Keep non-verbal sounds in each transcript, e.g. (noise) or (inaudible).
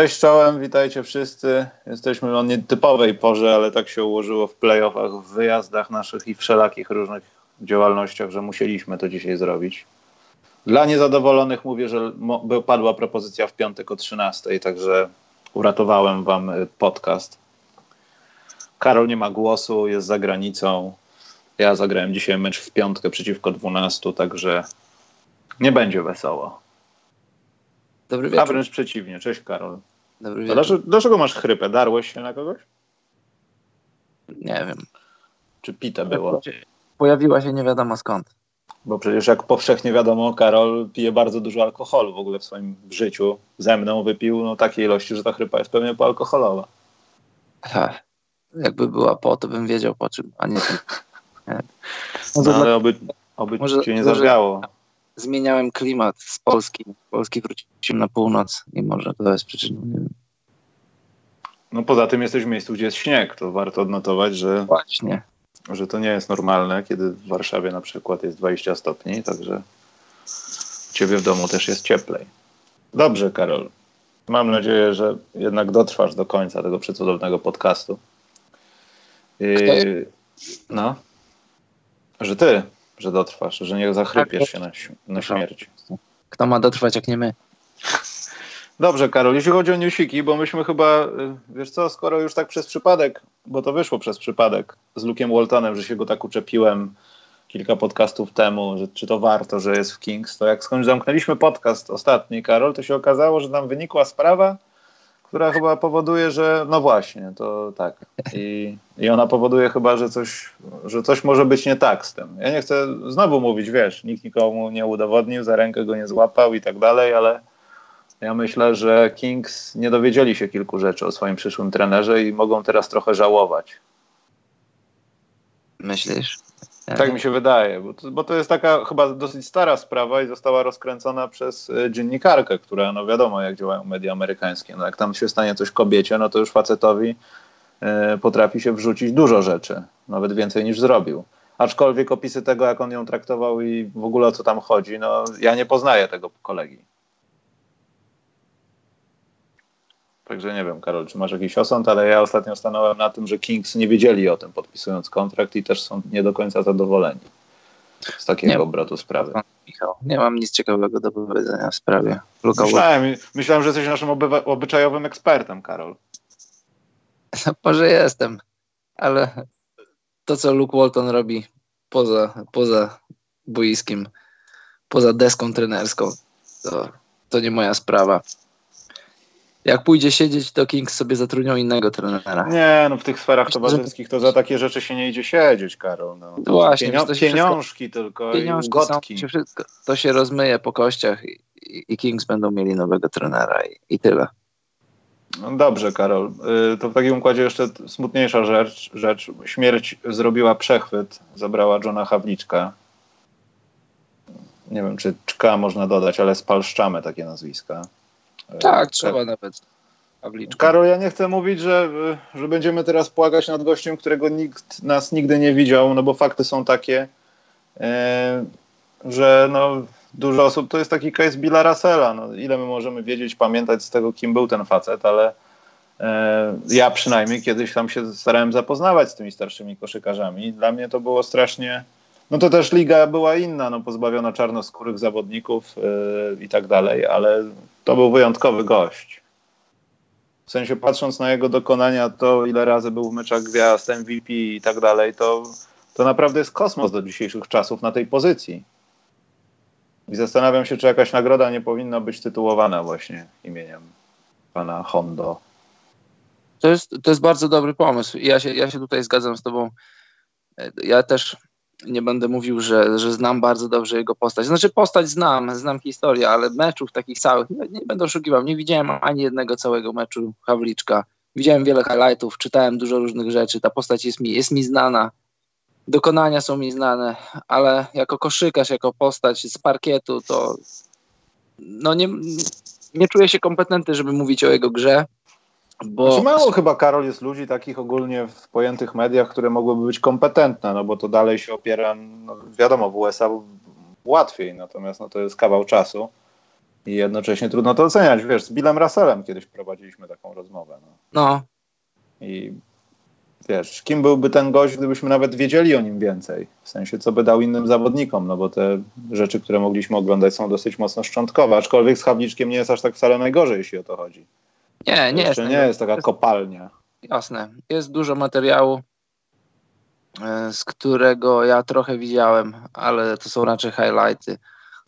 Cześć czołem, witajcie wszyscy. Jesteśmy o nietypowej porze, ale tak się ułożyło w playoffach, w wyjazdach naszych i wszelakich różnych działalnościach, że musieliśmy to dzisiaj zrobić. Dla niezadowolonych mówię, że padła propozycja w piątek o 13, także uratowałem wam y, podcast. Karol nie ma głosu, jest za granicą. Ja zagrałem dzisiaj mecz w piątkę przeciwko 12, także nie będzie wesoło. Dobry wieczór. A wręcz przeciwnie. Cześć Karol. Dobry wieczór. Dlaczego, dlaczego masz chrypę? Darłeś się na kogoś? Nie wiem. Czy pite było? Pojawiła się nie wiadomo skąd. Bo przecież jak powszechnie wiadomo, Karol pije bardzo dużo alkoholu w ogóle w swoim życiu. Ze mną wypił no, takiej ilości, że ta chrypa jest pewnie poalkoholowa. Ha. Jakby była po, to bym wiedział po czym, a nie. (laughs) nie. No, ale oby, oby może, cię nie zawiało zmieniałem klimat z Polski. Z Polski wróciłem na północ i może to jest przyczyną, nie wiem. No poza tym jesteś w miejscu, gdzie jest śnieg. To warto odnotować, że, Właśnie. że to nie jest normalne, kiedy w Warszawie na przykład jest 20 stopni, także u ciebie w domu też jest cieplej. Dobrze, Karol. Mam nadzieję, że jednak dotrwasz do końca tego przecudownego podcastu. Yy, no. Że ty że dotrwasz, że nie zachrypiesz tak, się na, na śmierć. Kto ma dotrwać, jak nie my? Dobrze, Karol, jeśli chodzi o newsiki, bo myśmy chyba, y, wiesz co, skoro już tak przez przypadek, bo to wyszło przez przypadek z Luke'em Waltonem, że się go tak uczepiłem kilka podcastów temu, że czy to warto, że jest w Kings, to jak skądś zamknęliśmy podcast ostatni, Karol, to się okazało, że nam wynikła sprawa, która chyba powoduje, że no właśnie, to tak. I, I ona powoduje chyba, że coś, że coś może być nie tak z tym. Ja nie chcę znowu mówić, wiesz, nikt nikomu nie udowodnił, za rękę go nie złapał i tak dalej, ale ja myślę, że Kings nie dowiedzieli się kilku rzeczy o swoim przyszłym trenerze i mogą teraz trochę żałować. Myślisz? Tak mi się wydaje, bo to, bo to, jest taka chyba dosyć stara sprawa i została rozkręcona przez e, dziennikarkę, która, no wiadomo, jak działają media amerykańskie. No jak tam się stanie coś kobiecie, no to już facetowi e, potrafi się wrzucić dużo rzeczy, nawet więcej niż zrobił. Aczkolwiek opisy tego, jak on ją traktował i w ogóle o co tam chodzi, no ja nie poznaję tego kolegi. Także nie wiem, Karol, czy masz jakiś osąd, ale ja ostatnio stanąłem na tym, że Kings nie wiedzieli o tym podpisując kontrakt i też są nie do końca zadowoleni z takiego nie, obrotu sprawy. Michał, nie mam nic ciekawego do powiedzenia w sprawie. myślałem, myślałem, że jesteś naszym obywa- obyczajowym ekspertem, Karol. (laughs) Może jestem, ale to, co Luke Walton robi poza, poza boiskiem, poza deską trenerską, to, to nie moja sprawa. Jak pójdzie siedzieć, to Kings sobie zatrudnią innego trenera. Nie, no w tych sferach towarzyskich to za takie rzeczy się nie idzie siedzieć, Karol. No. no właśnie. Pienio pieniążki wszystko, tylko pieniążki i ugotki. Są, wszystko, to się rozmyje po kościach i, i Kings będą mieli nowego trenera i, i tyle. No dobrze, Karol. Y, to w takim układzie jeszcze smutniejsza rzecz, rzecz. Śmierć zrobiła przechwyt, zabrała Johna Hawliczka. Nie wiem, czy czka można dodać, ale spalszczamy takie nazwiska. Tak, trzeba nawet. Karol, ja nie chcę mówić, że, że będziemy teraz płakać nad gościem, którego nikt nas nigdy nie widział, no bo fakty są takie, e, że no, dużo osób, to jest taki case Billa Russella, no, ile my możemy wiedzieć, pamiętać z tego, kim był ten facet, ale e, ja przynajmniej kiedyś tam się starałem zapoznawać z tymi starszymi koszykarzami. Dla mnie to było strasznie no to też liga była inna, no pozbawiona czarnoskórych zawodników yy, i tak dalej, ale to był wyjątkowy gość. W sensie patrząc na jego dokonania, to ile razy był w meczach gwiazd, MVP i tak dalej, to, to naprawdę jest kosmos do dzisiejszych czasów na tej pozycji. I zastanawiam się, czy jakaś nagroda nie powinna być tytułowana właśnie imieniem pana Hondo. To jest, to jest bardzo dobry pomysł. Ja się, ja się tutaj zgadzam z tobą. Ja też nie będę mówił, że, że znam bardzo dobrze jego postać. Znaczy postać znam, znam historię, ale meczów takich całych, nie, nie będę oszukiwał, nie widziałem ani jednego całego meczu Hawliczka. Widziałem wiele highlightów, czytałem dużo różnych rzeczy, ta postać jest mi, jest mi znana, dokonania są mi znane, ale jako koszykarz, jako postać z parkietu, to no nie, nie czuję się kompetentny, żeby mówić o jego grze. Bo... Znaczy mało chyba, Karol, jest ludzi takich ogólnie w pojętych mediach, które mogłyby być kompetentne, no bo to dalej się opiera, no wiadomo, w USA łatwiej, natomiast no to jest kawał czasu i jednocześnie trudno to oceniać. Wiesz, z Billem Russellem kiedyś prowadziliśmy taką rozmowę. No. no. I wiesz, kim byłby ten gość, gdybyśmy nawet wiedzieli o nim więcej? W sensie, co by dał innym zawodnikom, no bo te rzeczy, które mogliśmy oglądać są dosyć mocno szczątkowe, aczkolwiek z Havliczkiem nie jest aż tak wcale najgorzej, jeśli o to chodzi. Nie, nie jest. nie jest taka jest, kopalnia. Jasne. Jest dużo materiału, e, z którego ja trochę widziałem, ale to są raczej highlighty.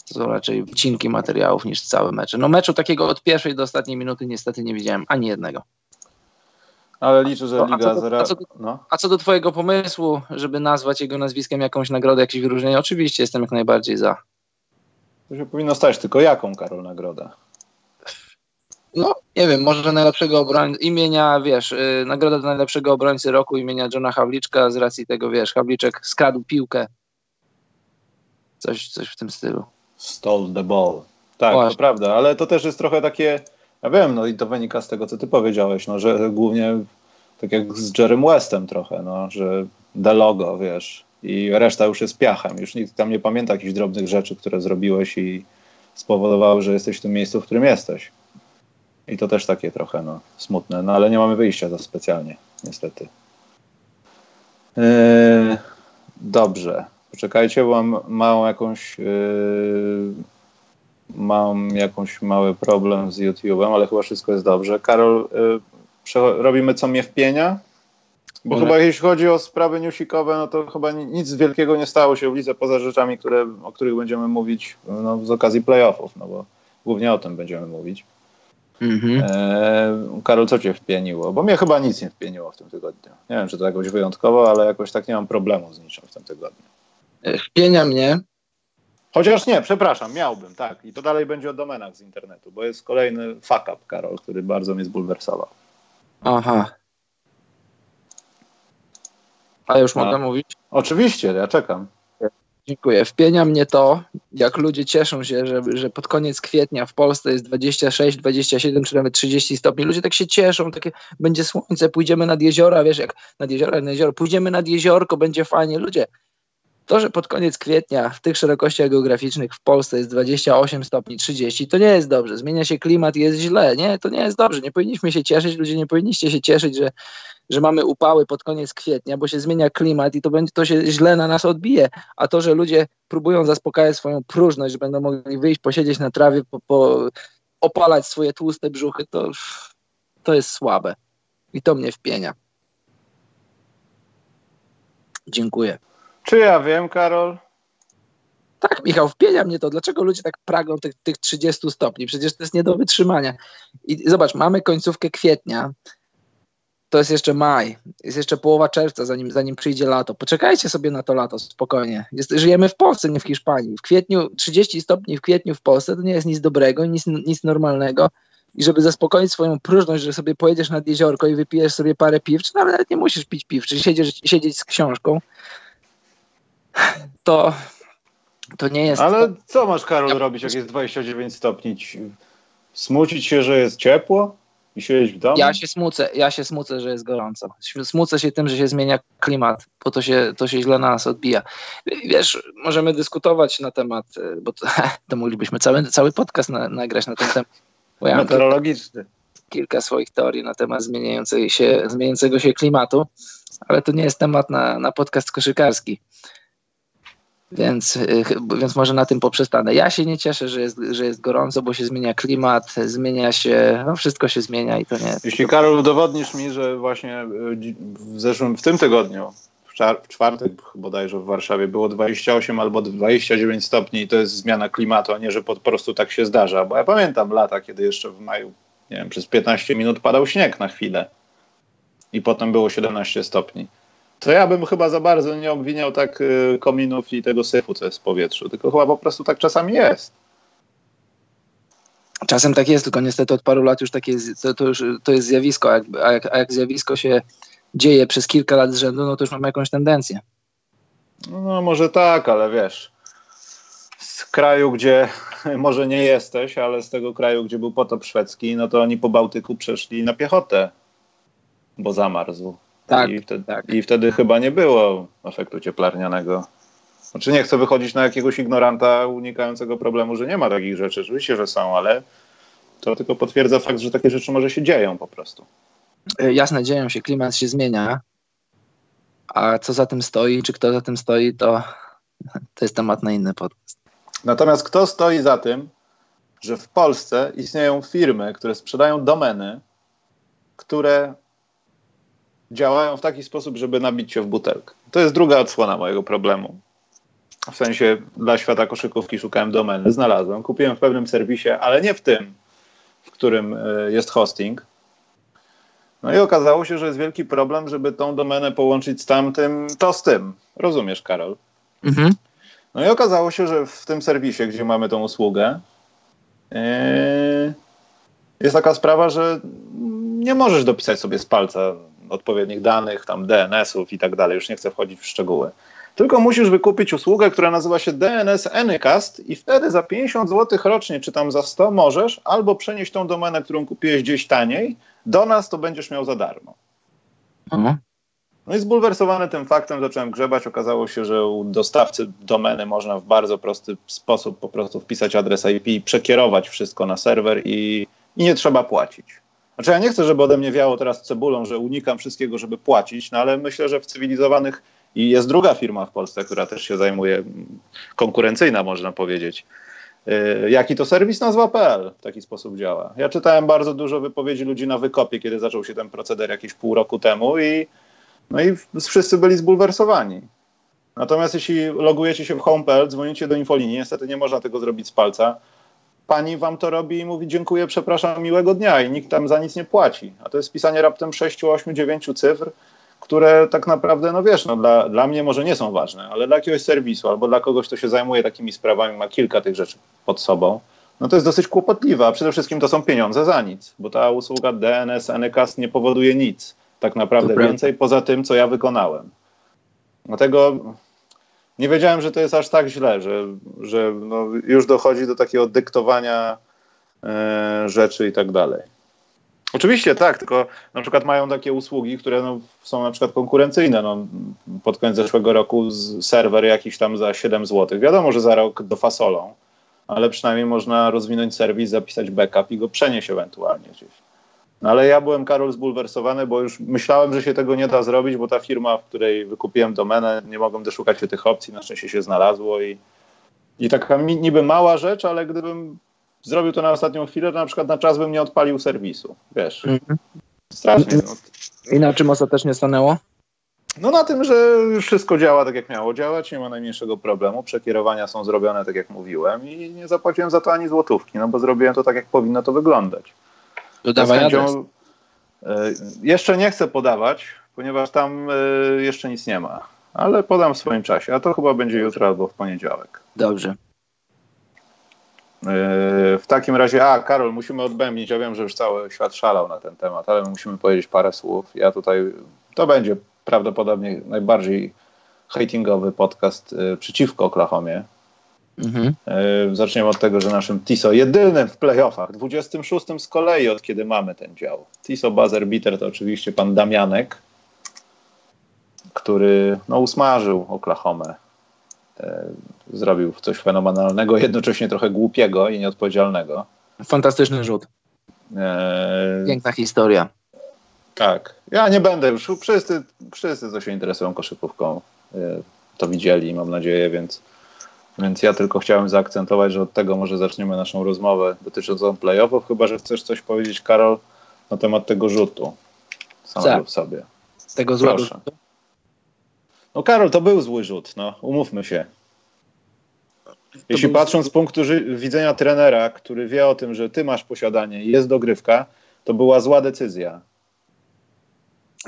To są raczej wycinki materiałów niż całe mecze. No meczu takiego od pierwszej do ostatniej minuty niestety nie widziałem ani jednego. Ale liczę, że Liga a co, do, a, co do, no. a co do twojego pomysłu, żeby nazwać jego nazwiskiem jakąś nagrodę, jakieś wyróżnienie, oczywiście jestem jak najbardziej za. To się powinno stać, tylko jaką, Karol, nagrodę? Nie wiem, może najlepszego obrońcy, imienia, wiesz, yy, nagroda do najlepszego obrońcy roku imienia Johna Hawliczka z racji tego, wiesz, Hawliczek skradł piłkę. Coś, coś w tym stylu. Stole the ball. Tak, Właśnie. to prawda, ale to też jest trochę takie, ja wiem, no i to wynika z tego, co ty powiedziałeś, no, że głównie tak jak z Jerem Westem trochę, no, że the logo, wiesz, i reszta już jest piachem. Już nikt tam nie pamięta jakichś drobnych rzeczy, które zrobiłeś i spowodowały, że jesteś w tym miejscu, w którym jesteś. I to też takie trochę no, smutne, no ale nie mamy wyjścia za specjalnie, niestety. Yy, dobrze. Poczekajcie, bo mam małą jakąś yy, mam jakąś mały problem z YouTube'em, ale chyba wszystko jest dobrze. Karol, yy, robimy co mnie wpienia? Bo chyba jeśli chodzi o sprawy newsikowe, no to chyba nic wielkiego nie stało się w lidze poza rzeczami, które, o których będziemy mówić no, z okazji playoffów, no bo głównie o tym będziemy mówić. Mhm. E, Karol, co cię wpieniło? Bo mnie chyba nic nie wpieniło w tym tygodniu. Nie wiem, czy to jakoś wyjątkowo, ale jakoś tak nie mam problemu z niczym w tym tygodniu. E, wpienia mnie. Chociaż nie, przepraszam, miałbym, tak. I to dalej będzie o domenach z internetu, bo jest kolejny fuck up, Karol, który bardzo mnie zbulwersował. Aha. A już mogę mówić? Oczywiście, ja czekam. Dziękuję. Wpienia mnie to, jak ludzie cieszą się, że, że pod koniec kwietnia w Polsce jest 26, 27 czy nawet 30 stopni. Ludzie tak się cieszą, takie będzie słońce, pójdziemy nad jeziora, wiesz, jak nad jeziora, nad jezioro, pójdziemy nad jeziorko, będzie fajnie. Ludzie, to, że pod koniec kwietnia w tych szerokościach geograficznych w Polsce jest 28 stopni, 30, to nie jest dobrze. Zmienia się klimat, jest źle. Nie, to nie jest dobrze. Nie powinniśmy się cieszyć, ludzie nie powinniście się cieszyć, że, że mamy upały pod koniec kwietnia, bo się zmienia klimat i to będzie to się źle na nas odbije. A to, że ludzie próbują zaspokajać swoją próżność, że będą mogli wyjść, posiedzieć na trawie, po, po opalać swoje tłuste brzuchy, to, to jest słabe. I to mnie wpienia. Dziękuję. Czy ja wiem, Karol? Tak, Michał, wpienia mnie to. Dlaczego ludzie tak pragną tych, tych 30 stopni? Przecież to jest nie do wytrzymania. I zobacz, mamy końcówkę kwietnia, to jest jeszcze maj, jest jeszcze połowa czerwca, zanim, zanim przyjdzie lato. Poczekajcie sobie na to lato spokojnie. Jest, żyjemy w Polsce, nie w Hiszpanii. W kwietniu 30 stopni w kwietniu w Polsce to nie jest nic dobrego, nic, nic normalnego. I żeby zaspokoić swoją próżność, że sobie pojedziesz nad jeziorko i wypijesz sobie parę piw, czy nawet nie musisz pić piw, czy siedzieć, siedzieć z książką, to, to nie jest. Ale co masz, Karol, ja... robić, jak jest 29 stopni? Smucić się, że jest ciepło? I siedzieć w domu? Ja się smucę, ja się smucę, że jest gorąco. Smucę się tym, że się zmienia klimat, bo to się, to się źle na nas odbija. Wiesz, możemy dyskutować na temat, bo to, (laughs) to moglibyśmy cały, cały podcast na, nagrać na ten temat. Ja Meteorologiczny. Kilka swoich teorii na temat zmieniającej się, zmieniającego się klimatu, ale to nie jest temat na, na podcast koszykarski. Więc, y, więc może na tym poprzestanę. Ja się nie cieszę, że jest, że jest gorąco, bo się zmienia klimat, zmienia się, no wszystko się zmienia i to nie. Jeśli Karol udowodnisz mi, że właśnie y, w zeszłym, w tym tygodniu, w, czwartek bodajże w Warszawie było 28 albo 29 stopni i to jest zmiana klimatu, a nie, że po prostu tak się zdarza. Bo ja pamiętam lata, kiedy jeszcze w maju, nie wiem, przez 15 minut padał śnieg na chwilę i potem było 17 stopni To ja bym chyba za bardzo nie obwiniał tak y, kominów i tego syfu, co jest w powietrzu, tylko chyba po prostu tak czasami jest. Czasem tak jest, tylko niestety od paru lat już takie to, to, już, to jest zjawisko, a jak, a, jak, a jak zjawisko się dzieje przez kilka lat z rzędu, no to już mamy jakąś tendencję. No może tak, ale wiesz, z kraju, gdzie (laughs) może nie jesteś, ale z tego kraju, gdzie był potop szwedzki, no to oni po Bałtyku przeszli na piechotę, bo zamarzł. Tak, I wtedy, tak. I wtedy chyba nie było efektu cieplarnianego. Znaczy nie chcę wychodzić na jakiegoś ignoranta unikającego problemu, że nie ma takich rzeczy. Oczywiście, że są, ale to tylko potwierdza fakt, że takie rzeczy może się dzieją po prostu. Y, Jasne, dzieją się, klimat się zmienia, a co za tym stoi, czy kto za tym stoi, to, to jest temat na inny podcast. Natomiast kto stoi za tym, że w Polsce istnieją firmy, które sprzedają domeny, które działają w taki sposób, żeby nabić się w butelkę? To jest druga odsłona mojego problemu. W sensie dla świata koszykówki szukałem domeny, znalazłem, kupiłem w pewnym serwisie, ale nie w tym, w którym y, jest hosting. No i okazało się, że jest wielki problem, żeby tą domenę połączyć z tamtym, to z tym. Rozumiesz, Karol? Mhm. No i okazało się, że w tym serwisie, gdzie mamy tą usługę, yy, jest taka sprawa, że nie możesz dopisać sobie z palca odpowiednich danych, tam DNS-ów i tak dalej. Już nie chcę wchodzić w szczegóły. Tylko musisz wykupić usługę, która nazywa się DNS Anycast i wtedy za 50 zł rocznie, czy tam za 100 możesz albo przenieść tą domenę, którą kupiłeś gdzieś taniej, do nas to będziesz miał za darmo. Mhm. No i zbulwersowany tym faktem zacząłem grzebać. Okazało się, że u dostawcy domeny można w bardzo prosty sposób po prostu wpisać adres IP i przekierować wszystko na serwer i, i nie trzeba płacić. Znaczy ja nie chcę, żeby ode mnie wiało teraz cebulą, że unikam wszystkiego, żeby płacić, no ale myślę, że w cywilizowanych i jest druga firma w Polsce, która też się zajmuje, mm, konkurencyjna można powiedzieć. Yy, Jaki to serwis nazwa.pl w taki sposób działa. Ja czytałem bardzo dużo wypowiedzi ludzi na wykopie, kiedy zaczął się ten proceder jakieś pół roku temu i no i wszyscy byli zbulwersowani. Natomiast jeśli logujecie się w home.pl, dzwonicie do infolinii, niestety nie można tego zrobić z palca, pani wam to robi i mówi dziękuję, przepraszam, miłego dnia i nikt tam za nic nie płaci. A to jest pisanie raptem 6, 8, 9 cyfr, które tak naprawdę, no wiesz, no dla, dla mnie może nie są ważne, ale dla jakiegoś serwisu albo dla kogoś, kto się zajmuje takimi sprawami, ma kilka tych rzeczy pod sobą, no to jest dosyć kłopotliwe, a przede wszystkim to są pieniądze za nic, bo ta usługa DNS, Anycast nie powoduje nic tak naprawdę To prawda. więcej poza tym, co ja wykonałem. Dlatego nie wiedziałem, że to jest aż tak źle, że, że no już dochodzi do takiego dyktowania e, rzeczy i tak dalej. Oczywiście tak, tylko na przykład mają takie usługi, które no, są na przykład konkurencyjne. No, pod koniec zeszłego roku serwer jakiś tam za 7 zł. Wiadomo, że za rok dofasolą, ale przynajmniej można rozwinąć serwis, zapisać backup i go przenieść ewentualnie gdzieś. No ale ja byłem, Karol, zbulwersowany, bo już myślałem, że się tego nie da zrobić, bo ta firma, w której wykupiłem domenę, nie mogłem doszukać się tych opcji, na szczęście się znalazło i, i taka niby mała rzecz, ale gdybym zrobił to na ostatnią chwilę, to na przykład na czas bym nie odpalił serwisu, wiesz. Mhm. Strasznie. No, I na czym ostatecznie stanęło? no na tym, że wszystko działa tak, jak miało działać, nie ma najmniejszego problemu, przekierowania są zrobione tak, jak mówiłem i nie zapłaciłem za to ani złotówki, no bo zrobiłem to tak, jak powinno to wyglądać. Dodawaj chęcią, e, Jeszcze nie chcę podawać, ponieważ tam e, jeszcze nic nie ma, ale podam w swoim czasie, a to chyba będzie jutro albo w poniedziałek. Dobrze. E, W takim razie, a Karol, musimy odbębnić. Ja wiem, że już cały świat szalał na ten temat, ale my musimy powiedzieć parę słów. Ja tutaj, to będzie prawdopodobnie najbardziej hatingowy podcast przeciwko Oklahomie. Mhm. E, Zaczniemy od tego, że naszym TISO jedynym w playoffach, 26 z kolei od kiedy mamy ten dział. TISO buzzer beater to oczywiście pan Damianek, który no, usmażył Oklahomę. E, Zrobił coś fenomenalnego, jednocześnie trochę głupiego i nieodpowiedzialnego. Fantastyczny rzut. E, Piękna historia. tak. Ja nie będę już. Wszyscy, wszyscy co się interesują koszykówką, e, to widzieli, mam nadzieję, więc, więc ja tylko chciałem zaakcentować, że od tego może zaczniemy naszą rozmowę dotyczącą playoffów, chyba że chcesz coś powiedzieć, Karol, na temat tego rzutu samego Tak. w sobie. Z tego złego Proszę. rzutu. No Karol, to był zły rzut, no umówmy się. Jeśli patrząc z punktu widzenia trenera, który wie o tym, że ty masz posiadanie i jest dogrywka, to była zła decyzja.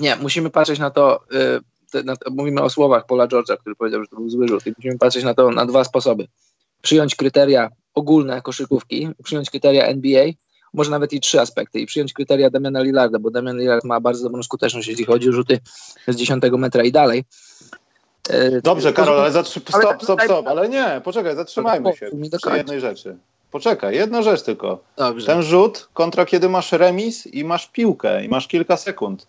Nie, musimy patrzeć na to y, na, mówimy o słowach Paula George'a, który powiedział, że to był zły rzut i musimy patrzeć na to na dwa sposoby. Przyjąć kryteria ogólne koszykówki, przyjąć kryteria NBA, może nawet i trzy aspekty i przyjąć kryteria Damiana Lillarda, bo Damian Lillard ma bardzo dobrą skuteczność, jeśli chodzi o rzuty z 10 metra i dalej. E, Dobrze, Karol, ale zatrzy... stop, stop, stop, ale nie, poczekaj, zatrzymajmy się przy jednej rzeczy. Poczekaj, jedna rzecz tylko. Dobrze. Ten rzut kontra kiedy masz remis i masz piłkę i masz kilka sekund.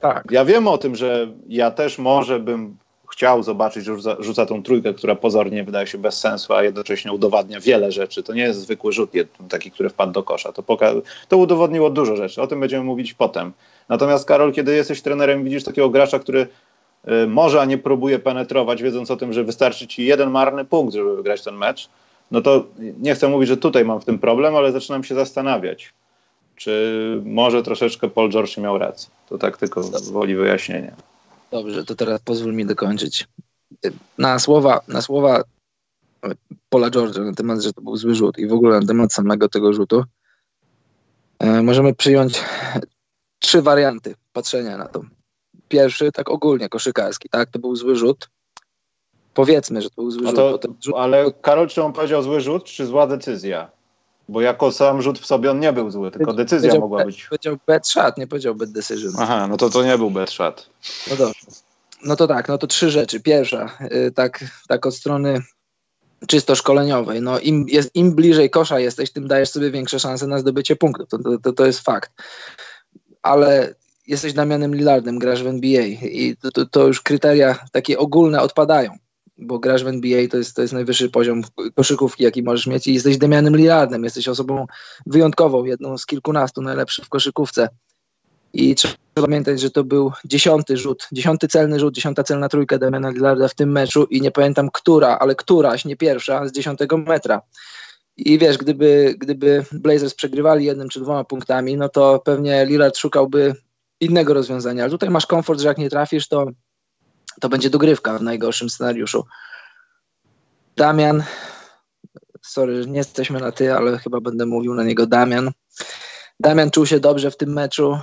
Tak. Ja wiem o tym, że ja też może bym chciał zobaczyć, że rzuca, rzuca tą trójkę, która pozornie wydaje się bez sensu, a jednocześnie udowadnia wiele rzeczy. To nie jest zwykły rzut taki, który wpadł do kosza. To, poka- to udowodniło dużo rzeczy. O tym będziemy mówić potem. Natomiast Karol, kiedy jesteś trenerem, widzisz takiego gracza, który y, może, a nie próbuje penetrować, wiedząc o tym, że wystarczy ci jeden marny punkt, żeby wygrać ten mecz, no to nie chcę mówić, że tutaj mam w tym problem, ale zaczynam się zastanawiać, czy może troszeczkę Paul George miał rację. To tak tylko woli wyjaśnienia. Dobrze, to teraz pozwól mi dokończyć. Na słowa, na słowa Paula George'a na temat, że to był zły rzut i w ogóle na temat samego tego rzutu, e, możemy przyjąć trzy warianty patrzenia na to. Pierwszy, tak ogólnie, koszykarski, tak, to był zły rzut. Powiedzmy, że to był zły rzut, to, rzut. Ale Karol, czy on powiedział zły rzut, czy zła decyzja? Bo jako sam rzut w sobie on nie był zły, tylko decyzja mogła być. Powiedział bad shot, nie powiedział bad decision. Aha, no to to nie był bad shot. No dobrze. No to tak, no to trzy rzeczy. Pierwsza, yy, tak, tak od strony czysto szkoleniowej. No im, jest, im bliżej kosza jesteś, tym dajesz sobie większe szanse na zdobycie punktów. To, to, to, to jest fakt. Ale jesteś Damianem Lillardem, grasz w NBA i to, to, to już kryteria takie ogólne odpadają bo grasz w NBA, to jest, to jest najwyższy poziom koszykówki, jaki możesz mieć i jesteś Demianem Lillardem, jesteś osobą wyjątkową, jedną z kilkunastu najlepszych w koszykówce. I trzeba pamiętać, że to był dziesiąty rzut, dziesiąty celny rzut, dziesiąta celna trójka Damiana Lillarda w tym meczu i nie pamiętam która, ale któraś, nie pierwsza, z dziesiątego metra. I wiesz, gdyby, gdyby Blazers przegrywali jednym czy dwoma punktami, no to pewnie Lillard szukałby innego rozwiązania. Ale tutaj masz komfort, że jak nie trafisz, to to będzie dogrywka w najgorszym scenariuszu. Damian, sorry, nie jesteśmy na ty, ale chyba będę mówił na niego Damian. Damian czuł się dobrze w tym meczu.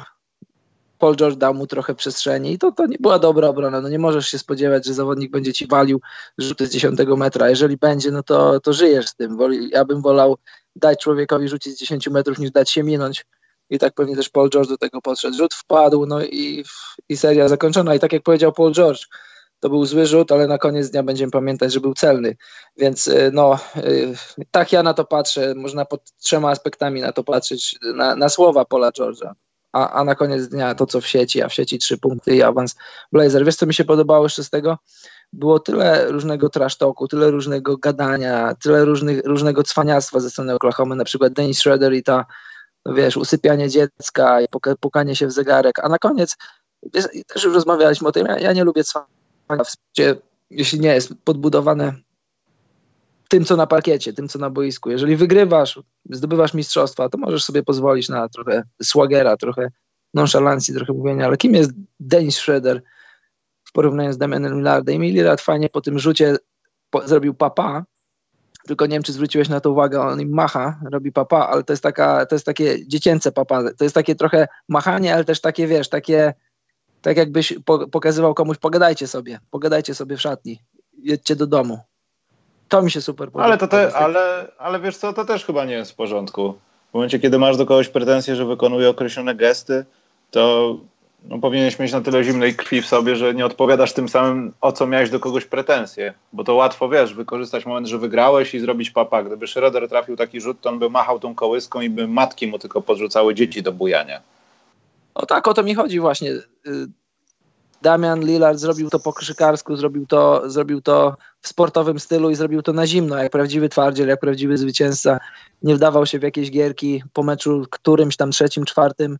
Paul George dał mu trochę przestrzeni i to, to nie była dobra obrona. No nie możesz się spodziewać, że zawodnik będzie ci walił rzuty z 10 metra. Jeżeli będzie, no to, to żyjesz z tym. Ja bym wolał dać człowiekowi rzucić z 10 metrów niż dać się minąć i tak pewnie też Paul George do tego podszedł. Rzut wpadł, no i, i seria zakończona. I tak jak powiedział Paul George, to był zły rzut, ale na koniec dnia będziemy pamiętać, że był celny. Więc y, no, y, tak ja na to patrzę. Można pod trzema aspektami na to patrzeć, na, na słowa Paula George'a. A, a na koniec dnia to, co w sieci, a w sieci trzy punkty i awans Blazer. Wiesz, co mi się podobało jeszcze z tego? Było tyle różnego trash talku, tyle różnego gadania, tyle różnych, różnego cwaniactwa ze strony Oklahoma, na przykład Dennis Schroeder i ta no wiesz, usypianie dziecka i pukanie się w zegarek, a na koniec, wiesz, też już rozmawialiśmy o tym, ja, ja nie lubię cwania, jeśli nie jest podbudowane tym, co na parkiecie, tym, co na boisku. Jeżeli wygrywasz, zdobywasz mistrzostwa, to możesz sobie pozwolić na trochę swagera, trochę nonszalancji, trochę mówienia, ale kim jest Dennis Schroeder w porównaniu z Damianem Lillardem? I Lillard fajnie po tym rzucie po, zrobił papa, tylko nie wiem, czy zwróciłeś na to uwagę, on im macha, robi papa, ale to jest, taka, to jest takie dziecięce papa, to jest takie trochę machanie, ale też takie, wiesz, takie, tak jakbyś po, pokazywał komuś, pogadajcie sobie, pogadajcie sobie w szatni, jedźcie do domu. To mi się super podoba. Ale, to te, ale, ale wiesz co, to też chyba nie jest w porządku. W momencie, kiedy masz do kogoś pretensje, że wykonuje określone gesty, to no, powinieneś mieć na tyle zimnej krwi w sobie, że nie odpowiadasz tym samym, o co miałeś do kogoś pretensje. Bo to łatwo, wiesz, wykorzystać moment, że wygrałeś i zrobić papa. Gdyby Schroeder trafił taki rzut, to on by machał tą kołyską i by matki mu tylko podrzucały dzieci do bujania. No tak, o to mi chodzi właśnie. Y, Damian Lillard zrobił to po krzykarsku, zrobił to, zrobił to w sportowym stylu i zrobił to na zimno, jak prawdziwy twardziel, jak prawdziwy zwycięzca. Nie wdawał się w jakieś gierki po meczu którymś tam trzecim, czwartym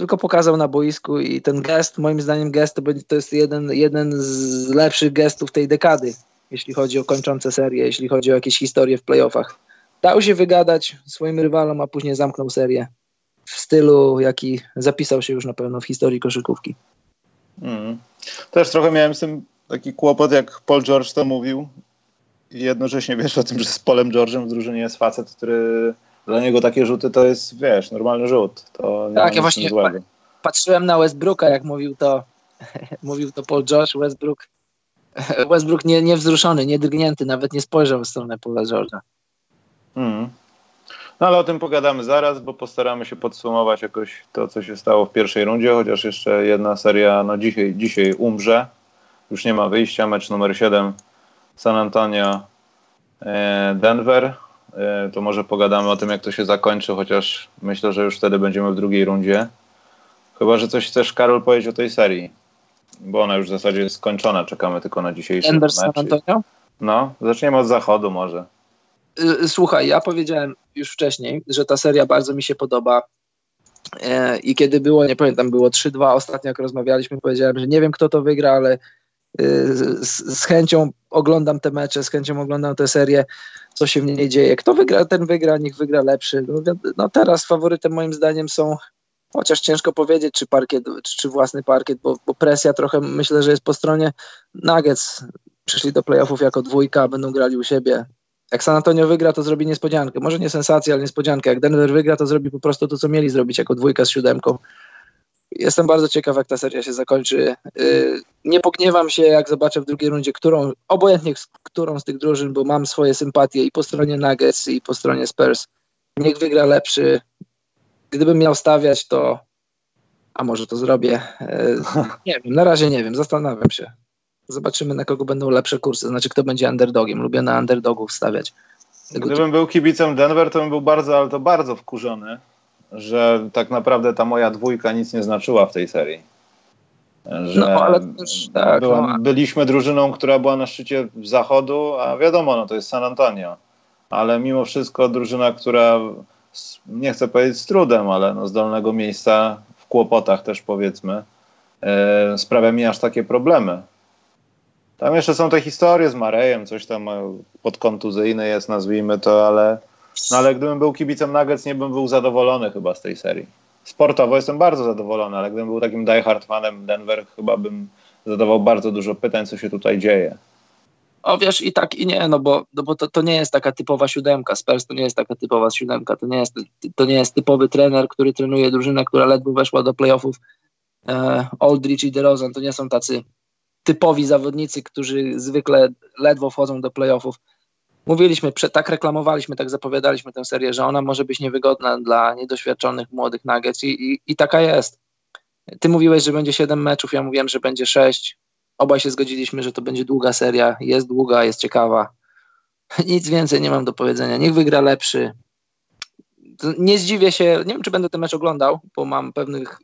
tylko pokazał na boisku i ten gest, moim zdaniem gest to, to jest jeden, jeden z lepszych gestów tej dekady, jeśli chodzi o kończące serię, jeśli chodzi o jakieś historie w playoffach. Dał się wygadać swoim rywalom, a później zamknął serię w stylu, jaki zapisał się już na pewno w historii koszykówki. Mm. Też trochę miałem z tym taki kłopot, jak Paul George to mówił. I jednocześnie wiesz o tym, że z Polem George'em w drużynie jest facet, który dla niego takie rzuty to jest, wiesz, normalny rzut. To tak, ja właśnie patrzyłem na Westbrooka, jak mówił to (laughs) Mówił to Paul George, Westbrook. (laughs) Westbrook nie, niewzruszony, niedrgnięty, nawet nie spojrzał w stronę Paula George'a. Hmm. No ale o tym pogadamy zaraz, bo postaramy się podsumować jakoś to, co się stało w pierwszej rundzie, chociaż jeszcze jedna seria no dzisiaj, dzisiaj umrze. Już nie ma wyjścia. Mecz numer 7 San Antonio e, Denver. E, to może pogadamy o tym, jak to się zakończy, chociaż myślę, że już wtedy będziemy w drugiej rundzie. Chyba, że coś chcesz, Karol, powiedzieć o tej serii, bo ona już w zasadzie jest skończona. Czekamy tylko na dzisiejszy Denver mecz. San Antonio? No, zaczniemy od zachodu może. Y, słuchaj, ja powiedziałem już wcześniej, że ta seria bardzo mi się podoba. E, I kiedy było, nie pamiętam, było 3-2 ostatnio, jak rozmawialiśmy, powiedziałem, że nie wiem, kto to wygra, ale y, z, z, chęcią oglądam te mecze, z chęcią oglądam tę serię, co się w niej dzieje. Kto wygra, ten wygra, niech wygra lepszy. No, no teraz faworytem moim zdaniem są, chociaż ciężko powiedzieć, czy parkiet, czy, czy własny parkiet, bo, bo presja trochę myślę, że jest po stronie Nuggets. Przyszli do playoffów jako dwójka, będą grali u siebie. Jak San Antonio wygra, to zrobi niespodziankę. Może nie sensację, ale niespodziankę. Jak Denver wygra, to zrobi po prostu to, co mieli zrobić jako dwójka z siódemką. Jestem bardzo ciekaw, jak ta seria się zakończy. Y, nie pogniewam się, jak zobaczę w drugiej rundzie, którą, obojętnie którą z tych drużyn, bo mam swoje sympatie i po stronie Nuggets, i po stronie Spurs. Niech wygra lepszy. Gdybym miał stawiać, to a może to zrobię. Y, (laughs) nie wiem, na razie nie wiem, zastanawiam się. Zobaczymy, na kogo będą lepsze kursy. Znaczy, kto będzie underdogiem. Lubię na underdogów stawiać. Gdybym był kibicem Denver, to bym był bardzo, ale to bardzo wkurzony, że tak naprawdę ta moja dwójka nic nie znaczyła w tej serii. Że no, ale też, tak, była, no. Byliśmy drużyną, która była na szczycie zachodu, a wiadomo, no to jest San Antonio. Ale mimo wszystko drużyna, która nie chcę powiedzieć z trudem, ale no z dolnego miejsca w kłopotach też powiedzmy, yy, sprawia mi aż takie problemy. Tam jeszcze są te historie z Marejem, coś tam podkontuzyjne jest, nazwijmy to, ale, no ale gdybym był kibicem Nuggets, nie bym był zadowolony chyba z tej serii. Sportowo jestem bardzo zadowolony, ale gdybym był takim diehard fanem Denver, chyba bym zadawał bardzo dużo pytań, co się tutaj dzieje. O wiesz, i tak, i nie, no bo, no bo to, to nie jest taka typowa siódemka. Spurs to nie jest taka typowa siódemka. To nie jest, to nie jest typowy trener, który trenuje drużynę, która ledwo weszła do playoffów. E, Aldridge i DeRozan to nie są tacy typowi zawodnicy, którzy zwykle ledwo wchodzą do playoffów. Mówiliśmy, tak reklamowaliśmy, tak zapowiadaliśmy tę serię, że ona może być niewygodna dla niedoświadczonych młodych Nuggets i, i, i taka jest. Ty mówiłeś, że będzie 7 meczów, ja mówiłem, że będzie 6. Obaj się zgodziliśmy, że to będzie długa seria. Jest długa, jest ciekawa. (laughs) Nic więcej nie mam do powiedzenia. Niech wygra lepszy. Nie zdziwię się, nie wiem, czy będę ten mecz oglądał, bo mam pewnych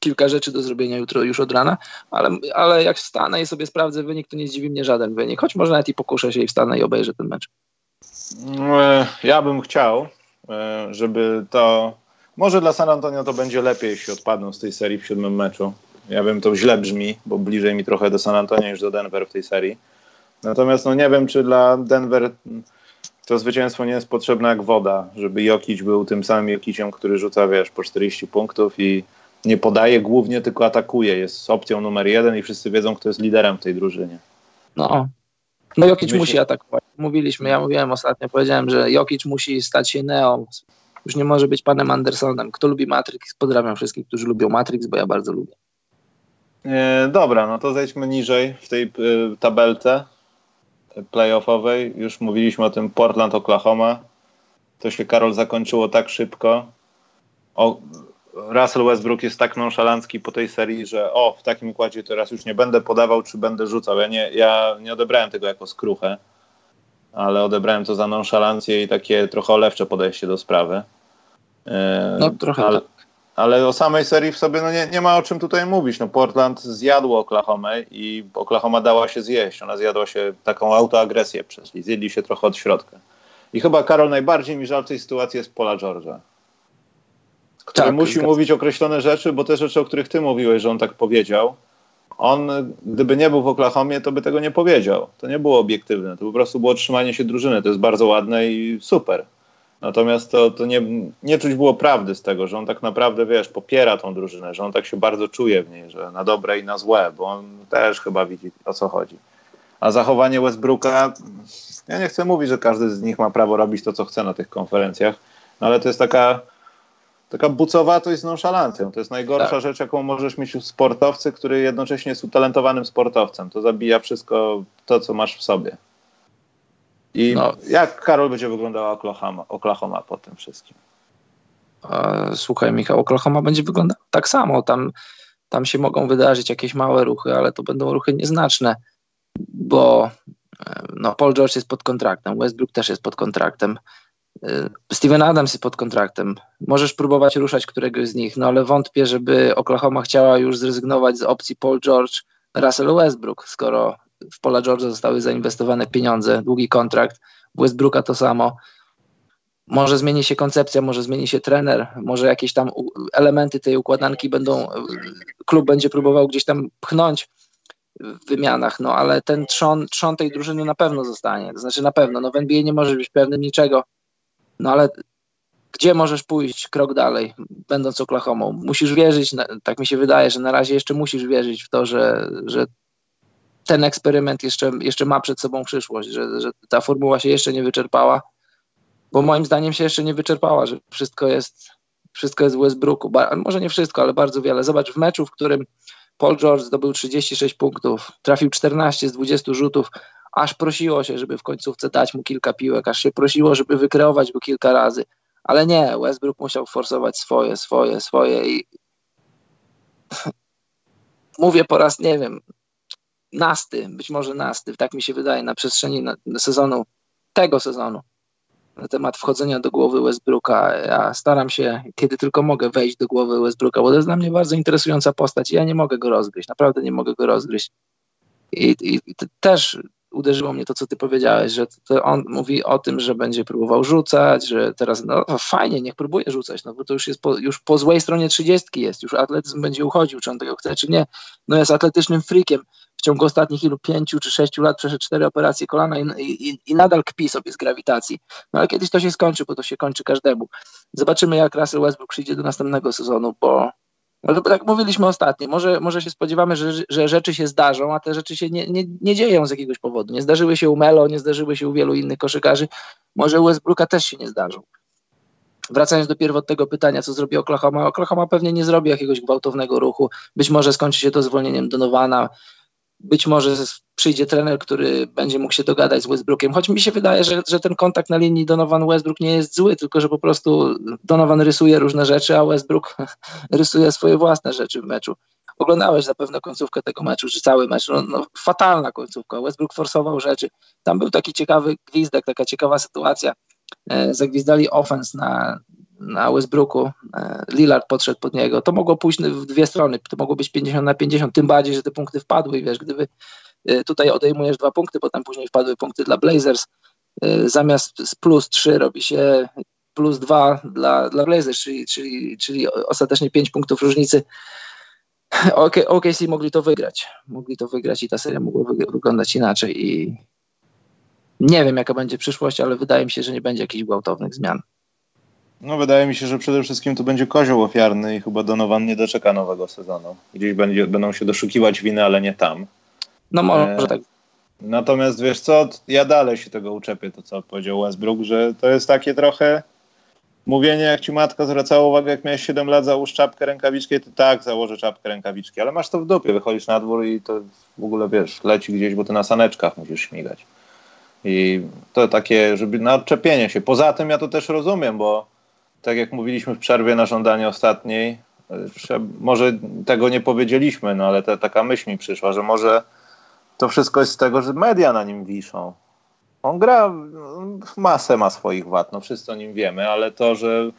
kilka rzeczy do zrobienia jutro już od rana, ale, ale jak wstanę i sobie sprawdzę wynik, to nie zdziwi mnie żaden wynik, choć może nawet i pokuszę się i wstanę i obejrzę ten mecz. E, ja bym chciał, e, żeby to, może dla San Antonio to będzie lepiej, jeśli odpadną z tej serii w siódmym meczu. Ja wiem, to źle brzmi, bo bliżej mi trochę do San Antonio niż do Denver w tej serii. Natomiast no nie wiem, czy dla Denver to zwycięstwo nie jest potrzebne jak woda, żeby Jokic był tym samym Jokiciem, który rzuca, wiesz, po 40 punktów i nie podaje głównie, tylko atakuje. Jest opcją numer jeden i wszyscy wiedzą, kto jest liderem w tej drużynie. No. No Jokic musi atakować. Mówiliśmy, ja mówiłem ostatnio, powiedziałem, że Jokic musi stać się Neo. Już nie może być panem Andersonem. Kto lubi Matrix? Pozdrawiam wszystkich, którzy lubią Matrix, bo ja bardzo lubię. E, dobra, no to zejdźmy niżej w tej e, tabelce playoffowej. Już mówiliśmy o tym Portland, Oklahoma. To się, Karol, zakończyło tak szybko. O, Russell Westbrook jest tak nonszalancki po tej serii, że o, w takim układzie teraz już nie będę podawał, czy będę rzucał. Ja nie, ja nie odebrałem tego jako skruchę, ale odebrałem to za nonszalancję i takie trochę olewcze podejście do sprawy. E, no trochę ale, tak. Ale o samej serii w sobie no nie, nie ma o czym tutaj mówić. No Portland zjadło Oklahoma i Oklahoma dała się zjeść. Ona zjadła się taką autoagresję przez zjedli się trochę od środka. I chyba Karol najbardziej mi żal tej sytuacji jest Pola George'a który tak, musi mówić określone rzeczy, bo te rzeczy, o których ty mówiłeś, że on tak powiedział, on, gdyby nie był w Oklahomie, to by tego nie powiedział. To nie było obiektywne, to po prostu było trzymanie się drużyny. To jest bardzo ładne i super. Natomiast to, to nie, nie czuć było prawdy z tego, że on tak naprawdę, wiesz, popiera tą drużynę, że on tak się bardzo czuje w niej, że na dobre i na złe, bo on też chyba widzi o co chodzi. A zachowanie Westbrooka, ja nie chcę mówić, że każdy z nich ma prawo robić to, co chce na tych konferencjach, no ale to jest taka taka bucowatość z nonszalancją. To jest najgorsza tak. rzecz, jaką możesz mieć u sportowcy, który jednocześnie jest utalentowanym sportowcem. To zabija wszystko to, co masz w sobie. I no. jak Karol będzie wyglądała Oklahoma, Oklahoma po tym wszystkim? Słuchaj, Michał, Oklahoma będzie wyglądał tak samo. Tam, tam się mogą wydarzyć jakieś małe ruchy, ale to będą ruchy nieznaczne, bo e, no, Paul George jest pod kontraktem, Westbrook też jest pod kontraktem. E, Steven Adams jest pod kontraktem. Możesz próbować ruszać któregoś z nich, no ale wątpię, żeby Oklahoma chciała już zrezygnować z opcji Paul George, Russell Westbrook, skoro w Paula George'a zostały zainwestowane pieniądze, długi kontrakt, Westbrooka to samo. Może zmieni się koncepcja, może zmieni się trener, może jakieś tam elementy tej układanki będą, klub będzie próbował gdzieś tam pchnąć w wymianach, no ale ten trzon, trzon tej drużyny na pewno zostanie, to znaczy na pewno, no w NBA nie możesz być pewnym niczego, no ale gdzie możesz pójść krok dalej, będąc Oklahomą? Musisz wierzyć, tak mi się wydaje, że na razie jeszcze musisz wierzyć w to, że, że ten eksperyment jeszcze, jeszcze ma przed sobą przyszłość, że, że ta formuła się jeszcze nie wyczerpała, bo moim zdaniem się jeszcze nie wyczerpała, że wszystko jest, wszystko jest w Westbrooku. może nie wszystko, ale bardzo wiele. Zobacz, w meczu, w którym Paul George zdobył 36 punktów, trafił 14 z 20 rzutów, aż prosiło się, żeby w końcówce dać mu kilka piłek, aż się prosiło, żeby wykreować go kilka razy. Ale nie, Westbrook musiał forsować swoje, swoje, swoje i (laughs) mówię po raz, nie wiem, nasty, być może nasty, tak mi się wydaje, na przestrzeni sezonu, tego sezonu, na temat wchodzenia do głowy Westbrooka. Ja staram się, kiedy tylko mogę, wejść do głowy Westbrooka, bo to jest dla mnie bardzo interesująca postać i ja nie mogę go rozgryźć, naprawdę nie mogę go rozgryźć. I, i, i też uderzyło mnie to, co ty powiedziałeś, że to on mówi o tym, że będzie próbował rzucać, że teraz, no fajnie, niech próbuje rzucać, no bo to już jest po, już po złej stronie trzydziestki jest, już atletyzm będzie uchodził, czy on tego chce, czy nie. No jest atletycznym freakiem. W ciągu ostatnich ilu pięciu czy sześciu lat przeszedł cztery operacje kolana i, i, i nadal kpi sobie z grawitacji. No ale kiedyś to się skończy, bo to się kończy każdemu. Zobaczymy, jak Russell Westbrook przyjdzie do następnego sezonu, bo no tak mówiliśmy ostatnio, może, może się spodziewamy, że, że rzeczy się zdarzą, a te rzeczy się nie, nie, nie dzieją z jakiegoś powodu. Nie zdarzyły się u Melo, nie zdarzyły się u wielu innych koszykarzy. Może u Westbrooka też się nie zdarzą. Wracając do pierwotnego pytania, co zrobi Oklahoma. Oklahoma pewnie nie zrobi jakiegoś gwałtownego ruchu. Być może skończy się to zwolnieniem Donowana. Być może przyjdzie trener, który będzie mógł się dogadać z Westbrookiem. Choć mi się wydaje, że, że ten kontakt na linii Donovan-Westbrook nie jest zły, tylko że po prostu Donovan rysuje różne rzeczy, a Westbrook (laughs) rysuje swoje własne rzeczy w meczu. Oglądałeś zapewne końcówkę tego meczu, czy cały mecz. No, no, fatalna końcówka. Westbrook forsował rzeczy. Tam był taki ciekawy gwizdek, taka ciekawa sytuacja. E, zagwizdali offense na, na Westbrooku, e, Lillard podszedł pod niego, to mogło pójść w dwie strony, to mogło być 50 na 50, tym bardziej, że te punkty wpadły i wiesz, gdyby e, tutaj odejmujesz dwa punkty, potem później wpadły punkty dla Blazers, e, zamiast z plus 3 robi się plus 2 dla, dla Blazers, czyli, czyli, czyli ostatecznie 5 punktów różnicy. OKC mogli to wygrać, mogli to wygrać i ta seria mogła wyglądać inaczej i nie wiem jaka będzie przyszłość, ale wydaje mi się, że nie będzie jakichś gwałtownych zmian. No wydaje mi się, że przede wszystkim to będzie kozioł ofiarny i chyba Donovan nie doczeka nowego sezonu. Gdzieś będzie, będą się doszukiwać winy, ale nie tam. No może e, tak. Natomiast wiesz co, ja dalej się tego uczepię, to co powiedział Westbrook, że to jest takie trochę mówienie, jak ci matka zwracała uwagę, jak miałeś 7 lat, załóż czapkę rękawiczkę, to tak, założę czapkę rękawiczki, ale masz to w dupie, wychodzisz na dwór i to w ogóle, wiesz, leci gdzieś, bo ty na saneczkach musisz śmigać. I to takie, żeby na odczepienie się. Poza tym ja to też rozumiem, bo tak jak mówiliśmy w przerwie na żądanie ostatniej, może tego nie powiedzieliśmy, no ale ta, taka myśl mi przyszła, że może to wszystko jest z tego, że media na nim wiszą. On gra, masę ma swoich wad, no wszyscy o nim wiemy, ale to, że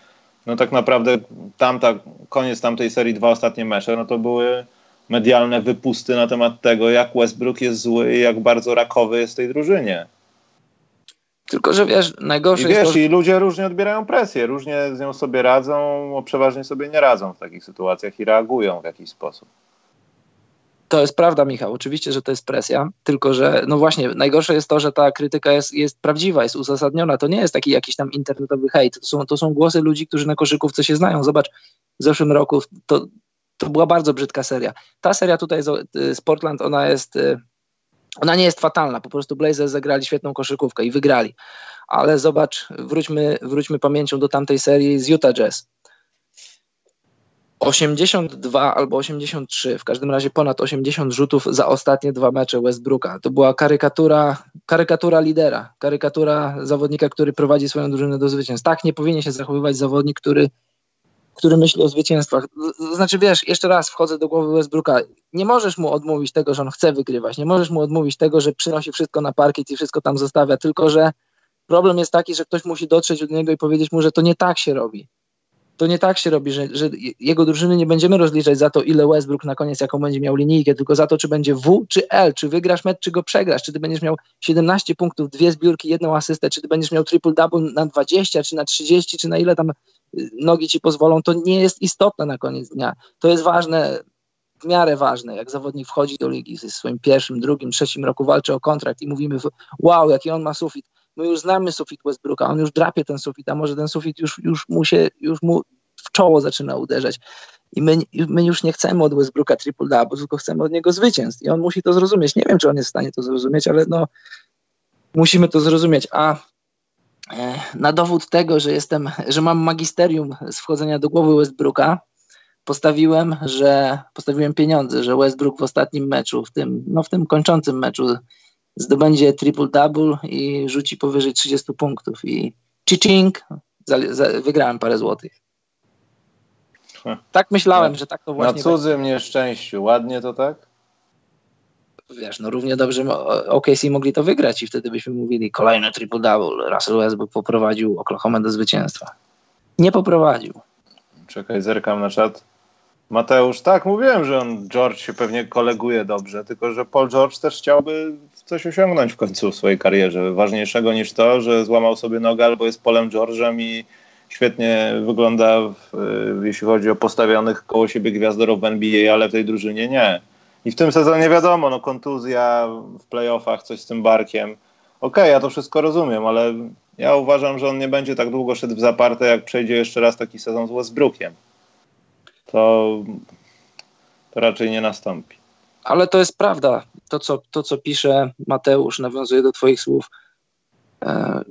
no tak naprawdę tamta, koniec tamtej serii, dwa ostatnie mecze, no to były medialne wypusty na temat tego, jak Westbrook jest zły i jak bardzo rakowy jest w tej drużynie. Tylko, że wiesz, najgorsze I wiesz, jest to, i ludzie różnie odbierają presję, różnie z nią sobie radzą, przeważnie sobie nie radzą w takich sytuacjach i reagują w jakiś sposób. To jest prawda, Michał. Oczywiście, że to jest presja, tylko że, no właśnie, najgorsze jest to, że ta krytyka jest, jest prawdziwa, jest uzasadniona. To nie jest taki jakiś tam internetowy hejt. To są, to są głosy ludzi, którzy na koszykówce się znają. Zobacz, w zeszłym roku to, to była bardzo brzydka seria. Ta seria tutaj z, z Portland, ona jest y, ona nie jest fatalna, po prostu Blazers zagrali świetną koszykówkę i wygrali. Ale zobacz, wróćmy, wróćmy pamięcią do tamtej serii z Utah Jazz. 82 albo 83, w każdym razie ponad 80 rzutów za ostatnie dwa mecze Westbrooka. To była karykatura, karykatura lidera, karykatura zawodnika, który prowadzi swoją drużynę do zwycięstw. Tak nie powinien się zachowywać zawodnik, który, który myśli o zwycięstwach. Znaczy wiesz, jeszcze raz wchodzę do głowy Westbrooka. Nie możesz mu odmówić tego, że on chce wygrywać. Nie możesz mu odmówić tego, że przynosi wszystko na parkiet i wszystko tam zostawia, tylko że problem jest taki, że ktoś musi dotrzeć do niego i powiedzieć mu, że to nie tak się robi to nie tak się robi, że, że jego drużyny nie będziemy rozliczać za to, ile Westbrook na koniec, jaką będzie miał linijkę, tylko za to, czy będzie W czy L, czy wygrasz mecz, czy go przegrasz, czy ty będziesz miał 17 punktów, dwie zbiórki, jedną asystę, czy ty będziesz miał triple-double na 20, czy na 30, czy na ile tam nogi ci pozwolą, to nie jest istotne na koniec dnia. To jest ważne, w miarę ważne, jak zawodnik wchodzi do ligi w swoim pierwszym, drugim, trzecim roku, walczy o kontrakt i mówimy, wow, jaki on ma sufit, my już znamy sufit Westbrooka, on już drapie ten sufit, a może ten sufit już, już, mu, się, już mu w czoło zaczyna uderzać. I my, my już nie chcemy od Westbrooka triple double, tylko chcemy od niego zwycięstw. I on musi to zrozumieć. Nie wiem, czy on jest w stanie to zrozumieć, ale no musimy to zrozumieć. A na dowód tego, że jestem, że mam magisterium z wchodzenia do głowy Westbrooka, postawiłem, że postawiłem pieniądze, że Westbrook w ostatnim meczu, w tym, no w tym kończącym meczu zdobędzie triple-double i rzuci powyżej 30 punktów i chiching, wygrałem parę złotych. Tak myślałem, że tak to właśnie Na cudzym będzie. nieszczęściu. Ładnie to tak? Wiesz, no równie dobrze OKC mogli to wygrać i wtedy byśmy mówili kolejny triple-double. Russell Westbrook poprowadził Oklahoma do zwycięstwa. Nie poprowadził. Czekaj, zerkam na czat. Mateusz, tak, mówiłem, że on, George się pewnie koleguje dobrze, tylko że Paul George też chciałby coś osiągnąć w końcu w swojej karierze. Ważniejszego niż to, że złamał sobie nogę albo jest Polem George'em i świetnie wygląda, w, jeśli chodzi o postawionych koło siebie gwiazdorów w NBA, ale w tej drużynie nie. I w tym sezonie wiadomo, no kontuzja w playoffach, coś z tym barkiem. Okej, okay, ja to wszystko rozumiem, ale ja uważam, że on nie będzie tak długo szedł w zaparte, jak przejdzie jeszcze raz taki sezon z Westbrookiem to, to raczej nie nastąpi. Ale to jest prawda. To co, to, co pisze Mateusz, nawiązuje do Twoich słów. E,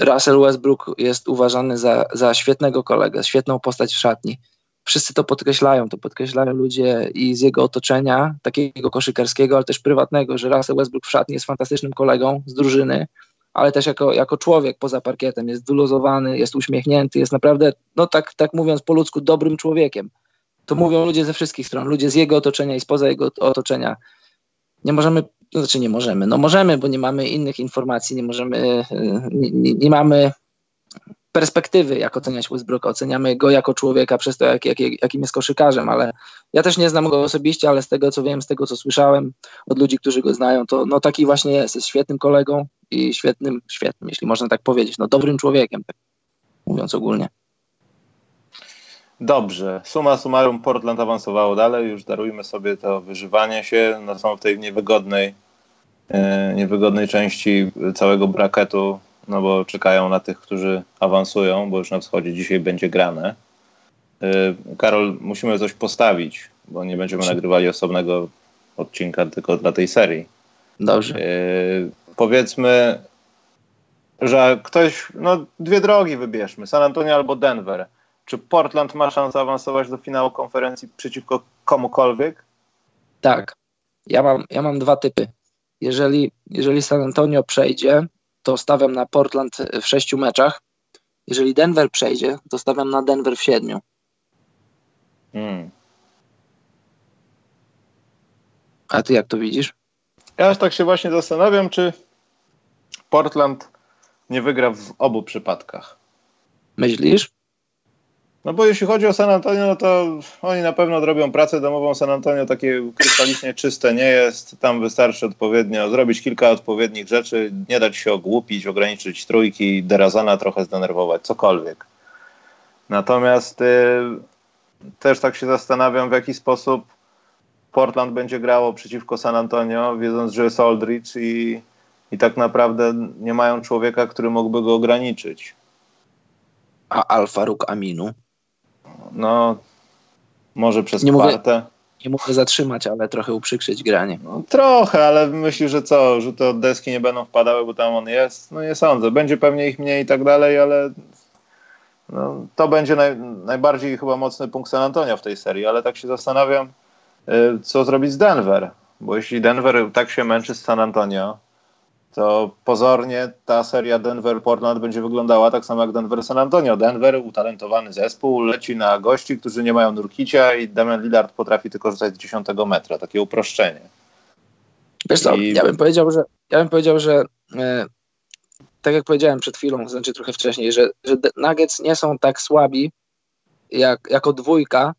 Russell Westbrook jest uważany za, za świetnego kolegę, świetną postać w szatni. Wszyscy to podkreślają, to podkreślają ludzie i z jego otoczenia, takiego koszykarskiego, ale też prywatnego, że Russell Westbrook w szatni jest fantastycznym kolegą z drużyny, ale też jako, jako człowiek poza parkietem jest wyluzowany, jest uśmiechnięty, jest naprawdę, no tak, tak mówiąc po ludzku, dobrym człowiekiem. To mówią ludzie ze wszystkich stron, ludzie z jego otoczenia i spoza jego otoczenia. Nie możemy, to znaczy nie możemy, no możemy, bo nie mamy innych informacji, nie możemy, nie, nie, nie mamy perspektywy, jak oceniać Westbrooka. Oceniamy go jako człowieka przez to, jak, jak, jakim jest koszykarzem, ale ja też nie znam go osobiście, ale z tego, co wiem, z tego, co słyszałem od ludzi, którzy go znają, to no taki właśnie jest. Jest świetnym kolegą i świetnym, świetnym, jeśli można tak powiedzieć, no dobrym człowiekiem, tak mówiąc ogólnie. Dobrze. Suma summarum Portland awansowało dalej. Już darujmy sobie to wyżywanie się. No są w tej niewygodnej, e, niewygodnej części całego braketu, no bo czekają na tych, którzy awansują, bo już na wschodzie dzisiaj będzie grane. E, Karol, musimy coś postawić, bo nie będziemy nagrywali osobnego odcinka tylko dla tej serii. Dobrze. E, powiedzmy, że ktoś, no dwie drogi wybierzmy, San Antonio albo Denver. Czy Portland ma szansę awansować do finału konferencji przeciwko komukolwiek? Tak. Ja mam, ja mam dwa typy. Jeżeli, jeżeli San Antonio przejdzie, to stawiam na Portland w sześciu meczach. Jeżeli Denver przejdzie, to stawiam na Denver w siedmiu. Hmm. A ty jak to widzisz? Ja tak się właśnie zastanawiam, czy Portland nie wygra w obu przypadkach. Myślisz? No bo jeśli chodzi o San Antonio, no to oni na pewno zrobią pracę domową. San Antonio takie krystalicznie czyste nie jest. Tam wystarczy odpowiednio zrobić kilka odpowiednich rzeczy, nie dać się ogłupić, ograniczyć trójki, Derazana trochę zdenerwować, cokolwiek. Natomiast y, też tak się zastanawiam, w jaki sposób Portland będzie grało przeciwko San Antonio, wiedząc, że jest Aldridge i, i tak naprawdę nie mają człowieka, który mógłby go ograniczyć. A Alfaruk Aminu? No, może przez nie kwartę. Mówię, nie mogę zatrzymać, ale trochę uprzykrzyć granie. No, trochę, ale myślisz, że co, że te od deski nie będą wpadały, bo tam on jest? No nie sądzę. Będzie pewnie ich mniej i tak dalej, ale No, to będzie naj, najbardziej chyba mocny punkt San Antonio w tej serii, ale tak się zastanawiam, y, co zrobić z Denver. Bo jeśli Denver tak się męczy z San Antonio, to pozornie ta seria Denver-Portland będzie wyglądała tak samo jak Denver-San Antonio. Denver, utalentowany zespół, leci na gości, którzy nie mają nurkicia i Damian Lillard potrafi tylko rzucać z 10 metra. Takie uproszczenie. Wiesz co, I... ja bym powiedział, że ja bym powiedział, że e, tak jak powiedziałem przed chwilą, znaczy trochę wcześniej, że, że Nuggets nie są tak słabi jak, jako dwójka,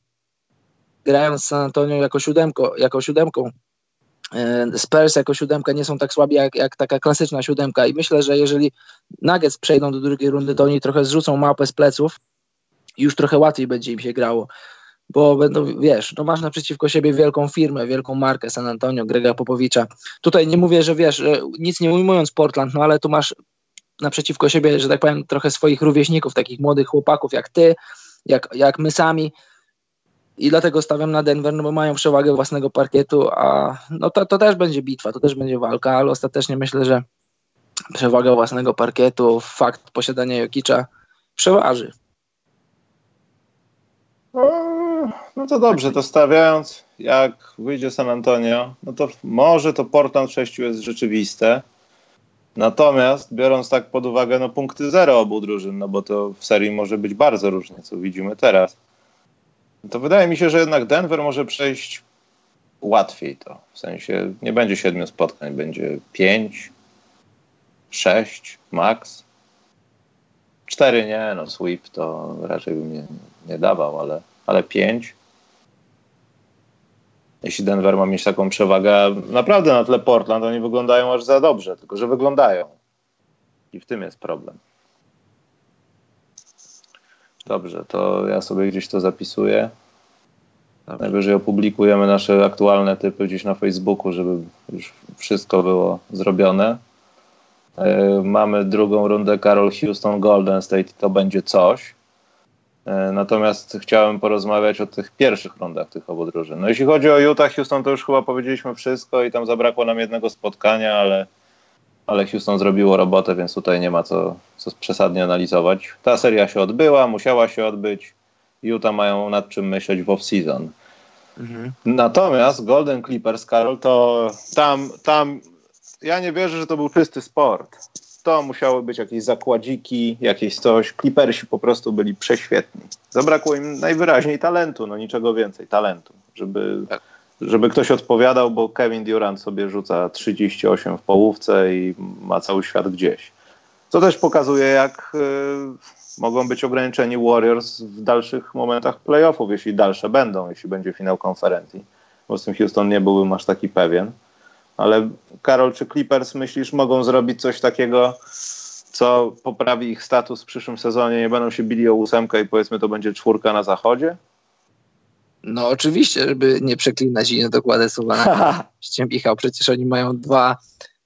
grając San Antonio jako, siódemko, jako siódemką. E, Spurs jako siódemka nie są tak słabi jak, jak taka klasyczna siódemka i myślę, że jeżeli Nuggets przejdą do drugiej rundy, to oni trochę zrzucą mapę z pleców i już trochę łatwiej będzie im się grało bo wiesz, no masz naprzeciwko siebie wielką firmę, wielką markę San Antonio, Grega Popowicza. Tutaj nie mówię, że wiesz, nic nie ujmując Portland, no ale tu masz naprzeciwko siebie, że tak powiem, trochę swoich rówieśników, takich młodych chłopaków jak ty, jak, jak my sami. I dlatego stawiam na Denver, no bo mają przewagę własnego parkietu, a no to, to też będzie bitwa, to też będzie walka, ale ostatecznie myślę, że przewaga własnego parkietu, fakt posiadania Jokicza przeważy. No, to dobrze, to stawiając, jak wyjdzie San Antonio, no to może to Portland 6 jest rzeczywiste. Natomiast biorąc tak pod uwagę no, punkty zero obu drużyn, no bo to w serii może być bardzo różnie, co widzimy teraz, to wydaje mi się, że jednak Denver może przejść łatwiej to. W sensie nie będzie siedmiu spotkań, będzie pięć, sześć max. Cztery nie, no sweep to raczej bym nie, nie dawał, ale, ale pięć. Jeśli Denver ma mieć taką przewagę naprawdę na tle Portland, oni wyglądają aż za dobrze, tylko że wyglądają. I w tym jest problem. Dobrze, to ja sobie gdzieś to zapisuję. Dobrze. Najwyżej opublikujemy nasze aktualne typy gdzieś na Facebooku, żeby już wszystko było zrobione. Yy, mamy drugą rundę Carol Houston Golden State to będzie coś. E, natomiast chciałem porozmawiać o tych pierwszych rundach tych obu drużyn. No jeśli chodzi o Utah, Houston, to już chyba powiedzieliśmy wszystko i tam zabrakło nam jednego spotkania, ale, ale Houston zrobiło robotę, więc tutaj nie ma co, co przesadnie analizować. Ta seria się odbyła, musiała się odbyć. Utah mają nad czym myśleć w off-season. Mhm. Natomiast Golden Clippers, Karol, to tam, tam ja nie wierzę, że to był czysty sport to musiały być jakieś zakładziki, jakieś coś. Clippersi po prostu byli prześwietni. Zabrakło im najwyraźniej talentu, no niczego więcej, talentu, żeby, żeby ktoś odpowiadał, bo Kevin Durant sobie rzuca 38 w połówce i ma cały świat gdzieś. Co też pokazuje, jak y, mogą być ograniczeni Warriors w dalszych momentach playoffów, jeśli dalsze będą, jeśli będzie finał konferencji. Bo z tym Houston nie byłbym aż taki pewien. Ale Karol, czy Clippers myślisz mogą zrobić coś takiego, co poprawi ich status w przyszłym sezonie? Nie będą się bili o ósemkę i powiedzmy to będzie czwórka na zachodzie? No oczywiście, żeby nie przeklinać i nie dokładać słowa na Michał, przecież oni mają dwa,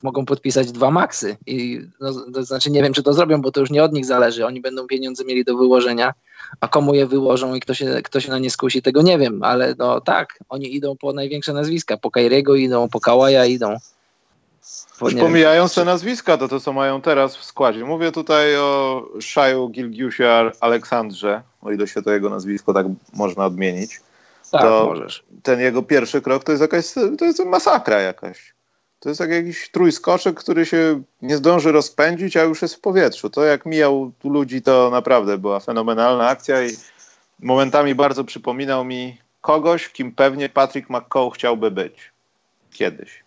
mogą podpisać dwa maksy i no, to znaczy nie wiem, czy to zrobią, bo to już nie od nich zależy, oni będą pieniądze mieli do wyłożenia, a komu je wyłożą i kto się, kto się na nie skusi, tego nie wiem, ale no tak, oni idą po największe nazwiska, po Kairiego idą, po Kałaja idą. Po, Już pomijając te nazwiska, to to co mają teraz w składzie. Mówię tutaj o Shaju Gilgiusie Aleksandrze, o ile się to jego nazwisko tak można odmienić. Tak, to możesz. Ten jego pierwszy krok to jest jakaś, to jest masakra jakaś. To jest jak jakiś trójskoczek, który się nie zdąży rozpędzić, a już jest w powietrzu. To jak mijał tu ludzi, to naprawdę była fenomenalna akcja i momentami bardzo przypominał mi kogoś, kim pewnie Patrick McCall chciałby być kiedyś.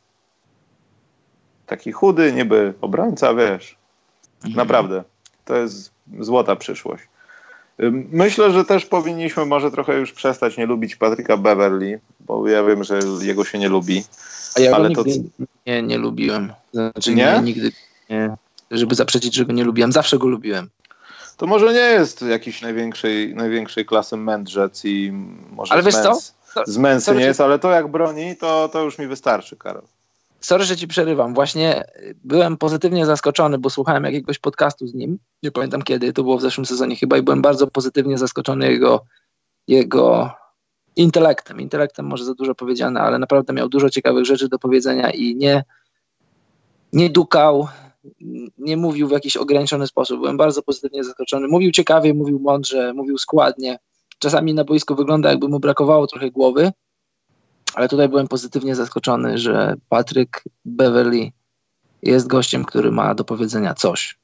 Taki chudy, niby obrońca, wiesz. Mhm. Naprawdę. To jest złota przyszłość. Myślę, że też powinniśmy może trochę już przestać nie lubić Patryka Beverly, bo ja wiem, że jego się nie lubi. A ja ale to... nie, nie lubiłem. Znaczy nie? nie? nigdy nie. Żeby zaprzeczyć, że go nie lubiłem. Zawsze go lubiłem. To może nie jest jakiś największej, największej klasy mędrzec i może ale z, wiesz męs, co? z męsy nie jest, ale to jak broni, to, to już mi wystarczy, Karol. Sorry, że ci przerywam. Właśnie byłem pozytywnie zaskoczony, bo słuchałem jakiegoś podcastu z nim. Nie pamiętam kiedy, to było w zeszłym sezonie chyba i byłem bardzo pozytywnie zaskoczony jego, jego intelektem. Intelektem może za dużo powiedziane, ale naprawdę miał dużo ciekawych rzeczy do powiedzenia i nie, nie dukał, nie mówił w jakiś ograniczony sposób. Byłem bardzo pozytywnie zaskoczony. Mówił ciekawie, mówił mądrze, mówił składnie. Czasami na boisku wygląda, jakby mu brakowało trochę głowy, ale tutaj byłem pozytywnie zaskoczony, że Patryk Beverly jest gościem, który ma do powiedzenia coś.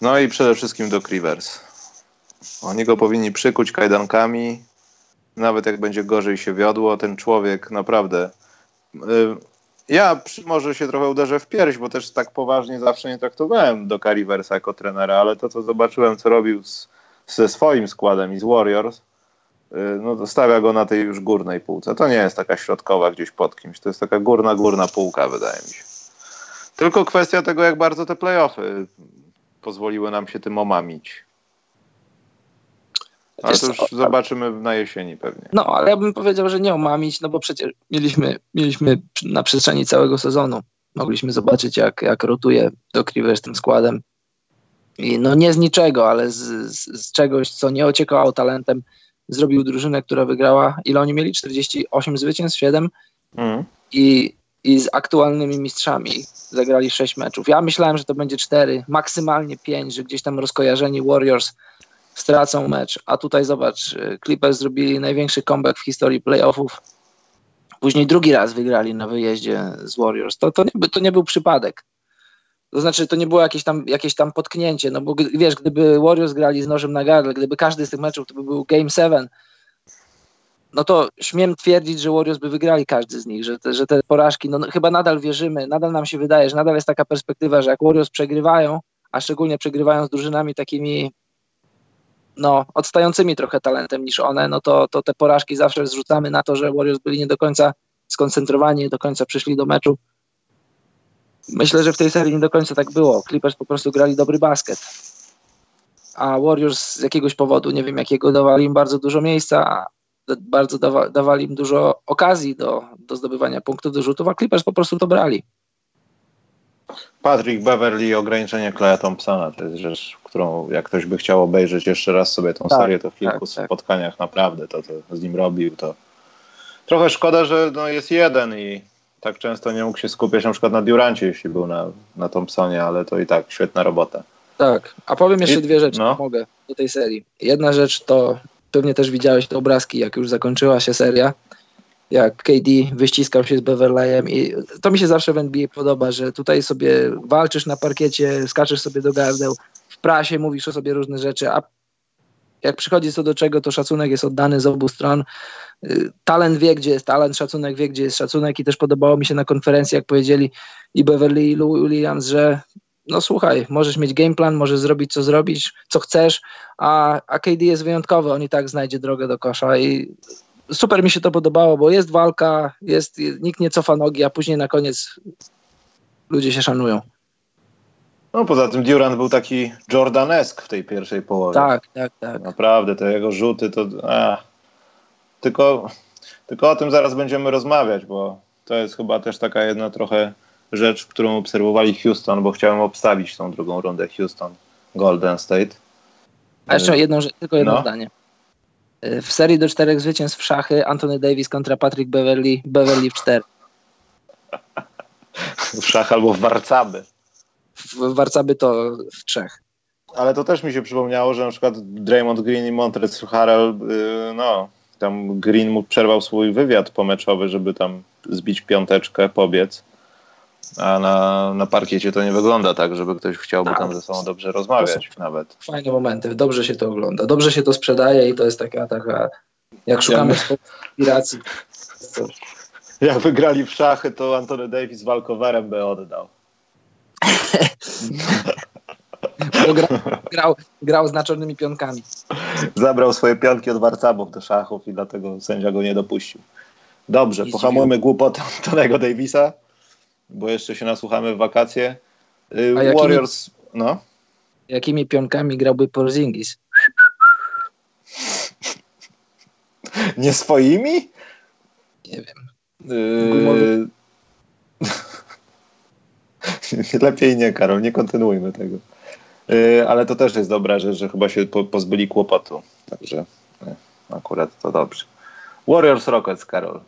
No i przede wszystkim do Rivers. Oni go powinni przykuć kajdankami, nawet jak będzie gorzej się wiodło, ten człowiek naprawdę. Y, ja może się trochę uderzę w pierś, bo też tak poważnie zawsze nie traktowałem do Riversa jako trenera, ale to, co zobaczyłem, co robił z, ze swoim składem i z Warriors, no to stawia go na tej już górnej półce. To nie jest taka środkowa gdzieś pod kimś, to jest taka górna, górna półka, wydaje mi się. Tylko kwestia tego, jak bardzo te playoffy pozwoliły nam się tym omamić. Ale to już zobaczymy na jesieni pewnie. No, ale ja bym powiedział, że nie omamić, no bo przecież mieliśmy, mieliśmy na przestrzeni całego sezonu, mogliśmy zobaczyć jak, jak rotuje do Rivers tym składem. I no nie z niczego, ale z, z, z, czegoś, co nie ociekało talentem, zrobił drużynę, która wygrała. Ile oni mieli? 48 zwycięstw, 7? Mm. I i z aktualnymi mistrzami zagrali sześć meczów. Ja myślałem, że to będzie cztery, maksymalnie pięć, że gdzieś tam rozkojarzeni Warriors stracą mecz, a tutaj zobacz, y, Clippers zrobili największy comeback w historii playoffów. Później drugi raz wygrali na wyjeździe z Warriors. To, to, nie, to nie był przypadek. To znaczy, to nie było jakieś tam, jakieś tam potknięcie, no bo wiesz, gdyby Warriors grali z nożem na gardle, gdyby każdy z tych meczów to by był Game 7, no to śmiem twierdzić, że Warriors by wygrali każdy z nich, że te, że te porażki, no, no chyba nadal wierzymy, nadal nam się wydaje, że nadal jest taka perspektywa, że jak Warriors przegrywają, a szczególnie przegrywają z drużynami takimi no, odstającymi trochę talentem niż one, no to, to te porażki zawsze zrzucamy na to, że Warriors byli nie do końca skoncentrowani, nie do końca przyszli do meczu. Myślę, że w tej serii nie do końca tak było. Clippers po prostu grali dobry basket. A Warriors z jakiegoś powodu, nie wiem jakiego, dawali im bardzo dużo miejsca, bardzo dawa, dawali im dużo okazji do, do zdobywania punktów do rzutów, a Clippers po prostu to brali. Patrick Beverly ograniczenie Claya Thompsona to jest rzecz, którą jak ktoś by chciał obejrzeć jeszcze raz sobie tą tak, serię, to w kilku tak, tak. spotkaniach naprawdę to, to z nim robił, to trochę szkoda, że no, jest jeden i tak często nie mógł się skupiać na przykład na Durancie, jeśli był na, na Thompsonie, ale to i tak świetna robota. Tak, a powiem jeszcze I, dwie rzeczy, no. mogę, do tej serii. Jedna rzecz to pewnie też widziałeś te obrazki, jak już zakończyła się seria, jak KD wyściskał się z Beverleyem i to mi się zawsze w NBA podoba, że tutaj sobie walczysz na parkiecie, skaczesz sobie do gardeł, w prasie mówisz o sobie różne rzeczy, a jak przychodzi co do czego, to szacunek jest oddany z obu stron. Y, talent wie, gdzie jest talent, szacunek wie, gdzie jest szacunek i też podobało mi się na konferencji, jak powiedzieli i Beverly i Williams, że no słuchaj, możesz mieć game plan, możesz zrobić co zrobić, co chcesz, a, a KD jest wyjątkowy, on i tak znajdzie drogę do kosza i super mi się to podobało, bo jest walka, jest, nikt nie cofa nogi, a później na koniec ludzie się szanują. No poza tym Durant był taki Jordanesk w tej pierwszej połowie. Tak, tak, tak. Naprawdę, te jego rzuty to... Tylko, tylko o tym zaraz będziemy rozmawiać, bo to jest chyba też taka jedna trochę rzecz, którą obserwowali Houston, bo chciałem obstawić tą drugą rundę Houston Golden State. A jeszcze jedno, tylko jedno no. zdanie. W serii do czterech zwycięstw w szachy Anthony Davis kontra Patrick Beverly, Beverly w cztery. (laughs) W szach albo w warcaby. Warcaby to w trzech. Ale to też mi się przypomniało, że na przykład Draymond Green i Montrezl Harrell, yy, no, tam Green mu przerwał swój wywiad pomeczowy, żeby tam zbić piąteczkę, pobiec. A na, na parkiecie to nie wygląda tak, żeby ktoś chciałby tam ze sobą dobrze rozmawiać nawet. Fajne momenty, dobrze się to ogląda, dobrze się to sprzedaje i to jest taka, taka jak szukamy ja inspiracji. (laughs) Jak wygrali w szachy, to Antony Davis walkowerem by oddał. (laughs) grał, grał, grał znaczonymi pionkami. Zabrał swoje pionki od warcabów do szachów i dlatego sędzia go nie dopuścił. Dobrze, pohamujmy głupotę (laughs) Antonego Davisa bo jeszcze się nasłuchamy w wakacje. Y, Warriors, no. Jakimi pionkami grałby Porzingis? Nie swoimi? Nie wiem. Yy... (laughs) Lepiej nie, Karol, nie kontynuujmy tego. Yy, ale to też jest dobra rzecz, że chyba się po, pozbyli kłopotu. Także yy, akurat to dobrze. Warriors Rockets, Karol.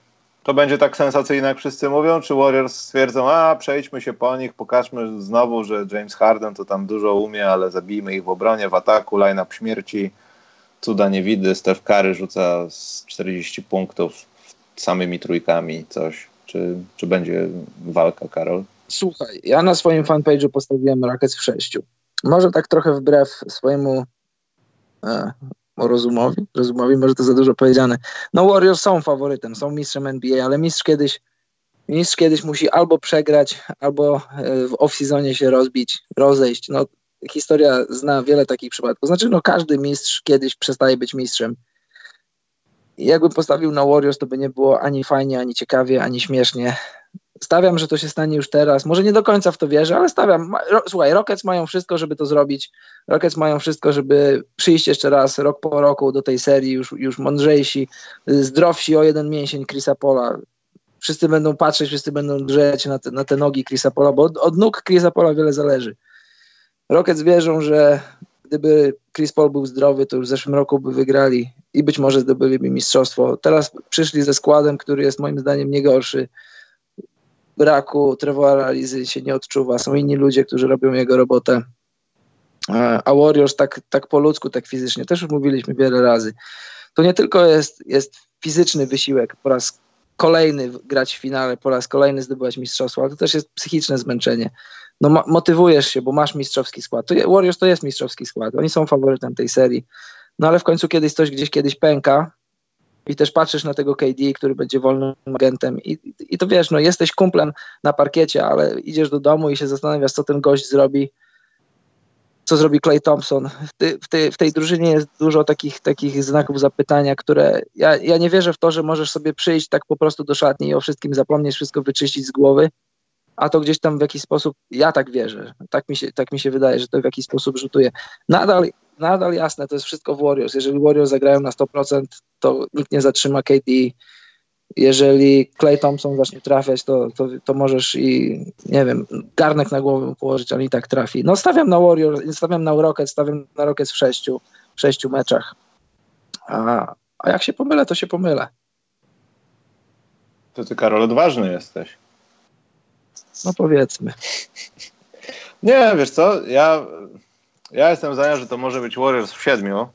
to będzie tak sensacyjne, jak wszyscy mówią, czy Warriors stwierdzą, a przejdźmy się po nich, pokażmy znowu, że James Harden to tam dużo umie, ale zabijmy ich w obronie, w ataku, line-up śmierci, cuda nie widy, Steph Curry rzuca z 40 punktów samymi trójkami, coś. Czy, czy będzie walka, Karol? Słuchaj, ja na swoim fanpage'u postawiłem Rockets w sześciu. Może tak trochę wbrew swojemu e, rozumowi, rozumowi, może to za dużo powiedziane. No Warriors są faworytem, są mistrzem NBA, ale mistrz kiedyś mistrz kiedyś musi albo przegrać, albo e, w off-seasonie się rozbić, rozejść. No, historia zna wiele takich przypadków. Znaczy, no każdy mistrz kiedyś przestaje być mistrzem. I jakbym postawił na Warriors, to by nie było ani fajnie, ani ciekawie, ani śmiesznie. Stawiam, że to się stanie już teraz. Może nie do końca w to wierzę, ale stawiam. Słuchaj, Rockets mają wszystko, żeby to zrobić. Rockets mają wszystko, żeby przyjść jeszcze raz rok po roku do tej serii, już, już mądrzejsi, zdrowsi o jeden mięsień Chrisa Pola. Wszyscy będą patrzeć, wszyscy będą drzeć na te, na te nogi Chrisa Pola, bo od, od nóg Chrisa Pola wiele zależy. Rockets wierzą, że gdyby Chris Paul był zdrowy, to już w zeszłym roku by wygrali i być może zdobyliby mistrzostwo. Teraz przyszli ze składem, który jest moim zdaniem nie gorszy braku Trevora Lizy się nie odczuwa. Są inni ludzie, którzy robią jego robotę. A Warriors tak, tak po ludzku, tak fizycznie, też już mówiliśmy wiele razy. To nie tylko jest, jest fizyczny wysiłek, po raz kolejny grać w finale, po raz kolejny zdobywać mistrzostwo, ale to też jest psychiczne zmęczenie. No motywujesz się, bo masz mistrzowski skład. To Warriors to jest mistrzowski skład. Oni są faworytem tej serii. No ale w końcu kiedyś coś gdzieś kiedyś pęka i też patrzysz na tego KD, który będzie wolnym agentem i, i to wiesz, no jesteś kumplem na parkiecie, ale idziesz do domu i się zastanawiasz, co ten gość zrobi, co zrobi Clay Thompson. W, w, tej, w tej drużynie jest dużo takich, takich znaków zapytania, które ja, ja nie wierzę w to, że możesz sobie przyjść tak po prostu do szatni i o wszystkim zapomnieć, wszystko wyczyścić z głowy, a to gdzieś tam w jakiś sposób, ja tak wierzę, tak mi się, tak mi się wydaje, że to w jakiś sposób rzutuje. Nadal nadal jasne, to jest wszystko w Warriors. Jeżeli Warriors zagrają na 100%, to nikt nie zatrzyma KD. Jeżeli Clay Thompson zacznie trafiać, to, to, to możesz i, nie wiem, garnek na głowę położyć, ale i tak trafi. No stawiam na Warriors, stawiam na Rockets, stawiam na Rockets w sześciu, w sześciu meczach. A, a jak się pomylę, to się pomylę. To ty, Karol, odważny jesteś. No powiedzmy. Nie, wiesz co, ja ja jestem zdania, że to może być Warriors w siedmiu.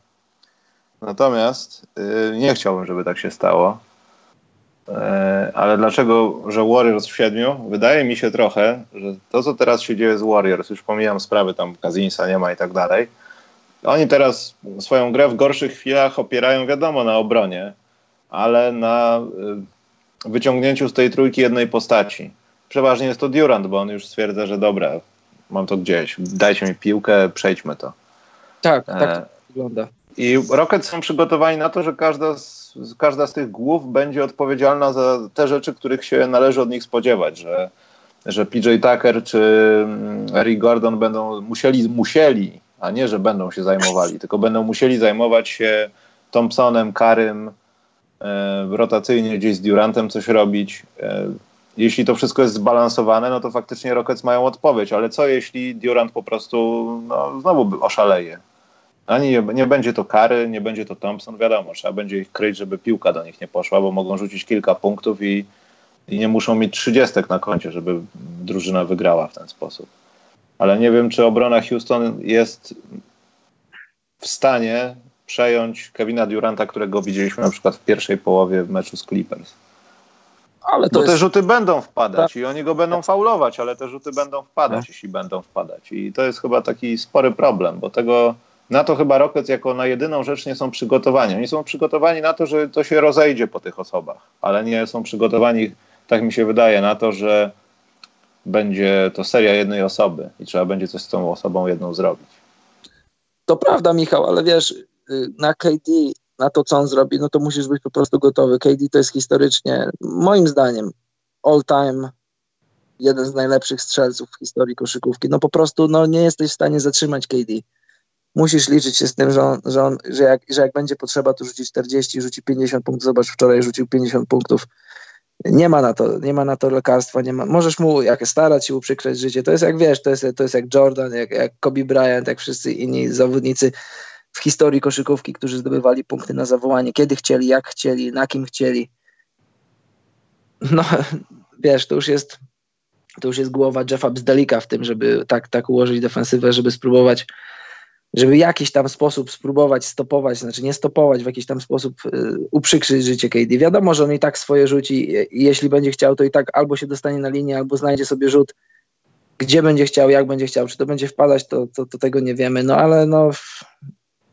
Natomiast yy, nie chciałbym, żeby tak się stało. Yy, ale dlaczego, że Warriors w siedmiu? Wydaje mi się trochę, że to, co teraz się dzieje z Warriors, już pomijam sprawy tam Kazinsa nie ma i tak dalej. Oni teraz swoją grę w gorszych chwilach opierają, wiadomo, na obronie, ale na yy, wyciągnięciu z tej trójki jednej postaci. Przeważnie jest to Durant, bo on już stwierdza, że dobra, mam to gdzieś, dajcie mi piłkę, przejdźmy to. Tak, tak to wygląda. I Rockets są przygotowani na to, że każda z, każda z tych głów będzie odpowiedzialna za te rzeczy, których się należy od nich spodziewać, że, że PJ Tucker czy mm, Eric Gordon będą musieli, musieli, a nie, że będą się zajmowali, tylko będą musieli zajmować się Thompsonem, Karym, e, rotacyjnie gdzieś z Durantem coś robić. Jeśli to wszystko jest zbalansowane, no to faktycznie Rockets mają odpowiedź, ale co jeśli Durant po prostu no, znowu oszaleje? Ani nie, nie, będzie to kary, nie będzie to Thompson, wiadomo, trzeba będzie ich kryć, żeby piłka do nich nie poszła, bo mogą rzucić kilka punktów i, i nie muszą mieć trzydziestek na koncie, żeby drużyna wygrała w ten sposób. Ale nie wiem, czy obrona Houston jest w stanie przejąć Kevina Duranta, którego widzieliśmy na przykład w pierwszej połowie w meczu z Clippers. Ale to Bo jest... te rzuty będą wpadać tak. i oni go będą faulować, ale te rzuty będą wpadać, tak. jeśli będą wpadać. I to jest chyba taki spory problem, bo tego na to chyba Rockets jako na jedyną rzecz nie są przygotowani. Oni są przygotowani na to, że to się rozejdzie po tych osobach, ale nie są przygotowani, tak mi się wydaje, na to, że będzie to seria jednej osoby i trzeba będzie coś z tą osobą jedną zrobić. To prawda, Michał, ale wiesz, y, na KD na to, co on zrobi, no to musisz być po prostu gotowy. KD to jest historycznie, moim zdaniem, all time jeden z najlepszych strzelców w historii koszykówki. No po prostu no, nie jesteś w stanie zatrzymać KD. Musisz liczyć się z tym, że, on, że, on, że, jak, że jak będzie potrzeba, to rzuci 40, rzuci 50 punktów. Zobacz, wczoraj rzucił 50 punktów. Nie ma na to, nie ma na to lekarstwa, nie ma. Możesz mu jak starać się uprzykrzeć życie. To jest jak wiesz, to jest, to jest jak Jordan, jak, jak Kobe Bryant, jak wszyscy inni zawodnicy w historii koszykówki, którzy zdobywali punkty na zawołanie, kiedy chcieli, jak chcieli, na kim chcieli. no (laughs) wiesz, to już jest to już jest głowa Jeffa Bzdalika w tym, żeby tak, tak ułożyć defensywę, żeby spróbować żeby w jakiś tam sposób spróbować stopować, znaczy nie stopować, w jakiś tam sposób y, uprzykrzyć życie KD. Wiadomo, że on i tak swoje rzuci i jeśli będzie chciał, to i tak albo się dostanie na linię, albo znajdzie sobie rzut, gdzie będzie chciał, jak będzie chciał, czy to będzie wpadać, to, to, to tego nie wiemy, no ale no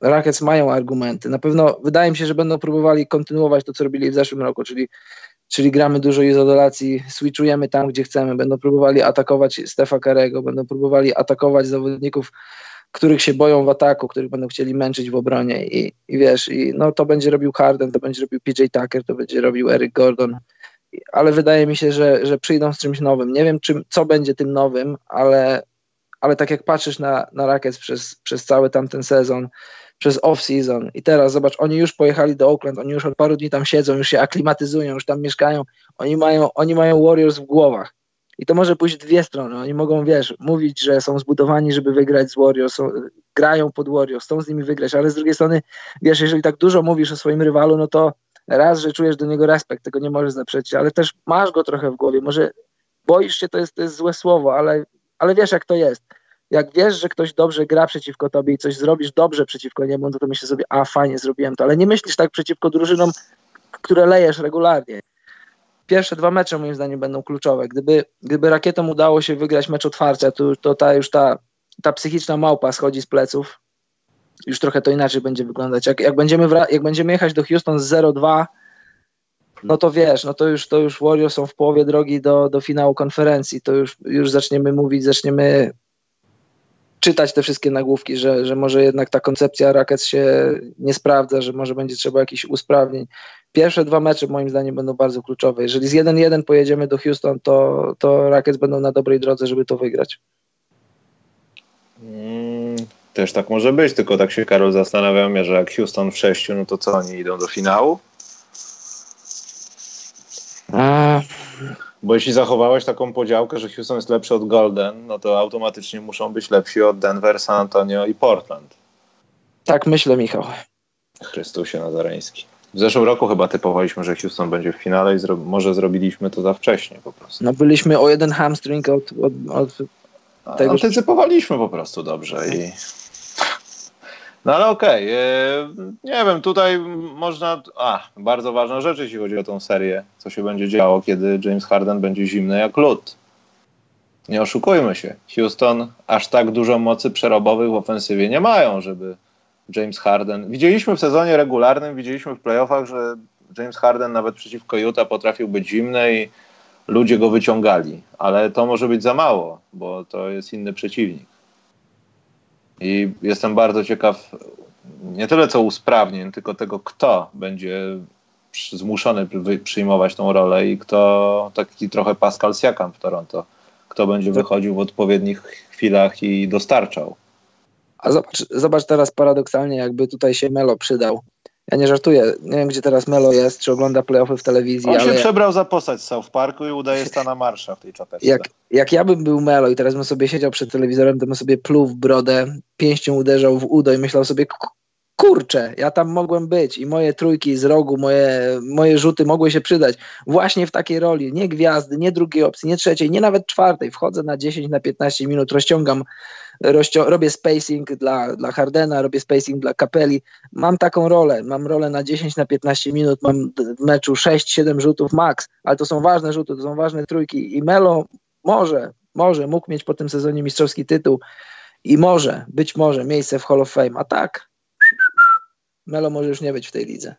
Rockets mają argumenty. Na pewno wydaje mi się, że będą próbowali kontynuować to, co robili w zeszłym roku, czyli, czyli gramy dużo izolacji, switchujemy tam, gdzie chcemy, będą próbowali atakować Stefa Karego, będą próbowali atakować zawodników których się boją w ataku, których będą chcieli męczyć w obronie i, i wiesz, i no to będzie robił Harden, to będzie robił PJ Tucker, to będzie robił Eric Gordon, ale wydaje mi się, że, że przyjdą z czymś nowym. Nie wiem, czym, co będzie tym nowym, ale, ale tak jak patrzysz na, na Rockets przez, przez cały tamten sezon, przez off-season i teraz zobacz, oni już pojechali do Oakland, oni już od paru dni tam siedzą, już się aklimatyzują, już tam mieszkają, oni mają, oni mają Warriors w głowach i to może pójść dwie strony. Oni mogą, wiesz, mówić, że są zbudowani, żeby wygrać z Warriors, są, grają pod Warriors, chcą z nimi wygrać, ale z drugiej strony, wiesz, jeżeli tak dużo mówisz o swoim rywalu, no to raz, że czujesz do niego respekt, tego nie możesz zaprzeczyć, ale też masz go trochę w głowie. Może boisz się, to jest, to jest złe słowo, ale, ale wiesz, jak to jest. Jak wiesz, że ktoś dobrze gra przeciwko tobie i coś zrobisz dobrze przeciwko niemu, to, to myślisz sobie, a fajnie, zrobiłem to, ale nie myślisz tak przeciwko drużynom, które lejesz regularnie pierwsze dwa mecze moim zdaniem będą kluczowe. Gdyby, gdyby rakietom udało się wygrać mecz otwarcia, to, to ta już ta, ta psychiczna małpa schodzi z pleców. Już trochę to inaczej będzie wyglądać. Jak, jak, będziemy, jak będziemy jechać do Houston z 0-2, no to wiesz, no to już, to już Warriors są w połowie drogi do, do finału konferencji. To już, już zaczniemy mówić, zaczniemy czytać te wszystkie nagłówki, że, że może jednak ta koncepcja Rackets się nie sprawdza, że może będzie trzeba jakichś usprawnień. Pierwsze dwa mecze moim zdaniem będą bardzo kluczowe. Jeżeli z 1-1 pojedziemy do Houston, to, to Rackets będą na dobrej drodze, żeby to wygrać. Mm, też tak może być, tylko tak się Karol zastanawiam, że jak Houston w sześciu, no to co oni idą do finału? A, bo jeśli zachowałeś taką podziałkę, że Houston jest lepszy od Golden, no to automatycznie muszą być lepsi od Denver, San Antonio i Portland. Tak myślę, Michał. Chrystusie Nazareński. W zeszłym roku chyba typowaliśmy, że Houston będzie w finale i zro może zrobiliśmy to za wcześnie po prostu. No byliśmy o jeden hamstring od, od, od tego. Antycypowaliśmy po prostu dobrze i no ale okej, okay. nie wiem, tutaj można, a, bardzo ważna rzecz, jeśli chodzi o tą serię, co się będzie działo, kiedy James Harden będzie zimny jak lód. Nie oszukujmy się, Houston aż tak dużo mocy przerobowych w ofensywie nie mają, żeby James Harden, widzieliśmy w sezonie regularnym, widzieliśmy w playoffach, że James Harden nawet przeciwko Utah potrafił być zimny i ludzie go wyciągali, ale to może być za mało, bo to jest inny przeciwnik. I jestem bardzo ciekaw nie tyle co usprawnień, tylko tego, kto będzie zmuszony przyjmować tą rolę i kto, taki trochę Pascal Siakam w Toronto, kto będzie wychodził w odpowiednich chwilach i dostarczał. A zobacz, zobacz teraz paradoksalnie, jakby tutaj się Melo przydał. Ja nie żartuję, nie wiem gdzie teraz Melo jest, czy ogląda playoffy w telewizji. On ale... się przebrał za postać z South Parku i udaje (laughs) Stana Marsza w tej czapeczce. Jak, jak ja bym był Melo i teraz bym sobie siedział przed telewizorem, to bym sobie pluł w brodę, pięścią uderzał w udo i myślał sobie, kurczę, ja tam mogłem być i moje trójki z rogu, moje, moje rzuty mogły się przydać właśnie w takiej roli, nie gwiazdy, nie drugiej opcji, nie trzeciej, nie nawet czwartej, wchodzę na 10, na 15 minut, rozciągam, rozcią robię spacing dla, dla Hardena, robię spacing dla Kapeli, mam taką rolę, mam rolę na 10, na 15 minut, mam w meczu 6-7 rzutów max, ale to są ważne rzuty, to są ważne trójki i Melo może, może mógł mieć po tym sezonie mistrzowski tytuł i może, być może miejsce w Hall of Fame, a tak Melo może już nie być w tej lidze.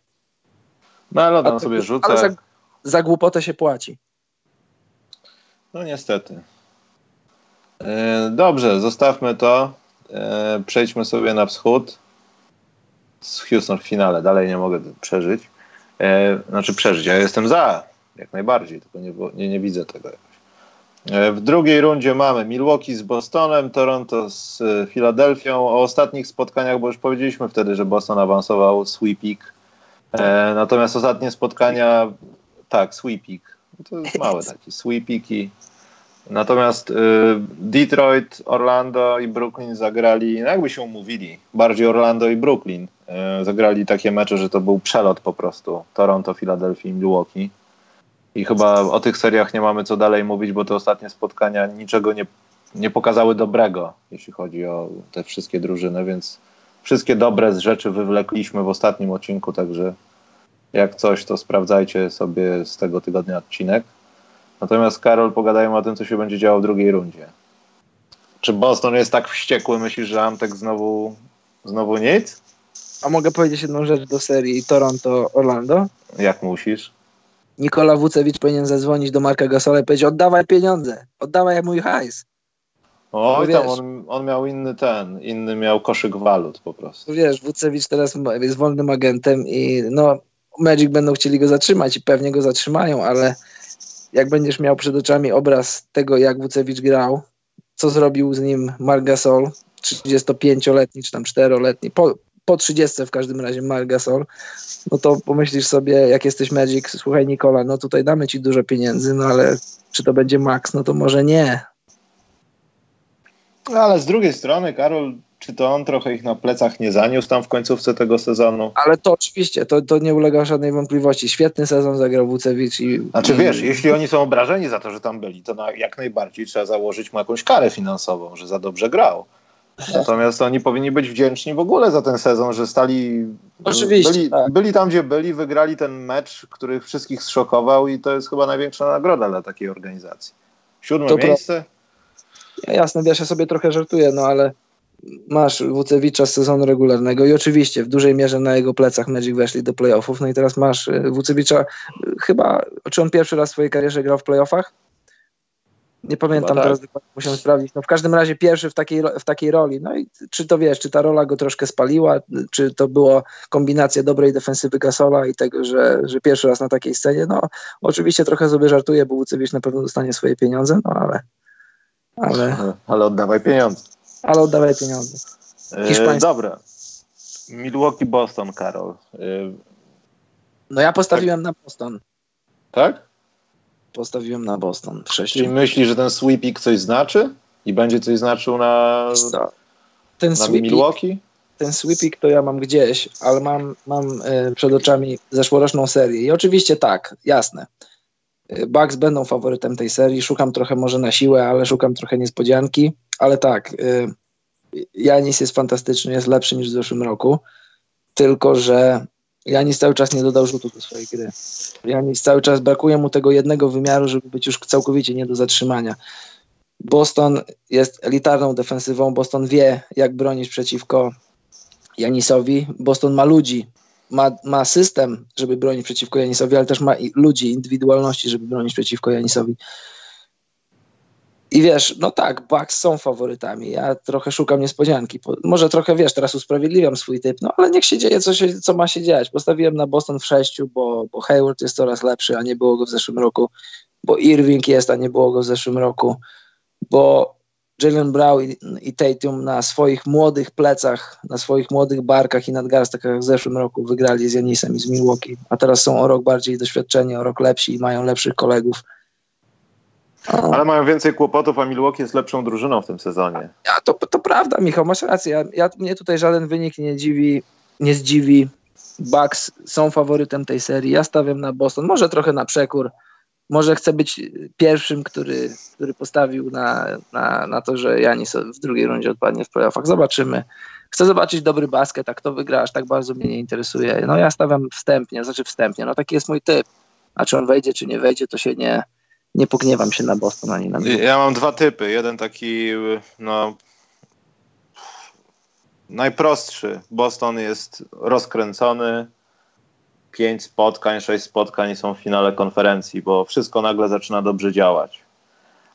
Melo tam sobie rzuca. Ale za, za głupotę się płaci. No niestety. E, dobrze, zostawmy to. E, przejdźmy sobie na wschód. Z Houston w finale. Dalej nie mogę przeżyć. E, znaczy przeżyć. Ja jestem za. Jak najbardziej. Tylko nie, nie, nie widzę tego. E, w drugiej rundzie mamy Milwaukee z Bostonem, Toronto z Filadelfią. O ostatnich spotkaniach, bo już powiedzieliśmy wtedy, że Boston awansował sweepik. Natomiast ostatnie spotkania, tak, sweepik. To jest małe (laughs) takie, sweepiki. Natomiast y, Detroit, Orlando i Brooklyn zagrali, no jakby się umówili, bardziej Orlando i Brooklyn. Y, zagrali takie mecze, że to był przelot po prostu. Toronto, Filadelfia i Milwaukee. I chyba o tych seriach nie mamy co dalej mówić, bo te ostatnie spotkania niczego nie, nie pokazały dobrego, jeśli chodzi o te wszystkie drużyny, więc wszystkie dobre rzeczy wywlekliśmy w ostatnim odcinku, także jak coś, to sprawdzajcie sobie z tego tygodnia odcinek. Natomiast Karol, pogadajmy o tym, co się będzie działo w drugiej rundzie. Czy Boston jest tak wściekły, myślisz, że Amtek znowu, znowu nic? A mogę powiedzieć jedną rzecz do serii Toronto-Orlando? Jak musisz? Nikola Wucewicz powinien zadzwonić do Marka Gasola i powiedzieć oddawaj pieniądze, oddawaj mój hajs. Oj, tam on, on, miał inny ten, inny miał koszyk walut po prostu. Wiesz, Wucewicz teraz jest wolnym agentem i no Magic będą chcieli go zatrzymać i pewnie go zatrzymają, ale jak będziesz miał przed oczami obraz tego, jak Wucewicz grał, co zrobił z nim Mark Gasol, 35-letni czy tam 4-letni, po, po 30 w każdym razie Mark Gasol, no to pomyślisz sobie, jak jesteś Magic, słuchaj Nikola, no tutaj damy ci dużo pieniędzy, no ale czy to będzie max, no to może nie. No ale z drugiej strony, Karol, czy to on trochę ich na plecach nie zaniósł tam w końcówce tego sezonu? Ale to oczywiście, to, to nie ulega żadnej wątpliwości. Świetny sezon zagrał Wucewicz. I, znaczy wiesz, jeśli oni są obrażeni za to, że tam byli, to na, jak najbardziej trzeba założyć mu jakąś karę finansową, że za dobrze grał. Natomiast oni powinni być wdzięczni w ogóle za ten sezon, że stali. Oczywiście. Byli, tak. byli tam, gdzie byli, wygrali ten mecz, który wszystkich zszokował, i to jest chyba największa nagroda dla takiej organizacji. Siódme to miejsce. Jasne, wiesz, ja sobie trochę żartuję, no ale masz Wucewicza z sezonu regularnego i oczywiście w dużej mierze na jego plecach Magic weszli do playoffów, no i teraz masz y, Wucewicza, chyba, czy on pierwszy raz w swojej karierze grał w playoffach? Nie pamiętam tak. teraz dokładnie, musimy sprawdzić. No w każdym razie pierwszy w takiej, w takiej roli. No i czy to wiesz, czy ta rola go troszkę spaliła, czy to była kombinacja dobrej defensywy Gasola i tego, że, że pierwszy raz na takiej scenie. No oczywiście trochę sobie żartuję, bo Wucewicz na pewno dostanie swoje pieniądze, no ale... Ale, ale oddawaj pieniądze. Ale oddawaj pieniądze. Yy, dobra. Milwaukee, Boston, Karol. Yy, no ja postawiłem tak. na Boston. Tak? postawiłem na Boston w sześciu. Czyli myślisz, że ten sweepik coś znaczy? I będzie coś znaczył na, ten na Milwaukee? Ten sweepik to ja mam gdzieś, ale mam, mam e, przed oczami zeszłoroczną serię. I oczywiście tak, jasne. Bucks będą faworytem tej serii. Szukam trochę może na siłę, ale szukam trochę niespodzianki. Ale tak, e, Janis jest fantastyczny, jest lepszy niż w zeszłym roku. Tylko, że Janis cały czas nie dodał rzutu do swojej gry. Janis cały czas brakuje mu tego jednego wymiaru, żeby być już całkowicie nie do zatrzymania. Boston jest elitarną defensywą. Boston wie, jak bronić przeciwko Janisowi. Boston ma ludzi, ma, ma system, żeby bronić przeciwko Janisowi, ale też ma ludzi, indywidualności, żeby bronić przeciwko Janisowi. I wiesz, no tak, Bucks są faworytami. Ja trochę szukam niespodzianki. Może trochę wiesz, teraz usprawiedliwiam swój typ, no ale niech się dzieje, co, się, co ma się dziać. Postawiłem na Boston w sześciu, bo, bo Hayward jest coraz lepszy, a nie było go w zeszłym roku. Bo Irving jest, a nie było go w zeszłym roku. Bo Jalen Brown i, i Tatum na swoich młodych plecach, na swoich młodych barkach i nadgarstkach jak w zeszłym roku wygrali z Janisem i z Milwaukee, a teraz są o rok bardziej doświadczeni, o rok lepsi i mają lepszych kolegów ale mają więcej kłopotów, a Milwaukee jest lepszą drużyną w tym sezonie. Ja, to, to prawda, Michał, masz rację. Ja, ja, mnie tutaj żaden wynik nie dziwi, nie zdziwi. Bucks są faworytem tej serii. Ja stawiam na Boston, może trochę na przekór. Może chcę być pierwszym, który, który postawił na, na, na to, że Janis w drugiej rundzie odpadnie w playoffach. Zobaczymy. Chcę zobaczyć dobry basket, a kto wygra, aż tak bardzo mnie nie interesuje. No ja stawiam wstępnie, znaczy wstępnie, no taki jest mój typ. A czy on wejdzie, czy nie wejdzie, to się nie, nie pogniewam się na Boston ani na Milwaukee. Ja mam dwa typy. Jeden taki, no, najprostszy. Boston jest rozkręcony. Pięć spotkań, sześć spotkań są w finale konferencji, bo wszystko nagle zaczyna dobrze działać.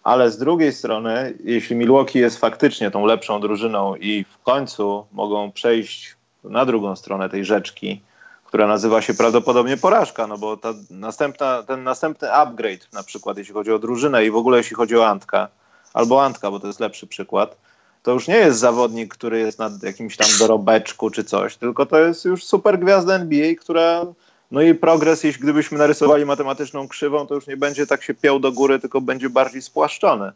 Ale z drugiej strony, jeśli Milwaukee jest faktycznie tą lepszą drużyną i w końcu mogą przejść na drugą stronę tej rzeczki, która nazywa się prawdopodobnie porażka, no bo ta następna, ten następny upgrade, na przykład jeśli chodzi o drużynę i w ogóle jeśli chodzi o Antka, albo Antka, bo to jest lepszy przykład, to już nie jest zawodnik, który jest na jakimś tam dorobeczku czy coś, tylko to jest już super gwiazda NBA, która no i progres, jeśli gdybyśmy narysowali matematyczną krzywą, to już nie będzie tak się piął do góry, tylko będzie bardziej spłaszczony.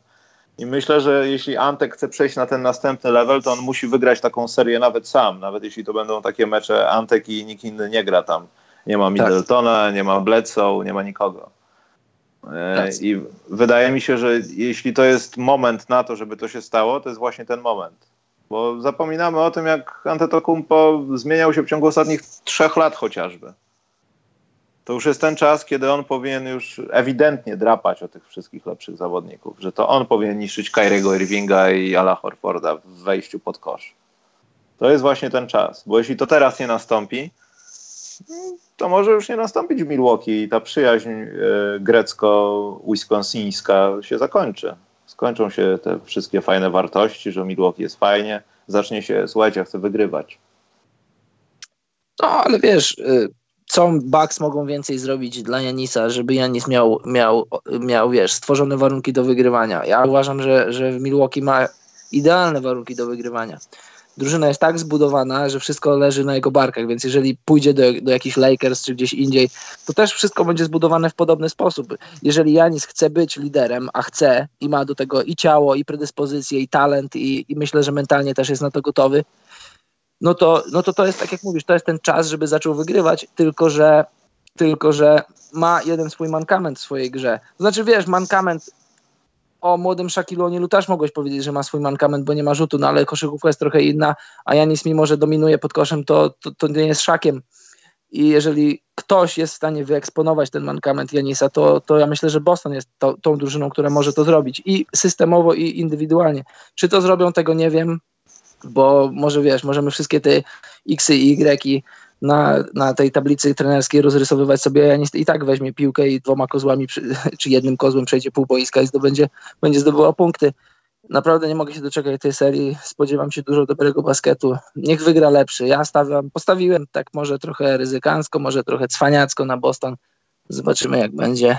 I myślę, że jeśli Antek chce przejść na ten następny level, to on musi wygrać taką serię nawet sam, nawet jeśli to będą takie mecze Antek i nikt inny nie gra tam. Nie ma tak. Middletona, tak. nie ma Bledsoe, nie ma nikogo. E, I wydaje mi się, że jeśli to jest moment na to, żeby to się stało, to jest właśnie ten moment. Bo zapominamy o tym, jak Antetokounmpo zmieniał się w ciągu ostatnich trzech lat chociażby. To już jest ten czas, kiedy on powinien już ewidentnie drapać o tych wszystkich lepszych zawodników, że to on powinien niszczyć Kyriego Irvinga i Ala Horforda w wejściu pod kosz. To jest właśnie ten czas, bo jeśli to teraz nie nastąpi, to może już nie nastąpić w Milwaukee i ta przyjaźń e, grecko-wisconsińska się zakończy. Skończą się te wszystkie fajne wartości, że Milwaukee jest fajnie, zacznie się, słuchajcie, ja chcę wygrywać. No, ale wiesz, y, co Bucks mogą więcej zrobić dla Janisa, żeby Janis miał, miał, miał wiesz, stworzone warunki do wygrywania. Ja uważam, że, że Milwaukee ma idealne warunki do wygrywania drużyna jest tak zbudowana, że wszystko leży na jego barkach, więc jeżeli pójdzie do, do jakichś Lakers czy gdzieś indziej, to też wszystko będzie zbudowane w podobny sposób. Jeżeli Janis chce być liderem, a chce i ma do tego i ciało, i predyspozycję, i talent, i, i myślę, że mentalnie też jest na to gotowy, no to, no to to jest tak jak mówisz, to jest ten czas, żeby zaczął wygrywać, tylko że tylko że ma jeden swój mankament w swojej grze. Znaczy, wiesz, mankament o młodym Shaquilu O'Nealu też mogłeś powiedzieć, że ma swój mankament, bo nie ma rzutu, no ale koszykówka jest trochę inna, a Janis mimo, że dominuje pod koszem, to, to, to nie jest szakiem. I jeżeli ktoś jest w stanie wyeksponować ten mankament Janisa, to, to ja myślę, że Boston jest to, tą drużyną, która może to zrobić i systemowo, i indywidualnie. Czy to zrobią, tego nie wiem, bo może wiesz, możemy wszystkie te X i Y na, na tej tablicy trenerskiej rozrysowywać sobie, Janis i tak weźmie piłkę i dwoma kozłami, (laughs) czy jednym kozłem przejdzie pół boiska i zdobędzie, będzie zdobywał punkty. Naprawdę nie mogę się doczekać tej serii. Spodziewam się dużo dobrego basketu. Niech wygra lepszy. Ja stawiam, postawiłem tak może trochę ryzykansko, może trochę cwaniacko na Boston. Zobaczymy jak będzie.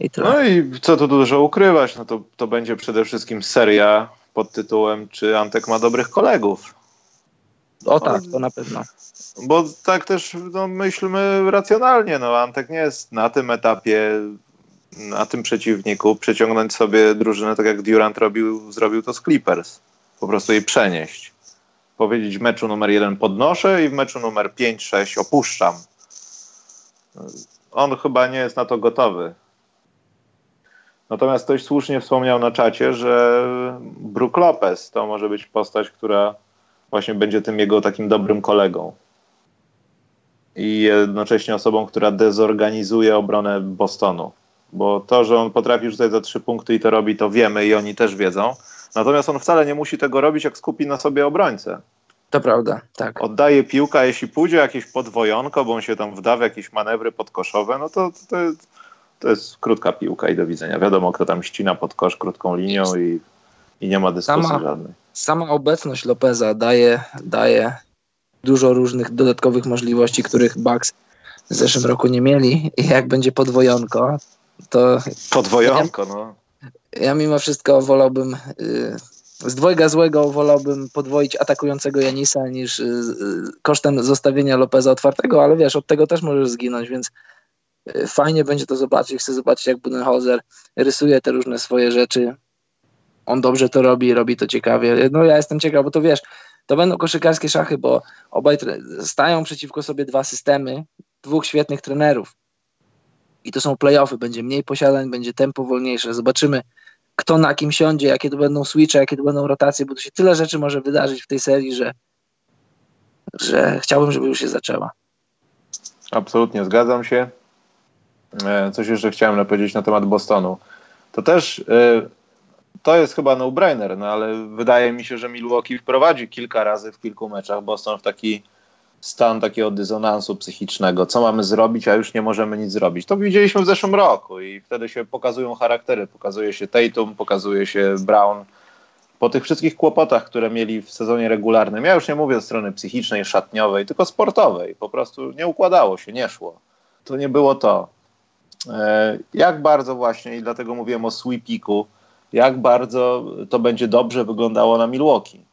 I no i co tu dużo ukrywać, no to, to będzie przede wszystkim seria pod tytułem Czy Antek ma dobrych kolegów? O tak, to na pewno. Bo tak też no, myślmy racjonalnie. No, Antek nie jest na tym etapie, na tym przeciwniku przeciągnąć sobie drużynę tak jak Durant robił, zrobił to z Clippers. Po prostu jej przenieść. Powiedzieć w meczu numer jeden podnoszę i w meczu numer 5-6 opuszczam. On chyba nie jest na to gotowy. Natomiast ktoś słusznie wspomniał na czacie, że Brook Lopez to może być postać, która właśnie będzie tym jego takim dobrym kolegą. I jednocześnie osobą, która dezorganizuje obronę Bostonu. Bo to, że on potrafi rzucać za trzy punkty i to robi, to wiemy i oni też wiedzą. Natomiast on wcale nie musi tego robić, jak skupi na sobie obrońcę. To prawda, tak. Oddaje piłkę, a jeśli pójdzie jakieś podwojonko, bo on się tam wda w jakieś manewry podkoszowe, no to, to, to jest krótka piłka i do widzenia. Wiadomo, kto tam ścina pod kosz krótką linią i, i nie ma dyskusji sama, żadnej sama obecność Lopeza daje, daje dużo różnych dodatkowych możliwości, których Bucks w zeszłym roku nie mieli. I jak będzie podwojonko, to. Podwojonko, ja, no. Ja mimo wszystko wolałbym. Y, z dwojga złego wolałbym podwoić atakującego Janisa niż y, kosztem zostawienia Lopeza otwartego, ale wiesz, od tego też możesz zginąć, więc fajnie będzie to zobaczyć. Chcę zobaczyć, jak Budenholzer rysuje te różne swoje rzeczy on dobrze to robi, robi to ciekawie. No ja jestem ciekaw, bo to wiesz, to będą koszykarskie szachy, bo obaj stają przeciwko sobie dwa systemy, dwóch świetnych trenerów. I to są playoffy, będzie mniej posiadań, będzie tempo wolniejsze. Zobaczymy, kto na kim siądzie, jakie to będą switche, jakie to będą rotacje, bo tu się tyle rzeczy może wydarzyć w tej serii, że, że chciałbym, żeby już się zaczęła. Absolutnie, zgadzam się. E, coś jeszcze chciałem powiedzieć na temat Bostonu. To też e, to jest chyba no-brainer, no ale wydaje mi się, że Milwaukee wprowadzi kilka razy w kilku meczach Boston w taki stan takiego dysonansu psychicznego. Co mamy zrobić, a już nie możemy nic zrobić. To widzieliśmy w zeszłym roku i wtedy się pokazują charaktery. Pokazuje się Tatum, pokazuje się Brown. Po tych wszystkich kłopotach, które mieli w sezonie regularnym, ja już nie mówię o strony psychicznej, szatniowej, tylko sportowej. Po prostu nie układało się, nie szło. To nie było to. E, jak bardzo właśnie, i dlatego mówiłem o sweepiku, jak bardzo to będzie dobrze wyglądało na Milwaukee.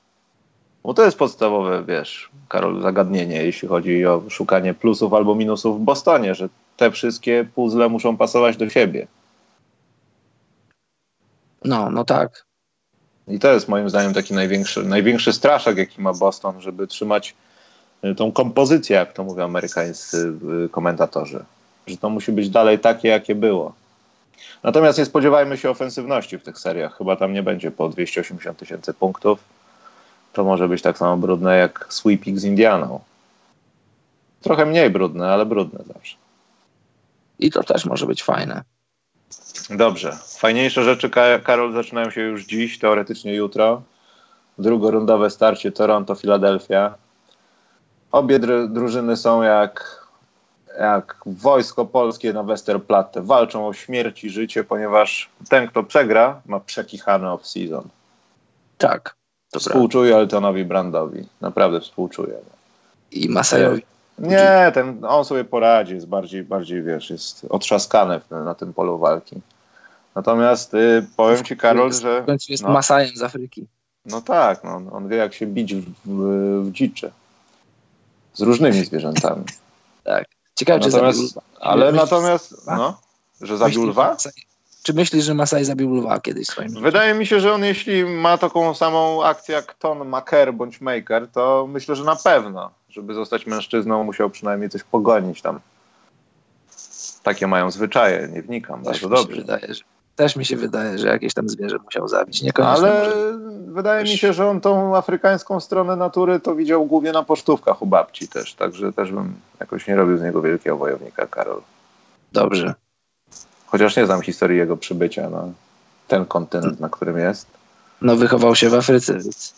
Bo to jest podstawowe, wiesz, Karol, zagadnienie, jeśli chodzi o szukanie plusów albo minusów w Bostonie, że te wszystkie puzzle muszą pasować do siebie. No, no tak. I to jest moim zdaniem taki największy, największy straszek, jaki ma Boston, żeby trzymać y, tą kompozycję, jak to mówią amerykańscy y, komentatorzy. Że to musi być dalej takie, jakie było. Natomiast nie spodziewajmy się ofensywności w tych seriach. Chyba tam nie będzie po 280 tysięcy punktów. To może być tak samo brudne jak sweeping z Indianą. Trochę mniej brudne, ale brudne zawsze. I to też może być fajne. Dobrze. Fajniejsze rzeczy, Karol, zaczynają się już dziś, teoretycznie jutro. Drugorundowe starcie Toronto-Filadelfia. Obie drużyny są jak, jak wojsko polskie na Westerplatte. Walczą o śmierć i życie, ponieważ ten, kto przegra, ma przekichany off-season. Tak. Współczuję Eltonowi Brandowi. Naprawdę współczuję. I Masajowi. Nie, ten, on sobie poradzi, jest bardziej, bardziej wiesz, jest otrzaskany na tym polu walki. Natomiast y, powiem ci, Karol, że. W końcu jest no, Masajem z Afryki. No tak, no, on wie, jak się bić w, w, w dziczy. Z różnymi zwierzętami. tak. Ciekawe, natomiast, czy zabił Ale natomiast, no, że zabił lwa? Czy myślisz, że Masai zabił lwa kiedyś swoim Wydaje mi się, że on jeśli ma taką samą akcję jak Ton Maker bądź Maker, to myślę, że na pewno, żeby zostać mężczyzną, musiał przynajmniej coś pogonić tam. Takie mają zwyczaje, nie wnikam, bardzo dobrze. Wydaje, że, też mi się wydaje, że jakieś tam zwierzę musiał zabić. Ale może... wydaje mi się, że on tą afrykańską stronę natury to widział głównie na pocztówkach u babci też, także też bym jakoś nie robił z niego wielkiego wojownika, Karol. Dobrze. Chociaż nie znam historii jego przybycia na ten kontynent, na którym jest. No wychował się w Afryce. Więc...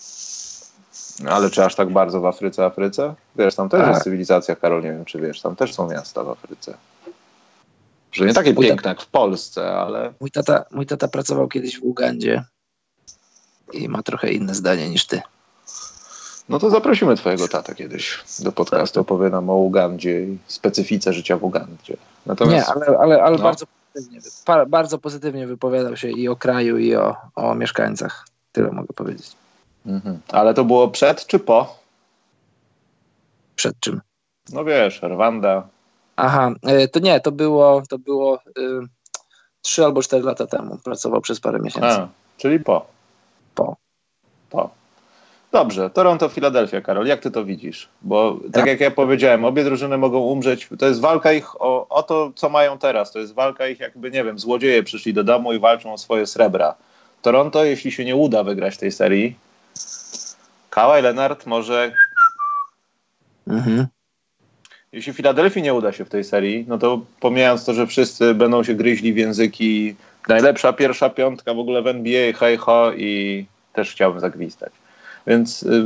Ale czy aż tak bardzo w Afryce, Afryce? Wiesz, tam też A. jest tak. cywilizacja, Karol, nie wiem czy wiesz, tam też są miasta w Afryce. Że nie takie mój piękne tata, jak w Polsce, ale... Mój tata, mój tata pracował kiedyś w Ugandzie i ma trochę inne zdanie niż ty. No to zaprosimy twojego tata kiedyś do podcastu. Opowie nam o Ugandzie i specyfice życia w Ugandzie. Natomiast, nie, ale, ale, ale no. bardzo, pozytywnie, bardzo pozytywnie wypowiadał się i o kraju, i o, o mieszkańcach. Tyle mogę powiedzieć. Mhm. Ale to było przed czy po? Przed czym? No wiesz, Rwanda. Aha, e, to nie, to było, to było y, albo cztery lata temu. Pracował przez parę miesięcy. A, czyli po. Po. Po. Dobrze, Toronto, Filadelfia, Karol, jak ty to widzisz? Bo tak, tak jak ja powiedziałem, obie drużyny mogą umrzeć. To jest walka ich o, o, to, co mają teraz. To jest walka ich, jakby, nie wiem, złodzieje przyszli do domu i walczą o swoje srebra. Toronto, jeśli się nie uda wygrać tej serii, Kawhi Leonard może. Mhm. Jeśli Filadelfii nie uda się w tej serii, no to pomijając to, że wszyscy będą się gryźli w języki, najlepsza pierwsza piątka w ogóle w NBA, hej ho i też chciałbym zagwizdać. Więc y,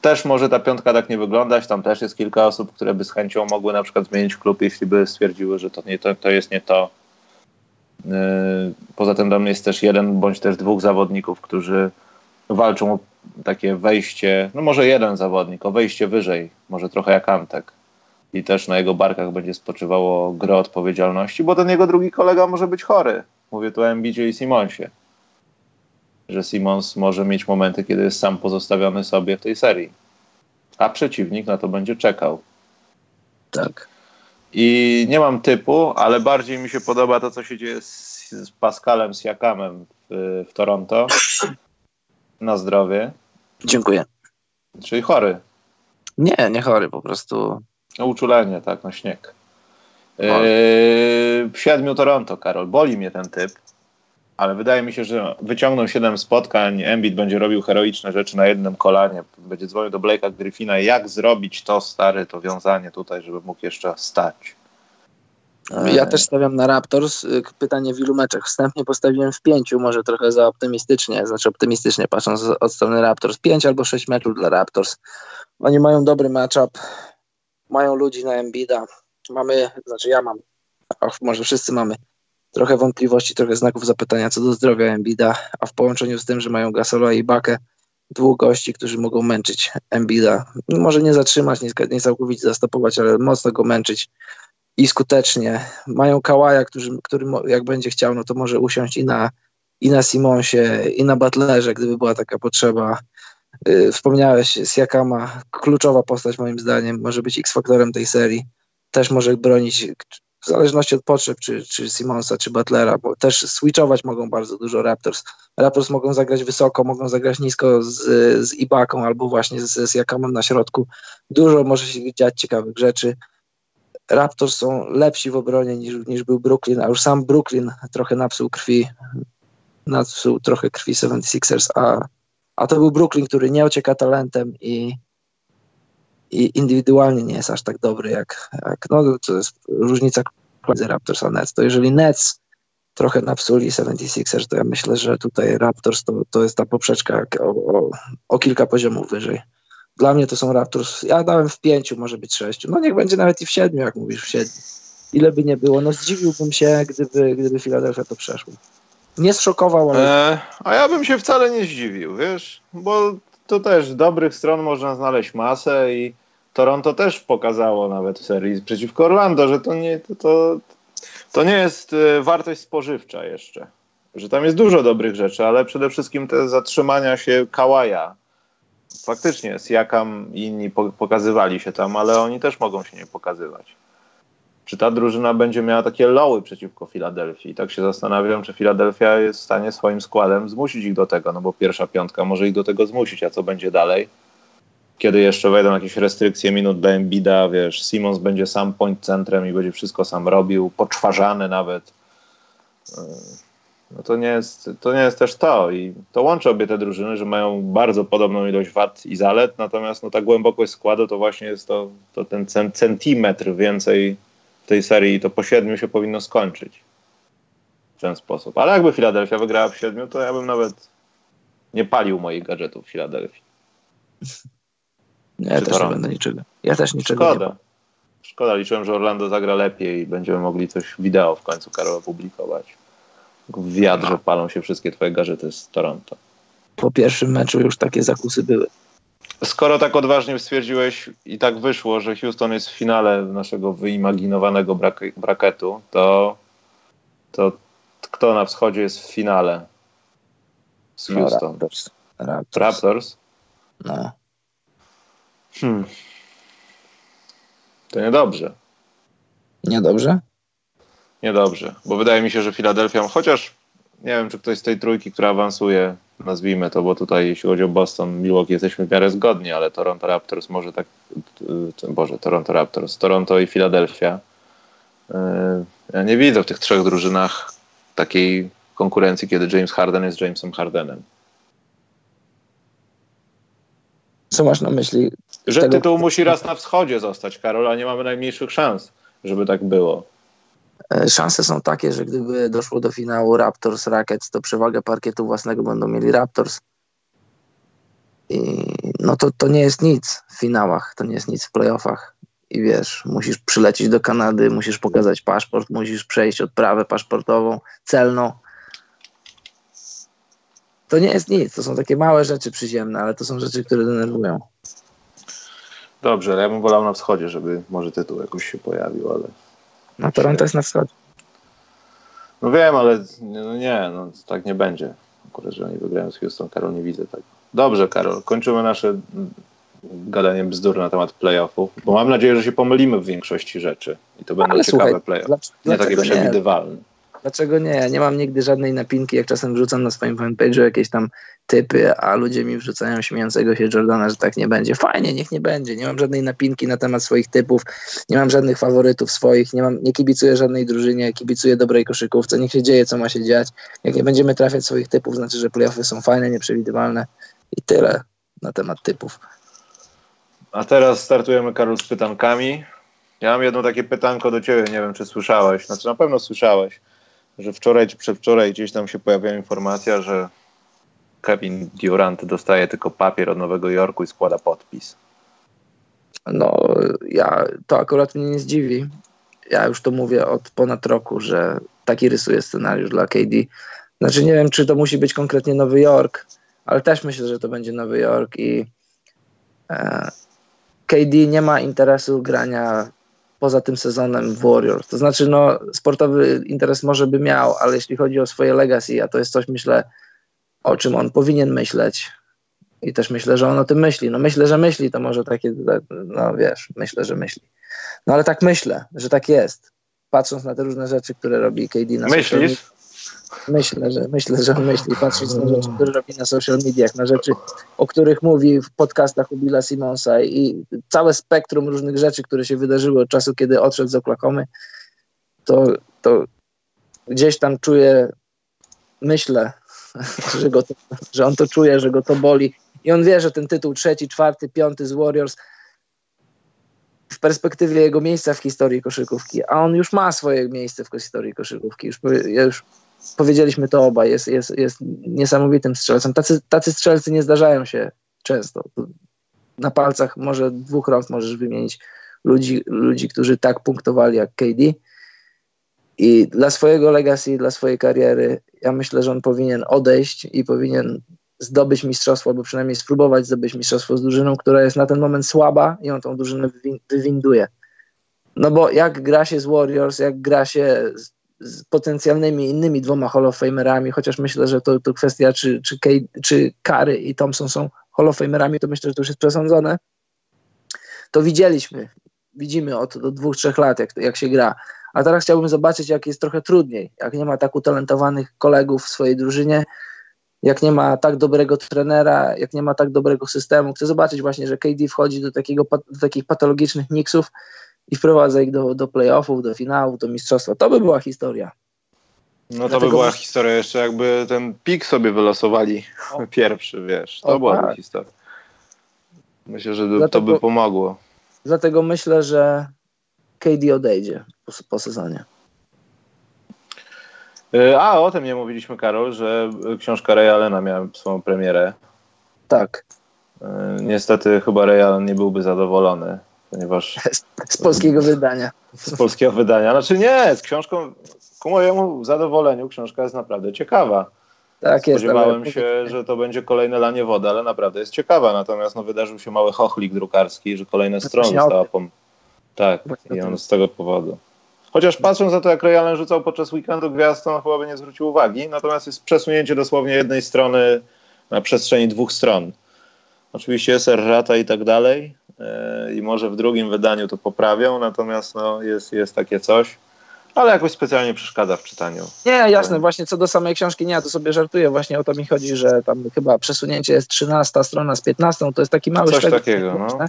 też może ta piątka tak nie wyglądać. Tam też jest kilka osób, które by z chęcią mogły na przykład zmienić klub, jeśli by stwierdziły, że to, nie, to, to jest nie to. Y, poza tym mnie jest też jeden bądź też dwóch zawodników, którzy walczą o takie wejście, no może jeden zawodnik, o wejście wyżej, może trochę jak Antek. I też na jego barkach będzie spoczywało gro odpowiedzialności, bo ten jego drugi kolega może być chory. Mówię tu o MBJ i Simonsie że Simons może mieć momenty, kiedy jest sam pozostawiony sobie w tej serii. A przeciwnik na to będzie czekał. Tak. I nie mam typu, ale bardziej mi się podoba to, co się dzieje z, z Pascalem Siakamem w, w Toronto. Na zdrowie. Dziękuję. Czyli chory. Nie, nie chory, po prostu. No, uczulenie, tak, na śnieg. Yy, siedmiu Toronto, Karol. Boli mnie ten typ ale wydaje mi się, że wyciągną 7 spotkań, Embiid będzie robił heroiczne rzeczy na jednym kolanie, będzie dzwonił do Blake'a Griffina, jak zrobić to stary, to wiązanie tutaj, żeby mógł jeszcze stać. Ja też stawiam na Raptors. Pytanie w ilu meczach? Wstępnie postawiłem w pięciu, może trochę za optymistycznie, znaczy optymistycznie patrząc od strony Raptors. Pięć albo sześć meczów dla Raptors. Oni mają dobry matchup, mają ludzi na Embida. Mamy, znaczy ja mam, och, może wszyscy mamy trochę wątpliwości, trochę znaków zapytania co do zdrowia Embida, a w połączeniu z tym, że mają Gasola i Bakę, dwóch gości, którzy mogą męczyć Embida. Może nie zatrzymać, nie, nie całkowicie zastopować, ale mocno go męczyć i skutecznie. Mają Kałaja, który, który jak będzie chciał, no to może usiąść i na, i na Simonsie, i na Butlerze, gdyby była taka potrzeba. Yy, wspomniałeś Siakama, kluczowa postać moim zdaniem, może być X-faktorem tej serii. Też może bronić w zależności od potrzeb, czy, czy Simonsa, czy Butlera, bo też switchować mogą bardzo dużo Raptors. Raptors mogą zagrać wysoko, mogą zagrać nisko z, z Ibaką albo właśnie z, z Jakamem na środku. Dużo może się dziać ciekawych rzeczy. Raptors są lepsi w obronie niż, niż był Brooklyn, a już sam Brooklyn trochę napsuł krwi, napsuł trochę krwi 76ers, a, a to był Brooklyn, który nie ocieka talentem i, i indywidualnie nie jest aż tak dobry jak, jak no to jest różnica między Raptors a Nets. To jeżeli Nets trochę napsuli 76ers, to ja myślę, że tutaj Raptors to, to jest ta poprzeczka o, o, o kilka poziomów wyżej. Dla mnie to są Raptors. Ja dałem w pięciu, może być sześciu. No niech będzie nawet i w siedmiu, jak mówisz, w siedmiu. Ile by nie było. No zdziwiłbym się, gdyby, gdyby Philadelphia to przeszło. Nie zszokował, ale... E, a ja bym się wcale nie zdziwił, wiesz, bo to też dobrych stron można znaleźć masę i Toronto też pokazało nawet w serii przeciwko Orlando, że to nie, to, to, to nie jest e, wartość spożywcza jeszcze. Że tam jest dużo dobrych rzeczy, ale przede wszystkim te zatrzymania się Kałaja, faktycznie Siakam i inni pokazywali się tam, ale oni też mogą się nie pokazywać. Czy ta drużyna będzie miała takie loły przeciwko Filadelfii? Tak się zastanawiam, czy Filadelfia jest w stanie swoim składem zmusić ich do tego, no bo pierwsza piątka może ich do tego zmusić, a co będzie dalej? Kiedy jeszcze wejdą jakieś restrykcje minut do Embida, wiesz, Simons będzie sam point centrem i będzie wszystko sam robił, poczwarzany nawet no to nie, jest, to nie jest też to. I to łączy obie te drużyny, że mają bardzo podobną ilość wad i zalet, natomiast no, ta głębokość składu to właśnie jest to, to ten centymetr więcej tej serii i to po siedmiu się powinno skończyć w ten sposób. Ale jakby Filadelfia wygrała w siedmiu, to ja bym nawet nie palił moich gadżetów w Filadelfii. Nie, ja też nie będę niczego. Ja też niczego Szkoda. nie Szkoda, liczyłem, że Orlando zagra lepiej i będziemy mogli coś wideo w końcu Karol opublikować w wiadrze palą się wszystkie twoje gadżety z Toronto. Po pierwszym meczu już takie zakusy były. Skoro tak odważnie stwierdziłeś i tak wyszło, że Houston jest w finale naszego wyimaginowanego brak braketu, to, to kto na wschodzie jest w finale z no, Houston? No, Raptors. Raptors? Raptors? No. Hmm. To niedobrze. Niedobrze? niedobrze, bo wydaje mi się, że Filadelfia, chociaż nie wiem, czy ktoś z tej trójki, która awansuje, nazwijmy to, bo tutaj jeśli chodzi o Boston, Milwaukee jesteśmy w miarę zgodni, ale Toronto Raptors może tak, y, Boże, Toronto Raptors, Toronto i Filadelfia. Y, ja nie widzę w tych trzech drużynach takiej konkurencji, kiedy James Harden jest Jamesem Hardenem. Co masz na myśli? Że tego... tytuł musi raz na wschodzie zostać, Karol, a nie mamy najmniejszych szans, żeby tak było. E, szanse są takie, że gdyby doszło do finału Raptors Rackets, to przewagę parkietu własnego będą mieli Raptors. I no to, to nie jest nic w finałach, to nie jest nic w playoffach. I wiesz, musisz przylecieć do Kanady, musisz pokazać paszport, musisz przejść odprawę paszportową, celną. To nie jest nic, to są takie małe rzeczy przyziemne, ale to są rzeczy, które denerwują. Dobrze, ale ja bym wolał na wschodzie, żeby może tytuł jakoś się pojawił, ale no Toronto jest na wschodzie. No wiem, ale no nie, no tak nie będzie. Akurat, że oni wygrają z Houston, Karol, nie widzę tego. Dobrze, Karol, kończymy nasze gadanie bzdur na temat playoffów, bo mam nadzieję, że się pomylimy w większości rzeczy i to będą ale ciekawe playoffy, nie takie przewidywalne. Nie? Dlaczego nie? Ja nie mam nigdy żadnej napinki, jak czasem wrzucam na swoim fanpage'u jakieś tam typy, a ludzie mi wrzucają śmiejącego się Jordana, że tak nie będzie. Fajnie, niech nie będzie. Nie mam żadnej napinki na temat swoich typów, nie mam żadnych faworytów swoich, nie, mam, nie kibicuję żadnej drużynie, kibicuję dobrej koszykówce, niech się dzieje, co ma się dziać. Jak nie będziemy trafiać swoich typów, znaczy, że playoffy są fajne, nieprzewidywalne i tyle na temat typów. A teraz startujemy, Karol, z pytankami. Ja mam jedno takie pytanko do ciebie, nie wiem, czy słyszałeś. Znaczy, na pewno słyszałeś że wczoraj czy przedwczoraj gdzieś tam się pojawiła informacja, że Kevin Durant dostaje tylko papier od Nowego Jorku i składa podpis. No, ja to akurat mnie nie zdziwi. Ja już to mówię od ponad roku, że taki rysuje scenariusz dla KD. Znaczy nie wiem, czy to musi być konkretnie Nowy Jork, ale też myślę, że to będzie Nowy Jork i e, KD nie ma interesu grania poza tym sezonem w Warriors. To znaczy, no, sportowy interes może by miał, ale jeśli chodzi o swoje legacy, a to jest coś, myślę, o czym on powinien myśleć. I też myślę, że on o tym myśli. No myślę, że myśli, to może takie, no wiesz, myślę, że myśli. No ale tak myślę, że tak jest. Patrząc na te różne rzeczy, które robi KD na Myślisz? Myślę, że myślę, że on myśli, patrząc na rzeczy, które robi na social mediach, na rzeczy, o których mówi w podcastach u Billa Simonsa i całe spektrum różnych rzeczy, które się wydarzyły od czasu, kiedy odszedł z Oklahomy, to, to gdzieś tam czuję, myślę, (laughs) że, go to, że on to czuje, że go to boli i on wie, że ten tytuł trzeci, czwarty, piąty z Warriors w perspektywie jego miejsca w historii koszykówki, a on już ma swoje miejsce w historii koszykówki. Już, już powiedzieliśmy to obaj, jest, jest, jest niesamowitym strzelcem. Tacy, tacy strzelcy nie zdarzają się często. Na palcach może dwóch rąk możesz wymienić ludzi, ludzi, którzy tak punktowali jak KD. I dla swojego legacy, dla swojej kariery, ja myślę, że on powinien odejść i powinien zdobyć mistrzostwo, albo przynajmniej spróbować zdobyć mistrzostwo z drużyną, która jest na ten moment słaba i on tą drużynę wywinduje. No bo jak gra się z Warriors, jak gra się z, z potencjalnymi innymi dwoma Hall of Famerami, chociaż myślę, że to, to kwestia, czy, czy, Kay, czy Kary i Thompson są Hall of Famerami, to myślę, że to już jest przesądzone. To widzieliśmy, widzimy od, od dwóch, trzech lat, jak, jak się gra. A teraz chciałbym zobaczyć, jak jest trochę trudniej, jak nie ma tak utalentowanych kolegów w swojej drużynie, jak nie ma tak dobrego trenera, jak nie ma tak dobrego systemu. Chcę zobaczyć właśnie, że KD wchodzi do, takiego, do takich patologicznych mixów i wprowadza ich do, do playoffów, do finałów, do mistrzostwa. To by była historia. No to Dlatego by była historia jeszcze jakby ten pik sobie wylosowali o. (laughs) pierwszy, wiesz. To o, była tak. historia. Myślę, że Dlatego, to by pomogło. Dlatego myślę, że KD odejdzie po, po sezonie. E, a, o tym nie mówiliśmy, Karol, że książka Ray Allena miała swoją premierę. Tak. E, niestety chyba Ray Allen nie byłby zadowolony, ponieważ... Z polskiego wydania. Z polskiego wydania. Znaczy nie, z książką, ku mojemu zadowoleniu, książka jest naprawdę ciekawa. Tak Spodziewałem jest, się, że to będzie kolejne lanie wody, ale naprawdę jest ciekawa. Natomiast no, wydarzył się mały chochlik drukarski, że kolejne strony została pom... Tak, i on z tego powodu. Chociaż patrząc na to, jak Ray Allen rzucał podczas weekendu gwiazd, to chyba by nie zwrócił uwagi. Natomiast jest przesunięcie dosłownie jednej strony na przestrzeni dwóch stron. Oczywiście jest errata i tak dalej i może w drugim wydaniu to poprawią, natomiast no, jest, jest takie coś. Ale jakoś specjalnie przeszkadza w czytaniu. Nie, jasne, właśnie co do samej książki, nie, to sobie żartuję, właśnie o to mi chodzi, że tam chyba przesunięcie jest 13 strona z 15, to jest taki mały Coś takiego, no.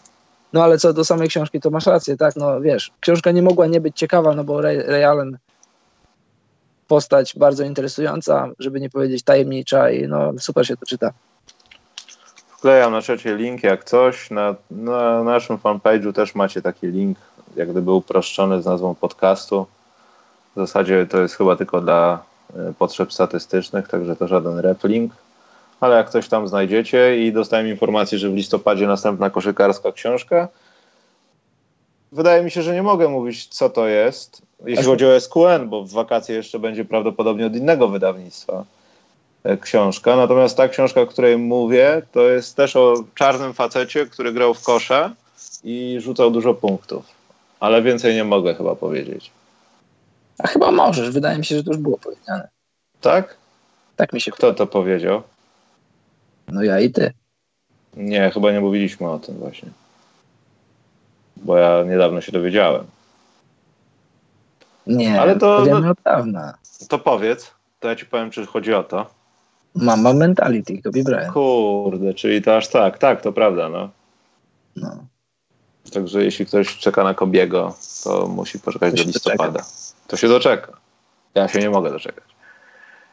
No ale co do samej książki, to masz rację, tak, no wiesz, książka nie mogła nie być ciekawa, no bo Ray, Ray Allen postać bardzo interesująca, żeby nie powiedzieć tajemnicza i no super się to czyta. Wklejam na trzecie link jak coś. Na, na naszym fanpage'u też macie taki link, jak gdyby uproszczony z nazwą podcastu. W zasadzie to jest chyba tylko dla e, potrzeb statystycznych, także to żaden replink ale jak coś tam znajdziecie i dostałem informację, że w listopadzie następna koszykarska książka. Wydaje mi się, że nie mogę mówić, co to jest, jeśli chodzi o SQN, bo w wakacje jeszcze będzie prawdopodobnie od innego wydawnictwa książka. Natomiast ta książka, o której mówię, to jest też o czarnym facecie, który grał w kosza i rzucał dużo punktów. Ale więcej nie mogę chyba powiedzieć. A chyba możesz. Wydaje mi się, że to już było powiedziane. Tak? Tak mi się Kto to powiedział? No ja i ty. Nie, chyba nie mówiliśmy o tym właśnie. Bo ja niedawno się dowiedziałem. Nie, ale to dawna. To powiedz, to ja ci powiem, czy chodzi o to. Mama mentality, Kobe Bryant. Kurde, czyli to aż tak, tak, to prawda, no. No. Także jeśli ktoś czeka na Kobiego, to musi poczekać to do listopada. Doczeka. To się doczeka. Ja się nie mogę doczekać.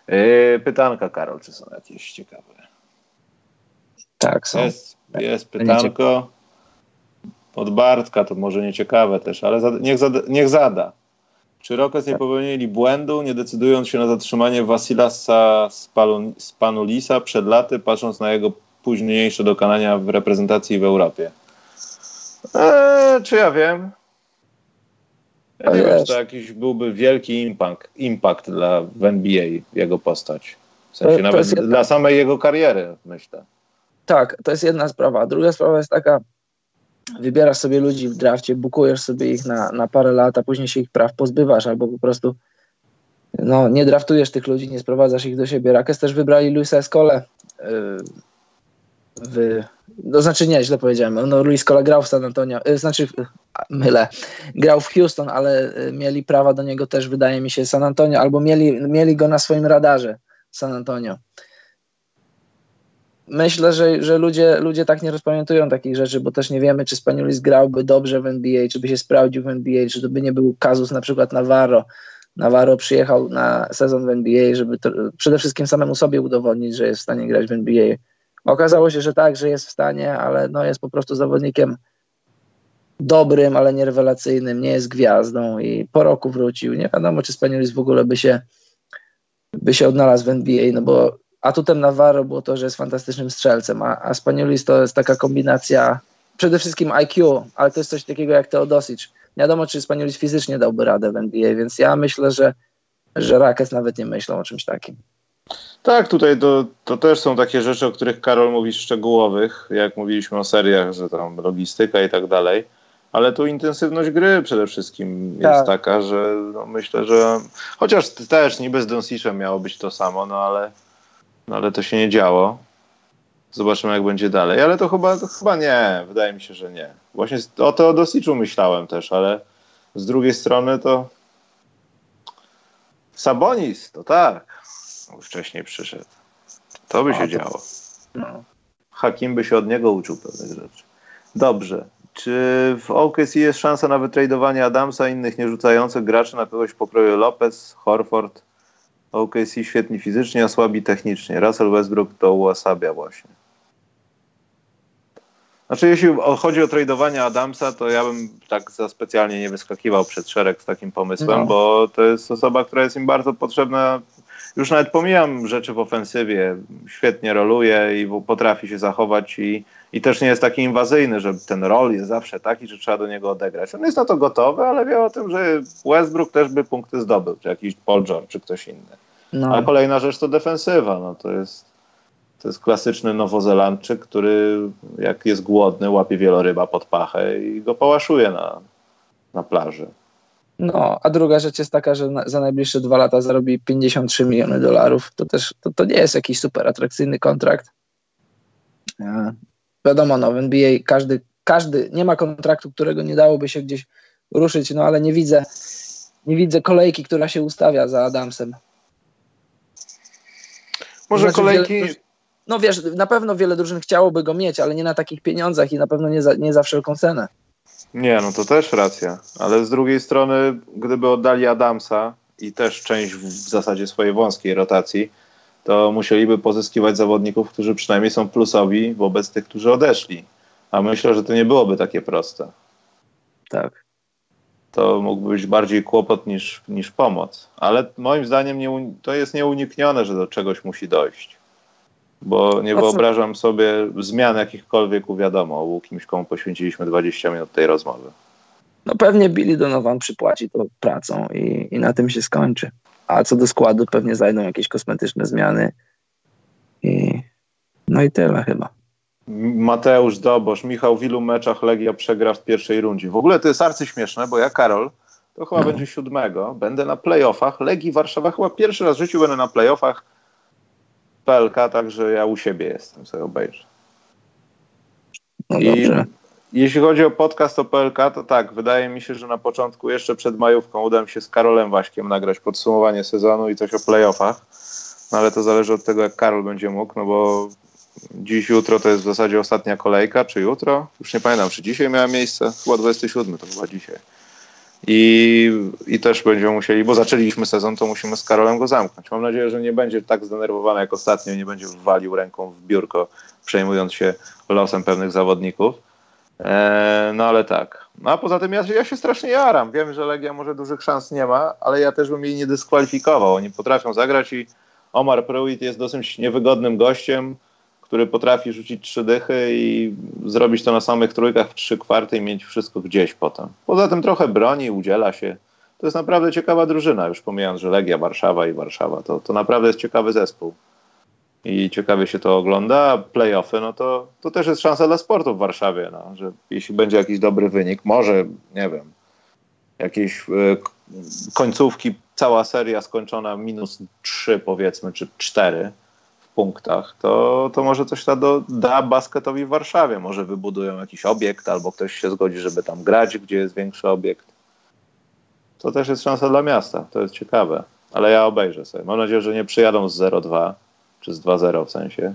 Yy, pytanka, Karol, czy są jakieś ciekawe? Tak, są. Jest, jest pytanko od Bartka, to może nieciekawe też, ale zada, niech, zada, niech zada. Czy Rockets nie popełnili błędu, nie decydując się na zatrzymanie Wasilasa Spanulisa przed laty, patrząc na jego późniejsze dokonania w reprezentacji w Europie? Eee, czy ja wiem? Ja nie wiem, czy to jakiś byłby wielki impact, impact dla w NBA, jego postać. W sensie to, to nawet dla samej jego kariery, myślę. Tak, to jest jedna sprawa. Druga sprawa jest taka, wybierasz sobie ludzi w drafcie, bukujesz sobie ich na, na parę lat, a później się ich praw pozbywasz, albo po prostu no, nie draftujesz tych ludzi, nie sprowadzasz ich do siebie. Rakes też wybrali Luisa Escole. Yy, w, no znaczy nie, źle powiedziałem. No, Luis Escola grał w San Antonio, yy, znaczy (laughs) mylę, grał w Houston, ale y, mieli prawa do niego też, wydaje mi się, San Antonio, albo mieli, mieli go na swoim radarze San Antonio. Myślę, że, że ludzie, ludzie tak nie rozpamiętują takich rzeczy, bo też nie wiemy, czy Spaniulis grałby dobrze w NBA, czy by się sprawdził w NBA, czy to by nie był kazus na przykład Navarro. Navarro przyjechał na sezon w NBA, żeby to, przede wszystkim samemu sobie udowodnić, że jest w stanie grać w NBA. Okazało się, że tak, że jest w stanie, ale no jest po prostu zawodnikiem dobrym, ale nie rewelacyjnym, nie jest gwiazdą i po roku wrócił. Nie wiadomo, czy Spaniulis w ogóle by się, by się odnalazł w NBA, no bo atutem Navarro było to, że jest fantastycznym strzelcem, a, a Spaniulis to jest taka kombinacja przede wszystkim IQ, ale to jest coś takiego jak Teodosic. Nie wiadomo, czy Spaniulis fizycznie dałby radę w NBA, więc ja myślę, że, że Rackets nawet nie myślą o czymś takim. Tak, tutaj to, to też są takie rzeczy, o których Karol mówi szczegółowych, jak mówiliśmy o seriach, że tam logistyka i tak dalej ale tu intensywność gry przede wszystkim jest tak. taka, że no myślę, że chociaż też niby z Donsicem miało być to samo, no ale, no ale to się nie działo. Zobaczymy, jak będzie dalej, ale to chyba, to chyba nie, wydaje mi się, że nie. Właśnie o Donsiczu myślałem też, ale z drugiej strony to Sabonis, to tak, wcześniej przyszedł. To by się to... działo. No. Hakim by się od niego uczył pewnych rzeczy. Dobrze. Czy w OKC jest szansa na wytradowanie Adamsa i innych nierzucających graczy na kogoś pokroju Lopez, Horford? OKC świetni fizycznie, a słabi technicznie. Russell Westbrook to uosabia właśnie. Znaczy, jeśli chodzi o tradowanie Adamsa, to ja bym tak za specjalnie nie wyskakiwał przed szereg z takim pomysłem, no. bo to jest osoba, która jest im bardzo potrzebna już nawet pomijam rzeczy w ofensywie, świetnie roluje i potrafi się zachować i, i też nie jest taki inwazyjny, że ten rol jest zawsze taki, że trzeba do niego odegrać. On jest na to gotowy, ale wie o tym, że Westbrook też by punkty zdobył, czy jakiś Paul George, czy ktoś inny. No. A kolejna rzecz to defensywa. No to jest, to jest klasyczny Nowozelandczyk, który jak jest głodny, łapie wieloryba pod pachę i go pałaszuje na, na plaży. No, a druga rzecz jest taka, że na, za najbliższe dwa lata zarobi 53 miliony dolarów. To też to, to nie jest jakiś super atrakcyjny kontrakt. E, wiadomo, no, w NBA każdy, każdy, nie ma kontraktu, którego nie dałoby się gdzieś ruszyć, no ale nie widzę, nie widzę kolejki, która się ustawia za Adamsem. Może znaczy, kolejki. Wiele, no wiesz, na pewno wiele drużyn chciałoby go mieć, ale nie na takich pieniądzach i na pewno nie za, nie za wszelką cenę. Nie, no to też racja. Ale z drugiej strony, gdyby oddali Adamsa i też część w, w zasadzie swojej wąskiej rotacji, to musieliby pozyskiwać zawodników, którzy przynajmniej są plusowi wobec tych, którzy odeszli. A myślę, że to nie byłoby takie proste. Tak. To mógłby być bardziej kłopot niż, niż pomoc. Ale moim zdaniem nie, to jest nieuniknione, że do czegoś musi dojść bo nie wyobrażam sobie zmian jakichkolwiek u wiadomo, u kimś, komu poświęciliśmy 20 minut tej rozmowy. No pewnie Billy Donovan przypłaci to pracą i, i na tym się skończy. A co do składu pewnie zajdą jakieś kosmetyczne zmiany i no i tyle chyba. Mateusz Dobosz, Michał, w ilu meczach Legia przegra w pierwszej rundzie? W ogóle to jest arcyśmieszne, bo ja, Karol, to chyba no. będzie siódmego, będę na playoffach. Legii Warszawa chyba pierwszy raz w życiu będę na playoffach PLK, także ja u siebie jestem, sobie obejrzę. No I jeśli chodzi o podcast o PLK, to tak, wydaje mi się, że na początku, jeszcze przed majówką, uda mi się z Karolem Waśkiem nagrać podsumowanie sezonu i coś o playoffach. No ale to zależy od tego, jak Karol będzie mógł, no bo dziś, jutro to jest w zasadzie ostatnia kolejka, czy jutro? Już nie pamiętam, czy dzisiaj miała miejsce? Chyba 27, to chyba dzisiaj. I, I też będziemy musieli, bo zaczęliśmy sezon, to musimy z Karolem go zamknąć. Mam nadzieję, że nie będzie tak zdenerwowany jak ostatnio, nie będzie walił ręką w biurko, przejmując się losem pewnych zawodników. Eee, no ale tak. No a poza tym ja, ja się strasznie jaram. Wiem, że Legia może dużych szans nie ma, ale ja też bym jej nie dyskwalifikował. Oni potrafią zagrać i Omar Pruitt jest dosyć niewygodnym gościem który potrafi rzucić trzy dychy i zrobić to na samych trójkach w trzy kwarty i mieć wszystko gdzieś potem. Poza tym trochę broni, udziela się. To jest naprawdę ciekawa drużyna, już pomijając, że Legia Warszawa i Warszawa, to, to naprawdę jest ciekawy zespół. I ciekawie się to ogląda. Playoffy, no to, to też jest szansa dla sportu w Warszawie, no, że jeśli będzie jakiś dobry wynik, może, nie wiem, jakieś y, końcówki, cała seria skończona minus trzy powiedzmy, czy cztery, punktach, to, to może coś da, do, da basketowi w Warszawie. Może wybudują jakiś obiekt, albo ktoś się zgodzi, żeby tam grać, gdzie jest większy obiekt. To też jest szansa dla miasta. To jest ciekawe. Ale ja obejrzę sobie. Mam nadzieję, że nie przyjadą z 0-2, czy z 2-0 w sensie.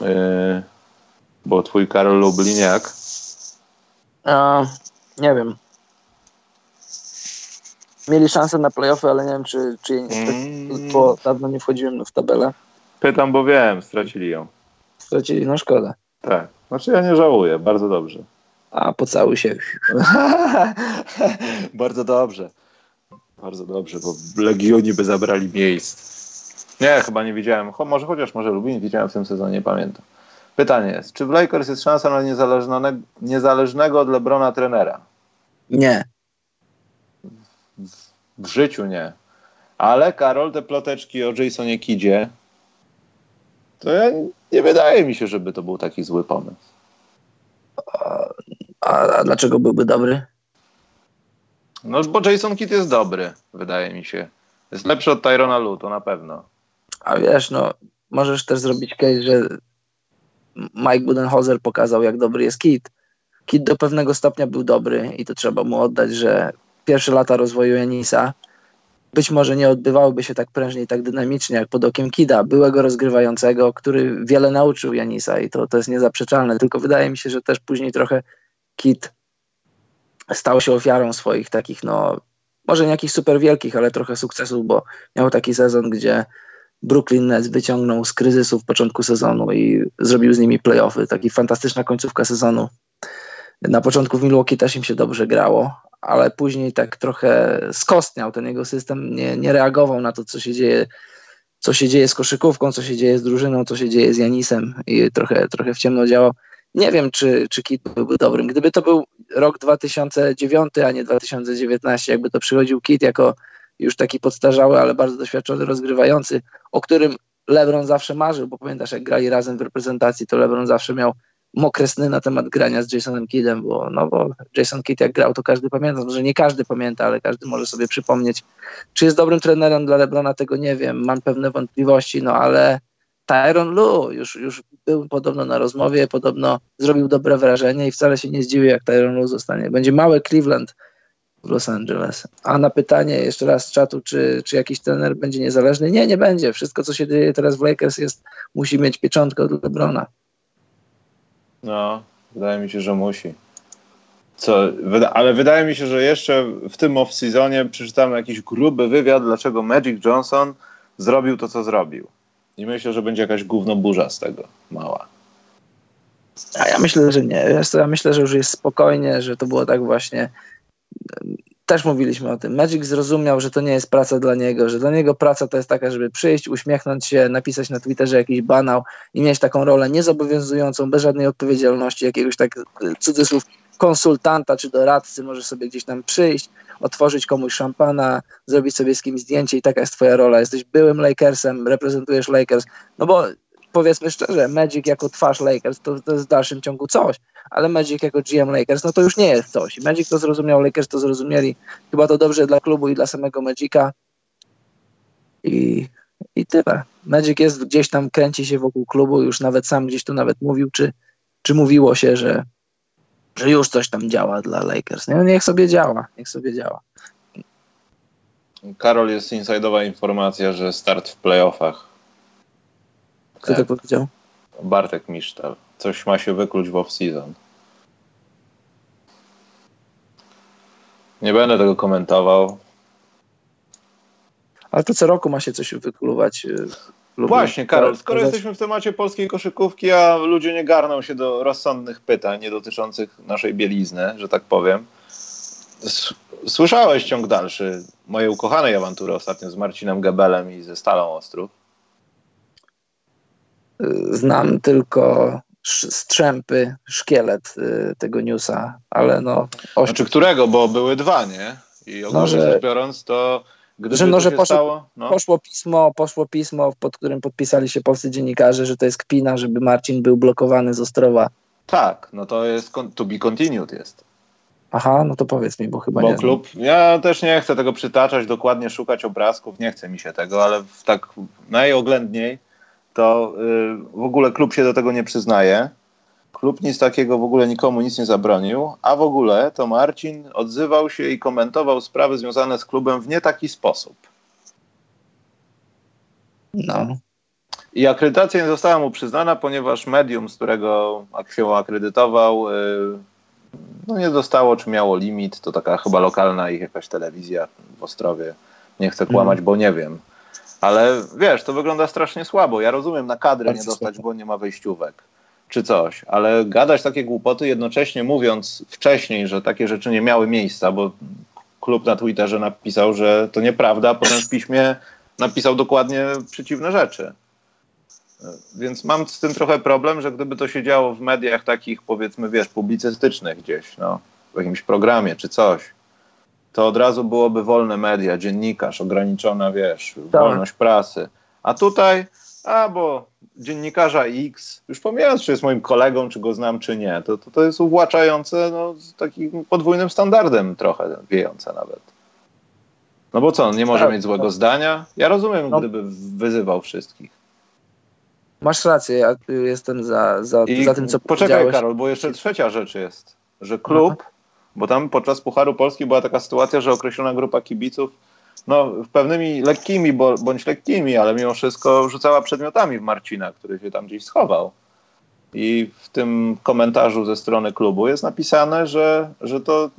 Yy, bo twój Karol Lubliniak. A, nie wiem. Mieli szansę na playoffy, ale nie wiem, czy, czy mm. bo dawno nie wchodziłem w tabelę. Pytam, bo wiem, stracili ją. Stracili, no szkoda. Tak. Znaczy ja nie żałuję, bardzo dobrze. A, pocałuj się. (laughs) bardzo dobrze. Bardzo dobrze, bo Legioni by zabrali miejsc. Nie, chyba nie widziałem. Cho, może chociaż może Lubin widziałem w tym sezonie, nie pamiętam. Pytanie jest, czy w Lakers jest szansa na niezależnego, niezależnego od Lebrona trenera? Nie. W, życiu nie. Ale Karol, te ploteczki o Jasonie Kidzie, to ja, nie wydaje mi się, żeby to był taki zły pomysł. A, a dlaczego byłby dobry? No, bo Jason Kidd jest dobry, wydaje mi się. Jest lepszy od Tyrona Lu, to na pewno. A wiesz, no, możesz też zrobić case, że Mike Budenholzer pokazał, jak dobry jest Kit. Kit do pewnego stopnia był dobry i to trzeba mu oddać, że pierwsze lata rozwoju Janisa być może nie odbywałyby się tak prężnie i tak dynamicznie jak pod okiem Kida, byłego rozgrywającego, który wiele nauczył Janisa i to, to jest niezaprzeczalne. Tylko wydaje mi się, że też później trochę Kid stał się ofiarą swoich takich, no, może nie jakichś super wielkich, ale trochę sukcesów, bo miał taki sezon, gdzie Brooklyn Nets wyciągnął z kryzysu w początku sezonu i zrobił z nimi playoffy. Taki fantastyczna końcówka sezonu. Na początku w Milwaukee też im się dobrze grało, ale później tak trochę skostniał ten jego system, nie, nie reagował na to, co się dzieje co się dzieje z koszykówką, co się dzieje z drużyną, co się dzieje z Janisem i trochę, trochę w ciemno działał. Nie wiem, czy, czy Kit byłby dobrym. Gdyby to był rok 2009, a nie 2019, jakby to przychodził Kit jako już taki podstarzały, ale bardzo doświadczony rozgrywający, o którym LeBron zawsze marzył, bo pamiętasz, jak grali razem w reprezentacji, to LeBron zawsze miał mokre sny na temat grania z Jasonem Kiddem, bo, no bo Jason Kidd jak grał, to każdy pamięta, może nie każdy pamięta, ale każdy może sobie przypomnieć. Czy jest dobrym trenerem dla LeBrona, tego nie wiem, mam pewne wątpliwości, no ale Tyron Lu już, już był podobno na rozmowie, podobno zrobił dobre wrażenie i wcale się nie zdziwił, jak Tyron Lu zostanie. Będzie mały Cleveland w Los Angeles. A na pytanie jeszcze raz z czatu, czy, czy jakiś trener będzie niezależny? Nie, nie będzie. Wszystko, co się dzieje teraz w Lakers jest, musi mieć pieczątkę od LeBrona. No, wydaje mi się, że musi. Co, ale wydaje mi się, że jeszcze w tym off-seasonie przeczytamy jakiś gruby wywiad, dlaczego Magic Johnson zrobił to, co zrobił. I myślę, że będzie jakaś gówno burza z tego, mała. A ja myślę, że nie. Ja myślę, że już jest spokojnie, że to było tak właśnie. Też mówiliśmy o tym. Magic zrozumiał, że to nie jest praca dla niego, że dla niego praca to jest taka, żeby przyjść, uśmiechnąć się, napisać na Twitterze jakiś banał i mieć taką rolę niezobowiązującą, bez żadnej odpowiedzialności, jakiegoś tak cudzysłów konsultanta czy doradcy, możesz sobie gdzieś tam przyjść, otworzyć komuś szampana, zrobić sobie z kimś zdjęcie i taka jest twoja rola. Jesteś byłym Lakersem, reprezentujesz Lakers, no bo powiedzmy szczerze, Magic jako twarz Lakers to, to jest w dalszym ciągu coś, ale Magic jako GM Lakers, no to już nie jest coś. Magic to zrozumiał, Lakers to zrozumieli. Chyba to dobrze dla klubu i dla samego Magica. I, i tyle. Magic jest gdzieś tam, kręci się wokół klubu, już nawet sam gdzieś tu nawet mówił, czy, czy mówiło się, że że już coś tam działa dla Lakers. Nie? Niech sobie działa, niech sobie działa. Karol, jest insidowa informacja, że start w playoffach. Kto to powiedział? Bartek Misztal. Coś ma się wykluć w off-season. Nie będę tego komentował. Ale to co roku ma się coś wykluwać. Y, Właśnie, Karol, skoro jesteśmy w temacie polskiej koszykówki, a ludzie nie garną się do rozsądnych pytań nie dotyczących naszej bielizny, że tak powiem. Słyszałeś ciąg dalszy mojej ukochanej awantury ostatnio z Marcinem Gebelem i ze Stalą Ostrów? Znam tylko strzępy, szkielet y, tego newsa, ale no... Ośmiu... Znaczy którego, bo były dwa, nie? I ogólnie no, że... rzecz biorąc, to Gdyby że, no, że poszło, stało, no. poszło, pismo, poszło pismo, pod którym podpisali się polscy dziennikarze, że to jest kpina, żeby Marcin był blokowany z Ostrowa. Tak, no to jest to be continued jest. Aha, no to powiedz mi, bo chyba bo nie. klub, ja też nie chcę tego przytaczać, dokładnie szukać obrazków, nie chce mi się tego, ale w tak najoględniej to y, w ogóle klub się do tego nie przyznaje. Klub nic takiego w ogóle nikomu nic nie zabronił, a w ogóle to Marcin odzywał się i komentował sprawy związane z klubem w nie taki sposób. No. I akredytacja nie została mu przyznana, ponieważ medium, z którego się akredytował, y, no nie dostało, czy miało limit. To taka chyba lokalna ich jakaś telewizja w Ostrowie. Nie chcę kłamać, bo nie wiem. Ale wiesz, to wygląda strasznie słabo. Ja rozumiem, na kadrę nie dostać, bo nie ma wejściówek czy coś, ale gadać takie głupoty jednocześnie mówiąc wcześniej, że takie rzeczy nie miały miejsca, bo klub na Twitterze napisał, że to nieprawda, a potem w piśmie napisał dokładnie przeciwne rzeczy. Więc mam z tym trochę problem, że gdyby to się działo w mediach takich, powiedzmy, wiesz, publicystycznych gdzieś, no, w jakimś programie czy coś, to od razu byłoby wolne media, dziennikarz, ograniczona, wiesz, tak. wolność prasy. A tutaj, a bo dziennikarza X, już pomijając, czy jest moim kolegą, czy go znam, czy nie, to, to, to jest uwłaczające no, z takim podwójnym standardem trochę, wiejące nawet. No bo co, on nie może tak, mieć złego tak. zdania? Ja rozumiem, no. gdyby wyzywał wszystkich. Masz rację, ja jestem za, za, za tym, co Poczekaj, Karol, bo jeszcze trzecia rzecz jest, że klub, Aha. Bo tam podczas Pucharu Polski była taka sytuacja, że określona grupa kibiców no, pewnymi lekkimi bądź lekkimi, ale mimo wszystko rzucała przedmiotami w Marcina, który się tam gdzieś schował. I w tym komentarzu ze strony klubu jest napisane, że, że, to,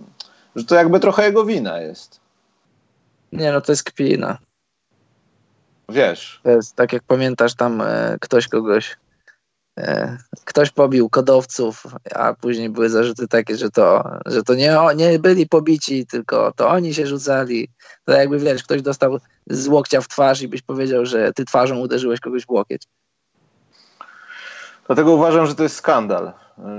że to jakby trochę jego wina jest. Nie, no to jest kpina. Wiesz. To jest, tak jak pamiętasz, tam e, ktoś kogoś ktoś pobił kodowców, a później były zarzuty takie, że to, że to nie, nie byli pobici, tylko to oni się rzucali. To jakby wiesz, ktoś dostał z łokcia w twarz i byś powiedział, że ty twarzą uderzyłeś kogoś w łokieć. Dlatego uważam, że to jest skandal.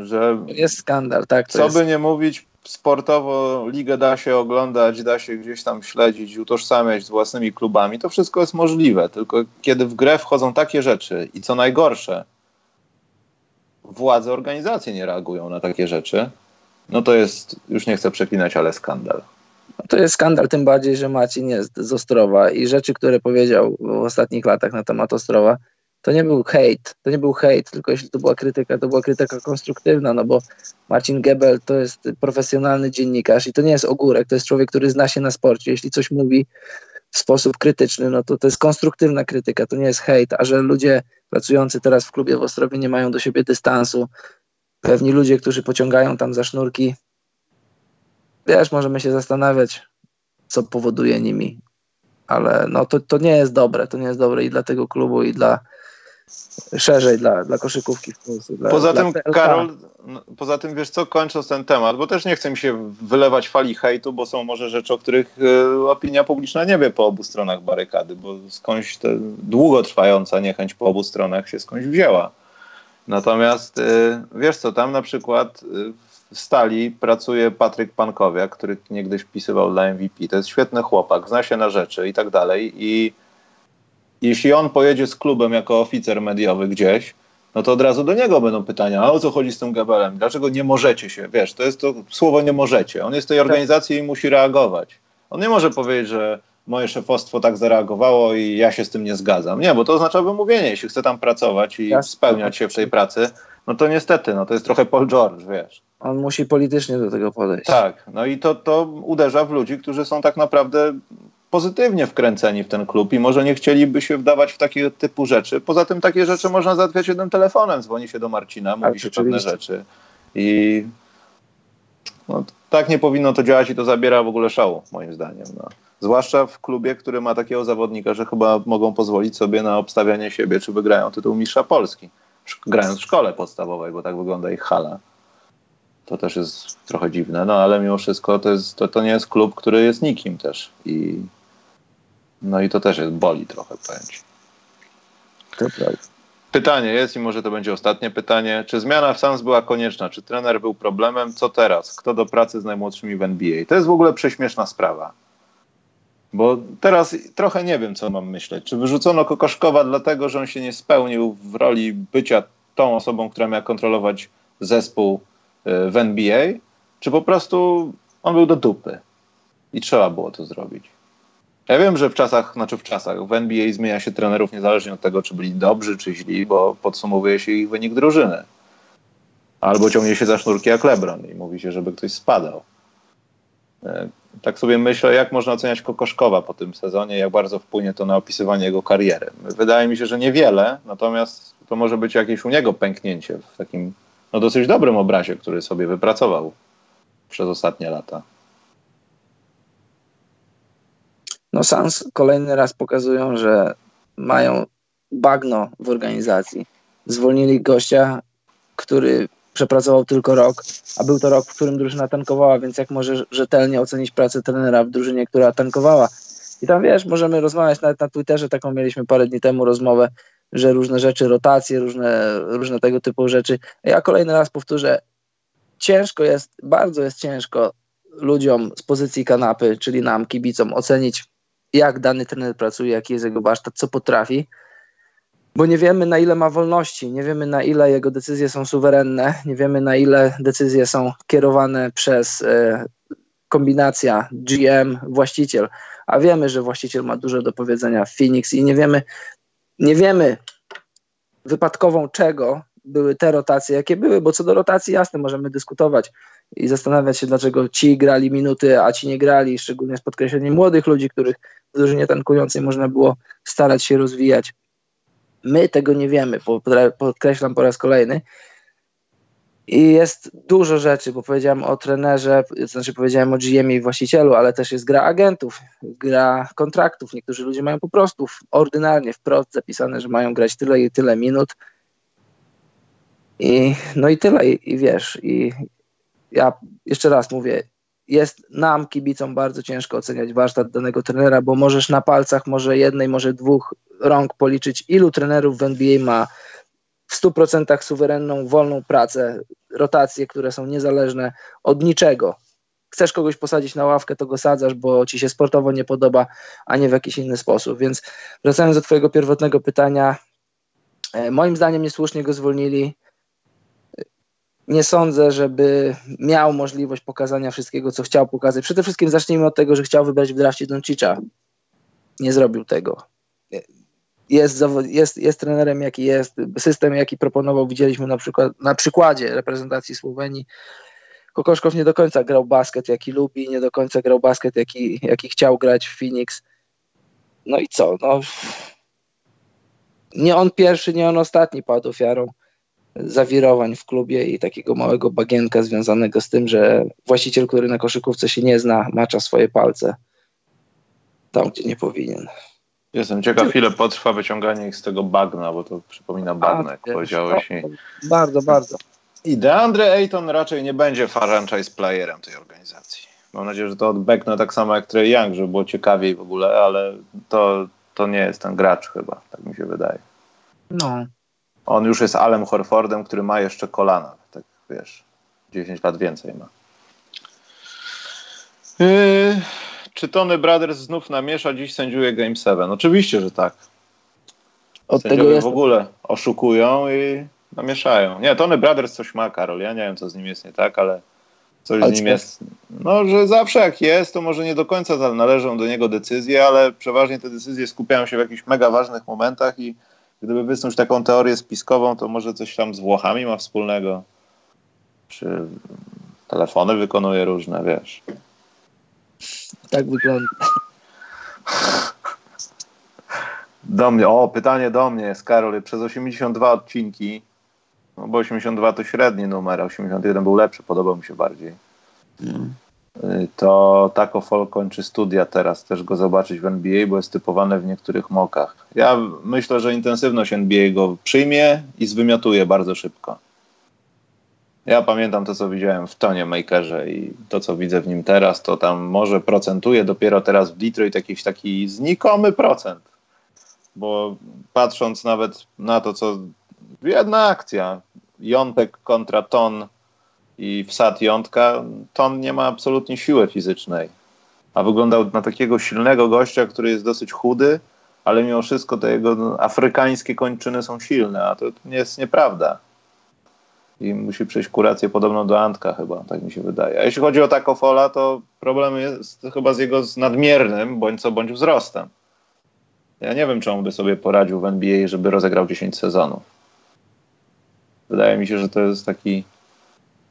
Że jest skandal, tak. co jest. by nie mówić, sportowo ligę da się oglądać, da się gdzieś tam śledzić, utożsamiać z własnymi klubami. To wszystko jest możliwe, tylko kiedy w grę wchodzą takie rzeczy i co najgorsze, władze organizacji nie reagują na takie rzeczy, no to jest, już nie chcę przeklinać, ale skandal. To jest skandal, tym bardziej, że Macin jest z Ostrowa i rzeczy, które powiedział w ostatnich latach na temat Ostrowa, to nie był hejt, to nie był hejt, tylko jeśli to była krytyka, to była krytyka konstruktywna, no bo Marcin Gebel to jest profesjonalny dziennikarz i to nie jest ogórek, to jest człowiek, który zna się na sporcie. Jeśli coś mówi w sposób krytyczny, no to to jest konstruktywna krytyka, to nie jest hejt, a że ludzie pracujący teraz w klubie w Ostrowie nie mają do siebie dystansu, pewni ludzie, którzy pociągają tam za sznurki, wiesz, możemy się zastanawiać, co powoduje nimi, ale no to, to nie jest dobre, to nie jest dobre i dla tego klubu, i dla szerzej dla, dla koszykówki w Polsce. Dla, poza dla tym. Karol, no, poza tym, wiesz co, kończąc ten temat, bo też nie chcę mi się wylewać fali hejtu, bo są może rzeczy, o których y, opinia publiczna nie wie po obu stronach barykady, bo skądś ta długotrwająca niechęć po obu stronach się skądś wzięła. Natomiast y, wiesz co, tam na przykład y, w Stali pracuje Patryk Pankowiak, który niegdyś wpisywał dla MVP. To jest świetny chłopak, zna się na rzeczy i tak dalej i jeśli on pojedzie z klubem jako oficer mediowy gdzieś, no to od razu do niego będą pytania, a o co chodzi z tym Gabelem? Dlaczego nie możecie się? Wiesz, to jest to słowo nie możecie. On jest w tej organizacji i musi reagować. On nie może powiedzieć, że moje szefostwo tak zareagowało i ja się z tym nie zgadzam. Nie, bo to oznacza wymówienie. Jeśli chce tam pracować i spełniać się w tej pracy, no to niestety, no to jest trochę Paul George, wiesz. On musi politycznie do tego podejść. Tak, no i to, to uderza w ludzi, którzy są tak naprawdę pozytywnie wkręceni w ten klub i może nie chcieliby się wdawać w takie typu rzeczy. Poza tym takie rzeczy można załatwiać jednym telefonem. Dzwoni się do Marcina, mówi tak, się pewne rzeczy. I no, tak nie powinno to działać i to zabiera w ogóle szału, moim zdaniem. No. Zwłaszcza w klubie, który ma takiego zawodnika, że chyba mogą pozwolić sobie na obstawianie siebie, czy wygrają tytuł mistrza Polski. Grając w szkole podstawowej, bo tak wygląda ich hala. To też jest trochę dziwne, no ale mimo wszystko to, jest, to, to nie jest klub, który jest nikim też. I no i to też jest, boli trochę, powiem To prawda. Pytanie jest i może to będzie ostatnie pytanie. Czy zmiana w Suns była konieczna? Czy trener był problemem? Co teraz? Kto do pracy z najmłodszymi w NBA? To jest w ogóle prześmieszna sprawa. Bo teraz trochę nie wiem, co mam myśleć. Czy wyrzucono Kokoszkowa dlatego, że on się nie spełnił w roli bycia tą osobą, która miała kontrolować zespół y, w NBA? Czy po prostu On był do dupy. I trzeba było to zrobić. Ja wiem, że w czasach, znaczy w czasach, w NBA zmienia się trenerów niezależnie od tego, czy byli dobrzy, czy źli, bo podsumowuje się ich wynik drużyny. Albo ciągnie się za sznurki jak Lebron i mówi się, żeby ktoś spadał. E, tak sobie myślę, jak można oceniać Kokoszkowa po tym sezonie, jak bardzo wpłynie to na opisywanie jego kariery. Wydaje mi się, że niewiele, natomiast to może być jakieś u niego pęknięcie w takim no, dosyć dobrym obrazie, który sobie wypracował przez ostatnie lata. No Sans kolejny raz pokazują, że mają bagno w organizacji. Zwolnili gościa, który przepracował tylko rok, a był to rok, w którym drużyna tankowała, więc jak możesz rzetelnie ocenić pracę trenera w drużynie, która tankowała? I tam wiesz, możemy rozmawiać nawet na Twitterze, taką mieliśmy parę dni temu rozmowę, że różne rzeczy, rotacje, różne, różne tego typu rzeczy. Ja kolejny raz powtórzę, ciężko jest, bardzo jest ciężko ludziom z pozycji kanapy, czyli nam, kibicom, ocenić, jak dany trener pracuje, jaki jest jego warsztat, co potrafi, bo nie wiemy na ile ma wolności, nie wiemy na ile jego decyzje są suwerenne, nie wiemy na ile decyzje są kierowane przez e, kombinacja GM, właściciel, a wiemy, że właściciel ma dużo do powiedzenia w Phoenix i nie wiemy, nie wiemy wypadkową czego były te rotacje, jakie były, bo co do rotacji, jasne, możemy dyskutować i zastanawiać się, dlaczego ci grali minuty, a ci nie grali, szczególnie z podkreśleniem młodych ludzi, których w drużynie tankującej można było starać się rozwijać. My tego nie wiemy, podkreślam po raz kolejny. I jest dużo rzeczy, bo powiedziałem o trenerze, znaczy powiedziałem o GM i właścicielu, ale też jest gra agentów, gra kontraktów. Niektórzy ludzie mają po prostu ordynarnie, wprost zapisane, że mają grać tyle i tyle minut. I no i tyle, i, i wiesz, i ja jeszcze raz mówię, jest nam, kibicom, bardzo ciężko oceniać warsztat danego trenera, bo możesz na palcach może jednej, może dwóch rąk policzyć, ilu trenerów w NBA ma w 100% suwerenną, wolną pracę, rotacje, które są niezależne od niczego. Chcesz kogoś posadzić na ławkę, to go sadzasz, bo ci się sportowo nie podoba, a nie w jakiś inny sposób. Więc wracając do Twojego pierwotnego pytania, e, moim zdaniem niesłusznie go zwolnili nie sądzę, żeby miał możliwość pokazania wszystkiego, co chciał pokazać. Przede wszystkim zacznijmy od tego, że chciał wybrać w drafcie Doncicza. Nie zrobił tego. Jest, jest, jest trenerem, jaki jest. System, jaki proponował, widzieliśmy na, przykład, na przykładzie reprezentacji Słowenii. Kokoszkow nie do końca grał basket, jaki lubi, nie do końca grał basket, jaki, jaki chciał grać w Phoenix. No i co? No, nie on pierwszy, nie on ostatni padł ofiarą zawirowań w klubie i takiego małego bagienka związanego z tym, że właściciel, który na koszykówce się nie zna, macza swoje palce tam, gdzie nie powinien. Jestem ciekaw, ile potrwa wyciąganie ich z tego bagna, bo to przypomina bagna, jak powiedziałeś. Bardzo, bardzo. I DeAndre Ayton raczej nie będzie franchise playerem tej organizacji. Mam nadzieję, że to odbeknę tak samo jak Trey Young, żeby było ciekawiej w ogóle, ale to, to nie jest ten gracz chyba, tak mi się wydaje. No, on już jest Alem Horfordem, który ma jeszcze kolana. Tak wiesz, 10 lat więcej ma. Yy, czy Tony Brothers znów namiesza? Dziś sędziuje Game 7. Oczywiście, że tak. Od Sędziowie tego jest... w ogóle oszukują i namieszają. Nie, Tony Brothers coś ma, Karol. Ja nie wiem, co z nim jest nie tak, ale coś ale z nim jest. No, że zawsze jak jest, to może nie do końca należą do niego decyzje, ale przeważnie te decyzje skupiają się w jakichś mega ważnych momentach i Gdyby wysnuć taką teorię spiskową, to może coś tam z Włochami ma wspólnego. Czy telefony wykonuje różne, wiesz. Tak wygląda. Do mnie, o, pytanie do mnie jest, Karol, przez 82 odcinki, no bo 82 to średni numer, 81 był lepszy, podobał mi się bardziej. Mm to Taco Fall kończy studia teraz, też go zobaczyć w NBA, bo jest typowane w niektórych mokach. Ja myślę, że intensywność NBA go przyjmie i zwymiotuje bardzo szybko. Ja pamiętam to, co widziałem w Tonie Makerze i to, co widzę w nim teraz, to tam może procentuje dopiero teraz w Detroit jakiś taki znikomy procent. Bo patrząc nawet na to, co jedna akcja, Jątek kontra Ton i wsad jątka, to on nie ma absolutnie siły fizycznej. A wyglądał na takiego silnego gościa, który jest dosyć chudy, ale mimo wszystko te jego afrykańskie kończyny są silne, a to nie jest nieprawda. i musi przejść kurację podobną do Antka chyba, tak mi się wydaje. A jeśli chodzi o Takofola, to problem jest chyba z jego nadmiernym, bądź co bądź wzrostem. Ja nie wiem, czy on by sobie poradził w NBA, żeby rozegrał 10 sezonów. Wydaje mi się, że to jest taki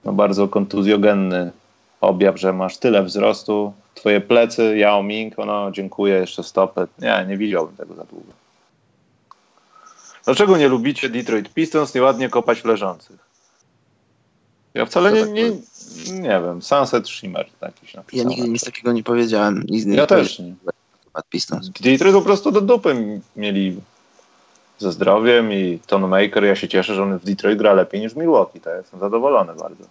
no, bardzo kontuzjogenny objaw, że masz tyle wzrostu, twoje plecy, Yao Ming, no dziękuję, jeszcze stopy. Nie, nie widziałbym tego za długo. Dlaczego nie lubicie Detroit Pistons nieładnie kopać w leżących? Ja wcale nie, nie, nie wiem, Sunset Shimmer jakiś napisał. Ja nigdy nic takiego nie powiedziałem. Nic nie ja też nie. Pistons. Detroit po prostu do dupy mieli ze zdrowiem i Ton Maker. Ja się cieszę, że on w Detroit gra lepiej niż Milwaukee. To jestem zadowolony bardzo.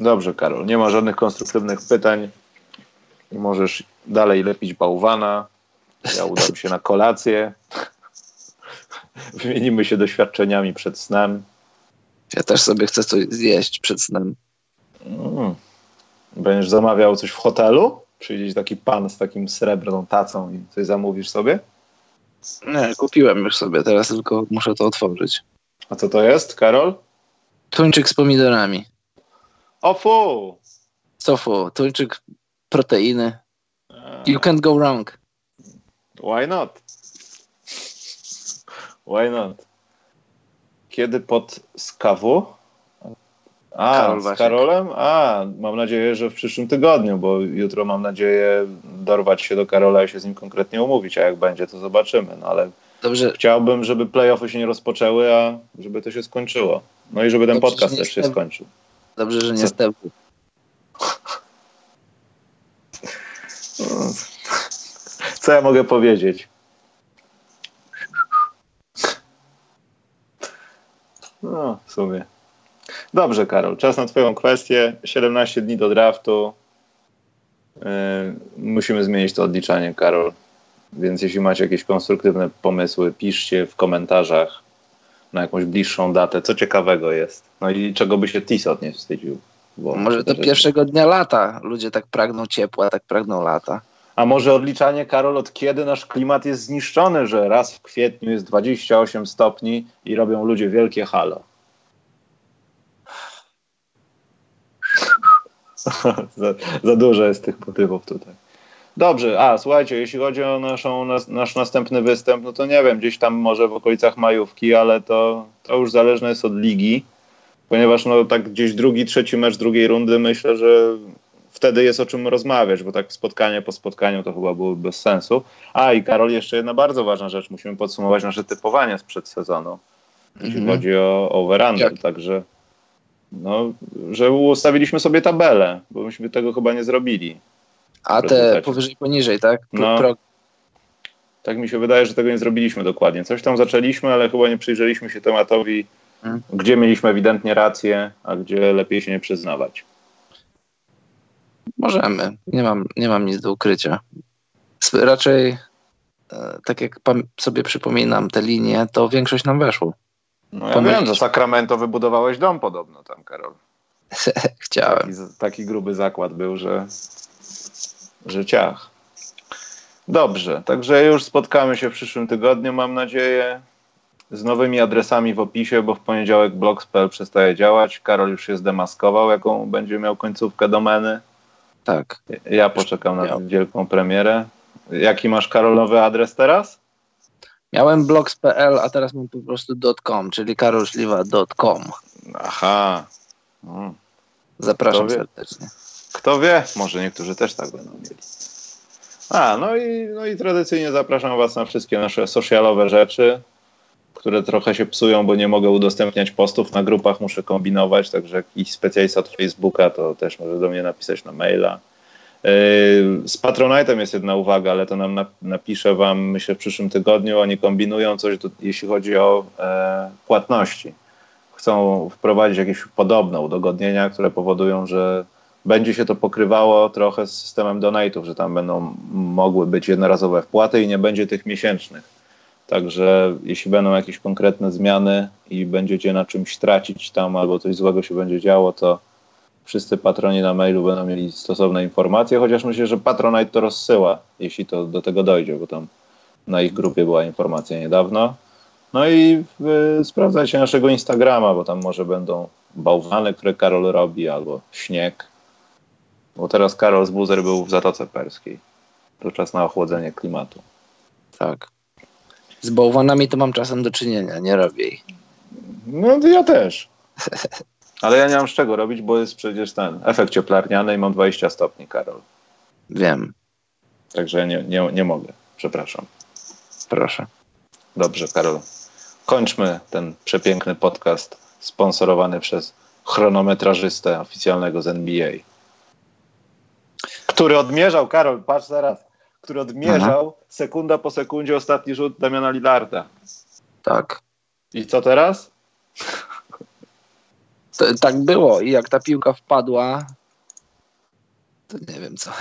Dobrze, Karol. Nie ma żadnych konstruktywnych pytań. Możesz dalej lepić bałwana. Ja udam się na kolację. (laughs) Wymienimy się doświadczeniami przed snem. Ja też sobie chcę coś zjeść przed snem. Mm. Będziesz zamawiał coś w hotelu? Przyjdzie taki pan z takim srebrną tacą i coś zamówisz sobie? Nie, kupiłem już sobie, teraz tylko muszę to otworzyć. A co to jest, Karol? Tuńczyk z pomidorami. O fu! Co fu? Tuńczyk, proteiny. You can't go wrong. Why not? Why not? Kiedy pod skawu? A, Karol z Karolem? A, mam nadzieję, że w przyszłym tygodniu, bo jutro mam nadzieję dorwać się do Karola i się z nim konkretnie umówić, a jak będzie, to zobaczymy. No ale Dobrze. chciałbym, żeby playoffy się nie rozpoczęły, a żeby to się skończyło. No i żeby ten Dobrze, podcast też się skończył. Dobrze, że nie stępu. (laughs) Co ja mogę powiedzieć? No, w sumie. Dobrze, Karol, czas na Twoją kwestię. 17 dni do draftu. Yy, musimy zmienić to odliczanie, Karol. Więc jeśli macie jakieś konstruktywne pomysły, piszcie w komentarzach na jakąś bliższą datę, co ciekawego jest. No i czego by się Tisot nie wstydził. Może do pierwszego dnia lata. Ludzie tak pragną ciepła, tak pragną lata. A może odliczanie, Karol, od kiedy nasz klimat jest zniszczony, że raz w kwietniu jest 28 stopni i robią ludzie wielkie halo? (laughs) za, za dużo jest tych motywów tutaj. Dobrze, a słuchajcie, jeśli chodzi o naszą, nas, nasz następny występ, no to nie wiem, gdzieś tam może w okolicach majówki, ale to, to już zależne jest od ligi, ponieważ no tak gdzieś drugi, trzeci mecz drugiej rundy myślę, że wtedy jest o czym rozmawiać, bo tak spotkanie po spotkaniu to chyba byłoby bez sensu. A i Karol, jeszcze jedna bardzo ważna rzecz, musimy podsumować nasze typowanie sprzed sezonu, jeśli mm -hmm. chodzi o, o także no, że ustawiliśmy sobie tabelę, bo myśmy tego chyba nie zrobili. A te powyżej, poniżej, tak? No, tak mi się wydaje, że tego nie zrobiliśmy dokładnie. Coś tam zaczęliśmy, ale chyba nie przyjrzeliśmy się tematowi, hmm. gdzie mieliśmy ewidentnie rację, a gdzie lepiej się nie przyznawać. Możemy. Nie mam, nie mam nic do ukrycia. Raczej, e, tak jak sobie przypominam te linie, to większość nam weszło. No ja wiem, że Sacramento wybudowałeś dom podobno tam, Karol. (laughs) Chciałem. Taki, taki, gruby zakład był, że, że ciach. Dobrze, także już spotkamy się w przyszłym tygodniu, mam nadzieję, z nowymi adresami w opisie, bo w poniedziałek blogspell przestaje działać. Karol już się zdemaskował, jaką będzie miał końcówkę domeny. Tak. Ja poczekam na wielką premierę. Jaki masz Karolowy adres teraz? Miałem blogs.pl, a teraz mam po prostu .com, czyli karolszliwa.com. Aha. Hmm. Zapraszam Kto serdecznie. Kto wie, może niektórzy też tak będą mieli. A, no i, no i tradycyjnie zapraszam Was na wszystkie nasze socialowe rzeczy, które trochę się psują, bo nie mogę udostępniać postów na grupach, muszę kombinować, także jakiś specjalista od Facebooka to też może do mnie napisać na maila. Yy, z Patronite'em jest jedna uwaga, ale to nam napiszę wam, myślę, w przyszłym tygodniu. Oni kombinują coś, jeśli chodzi o e, płatności. Chcą wprowadzić jakieś podobne udogodnienia, które powodują, że będzie się to pokrywało trochę z systemem donate'ów, że tam będą mogły być jednorazowe wpłaty i nie będzie tych miesięcznych. Także jeśli będą jakieś konkretne zmiany i będziecie na czymś tracić tam albo coś złego się będzie działo, to wszyscy patroni na mailu będą mieli stosowne informacje, chociaż myślę, że Patronite to rozsyła, jeśli to do tego dojdzie, bo tam na ich grupie była informacja niedawno. No i y, sprawdzajcie naszego Instagrama, bo tam może będą bałwany, które Karol robi, albo śnieg. Bo teraz Karol z Buzer był w Zatoce Perskiej. To czas na ochłodzenie klimatu. Tak. Z bałwanami to mam czasem do czynienia, nie robię ich. No to ja też. (laughs) Ale ja nie mam z czego robić, bo jest przecież ten efekt cieplarniany i mam 20 stopni, Karol. Wiem. Także nie, nie, nie mogę. Przepraszam. Proszę. Dobrze, Karol. Kończmy ten przepiękny podcast sponsorowany przez chronometrażystę oficjalnego z NBA. Który odmierzał, Karol, patrz teraz, który odmierzał Aha. sekunda po sekundzie ostatni rzut Damiana Lillarda. Tak. I co teraz? Tak było i jak ta piłka wpadła, to nie wiem co. (laughs)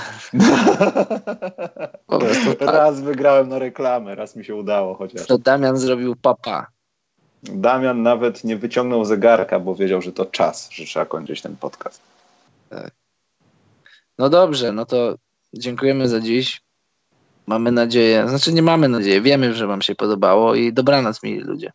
prostu. Raz wygrałem na reklamę, raz mi się udało chociaż. To Damian zrobił papa. Damian nawet nie wyciągnął zegarka, bo wiedział, że to czas, że trzeba kończyć ten podcast. Tak. No dobrze, no to dziękujemy za dziś. Mamy nadzieję, znaczy nie mamy nadzieję, wiemy, że Wam się podobało i dobranoc, mili ludzie.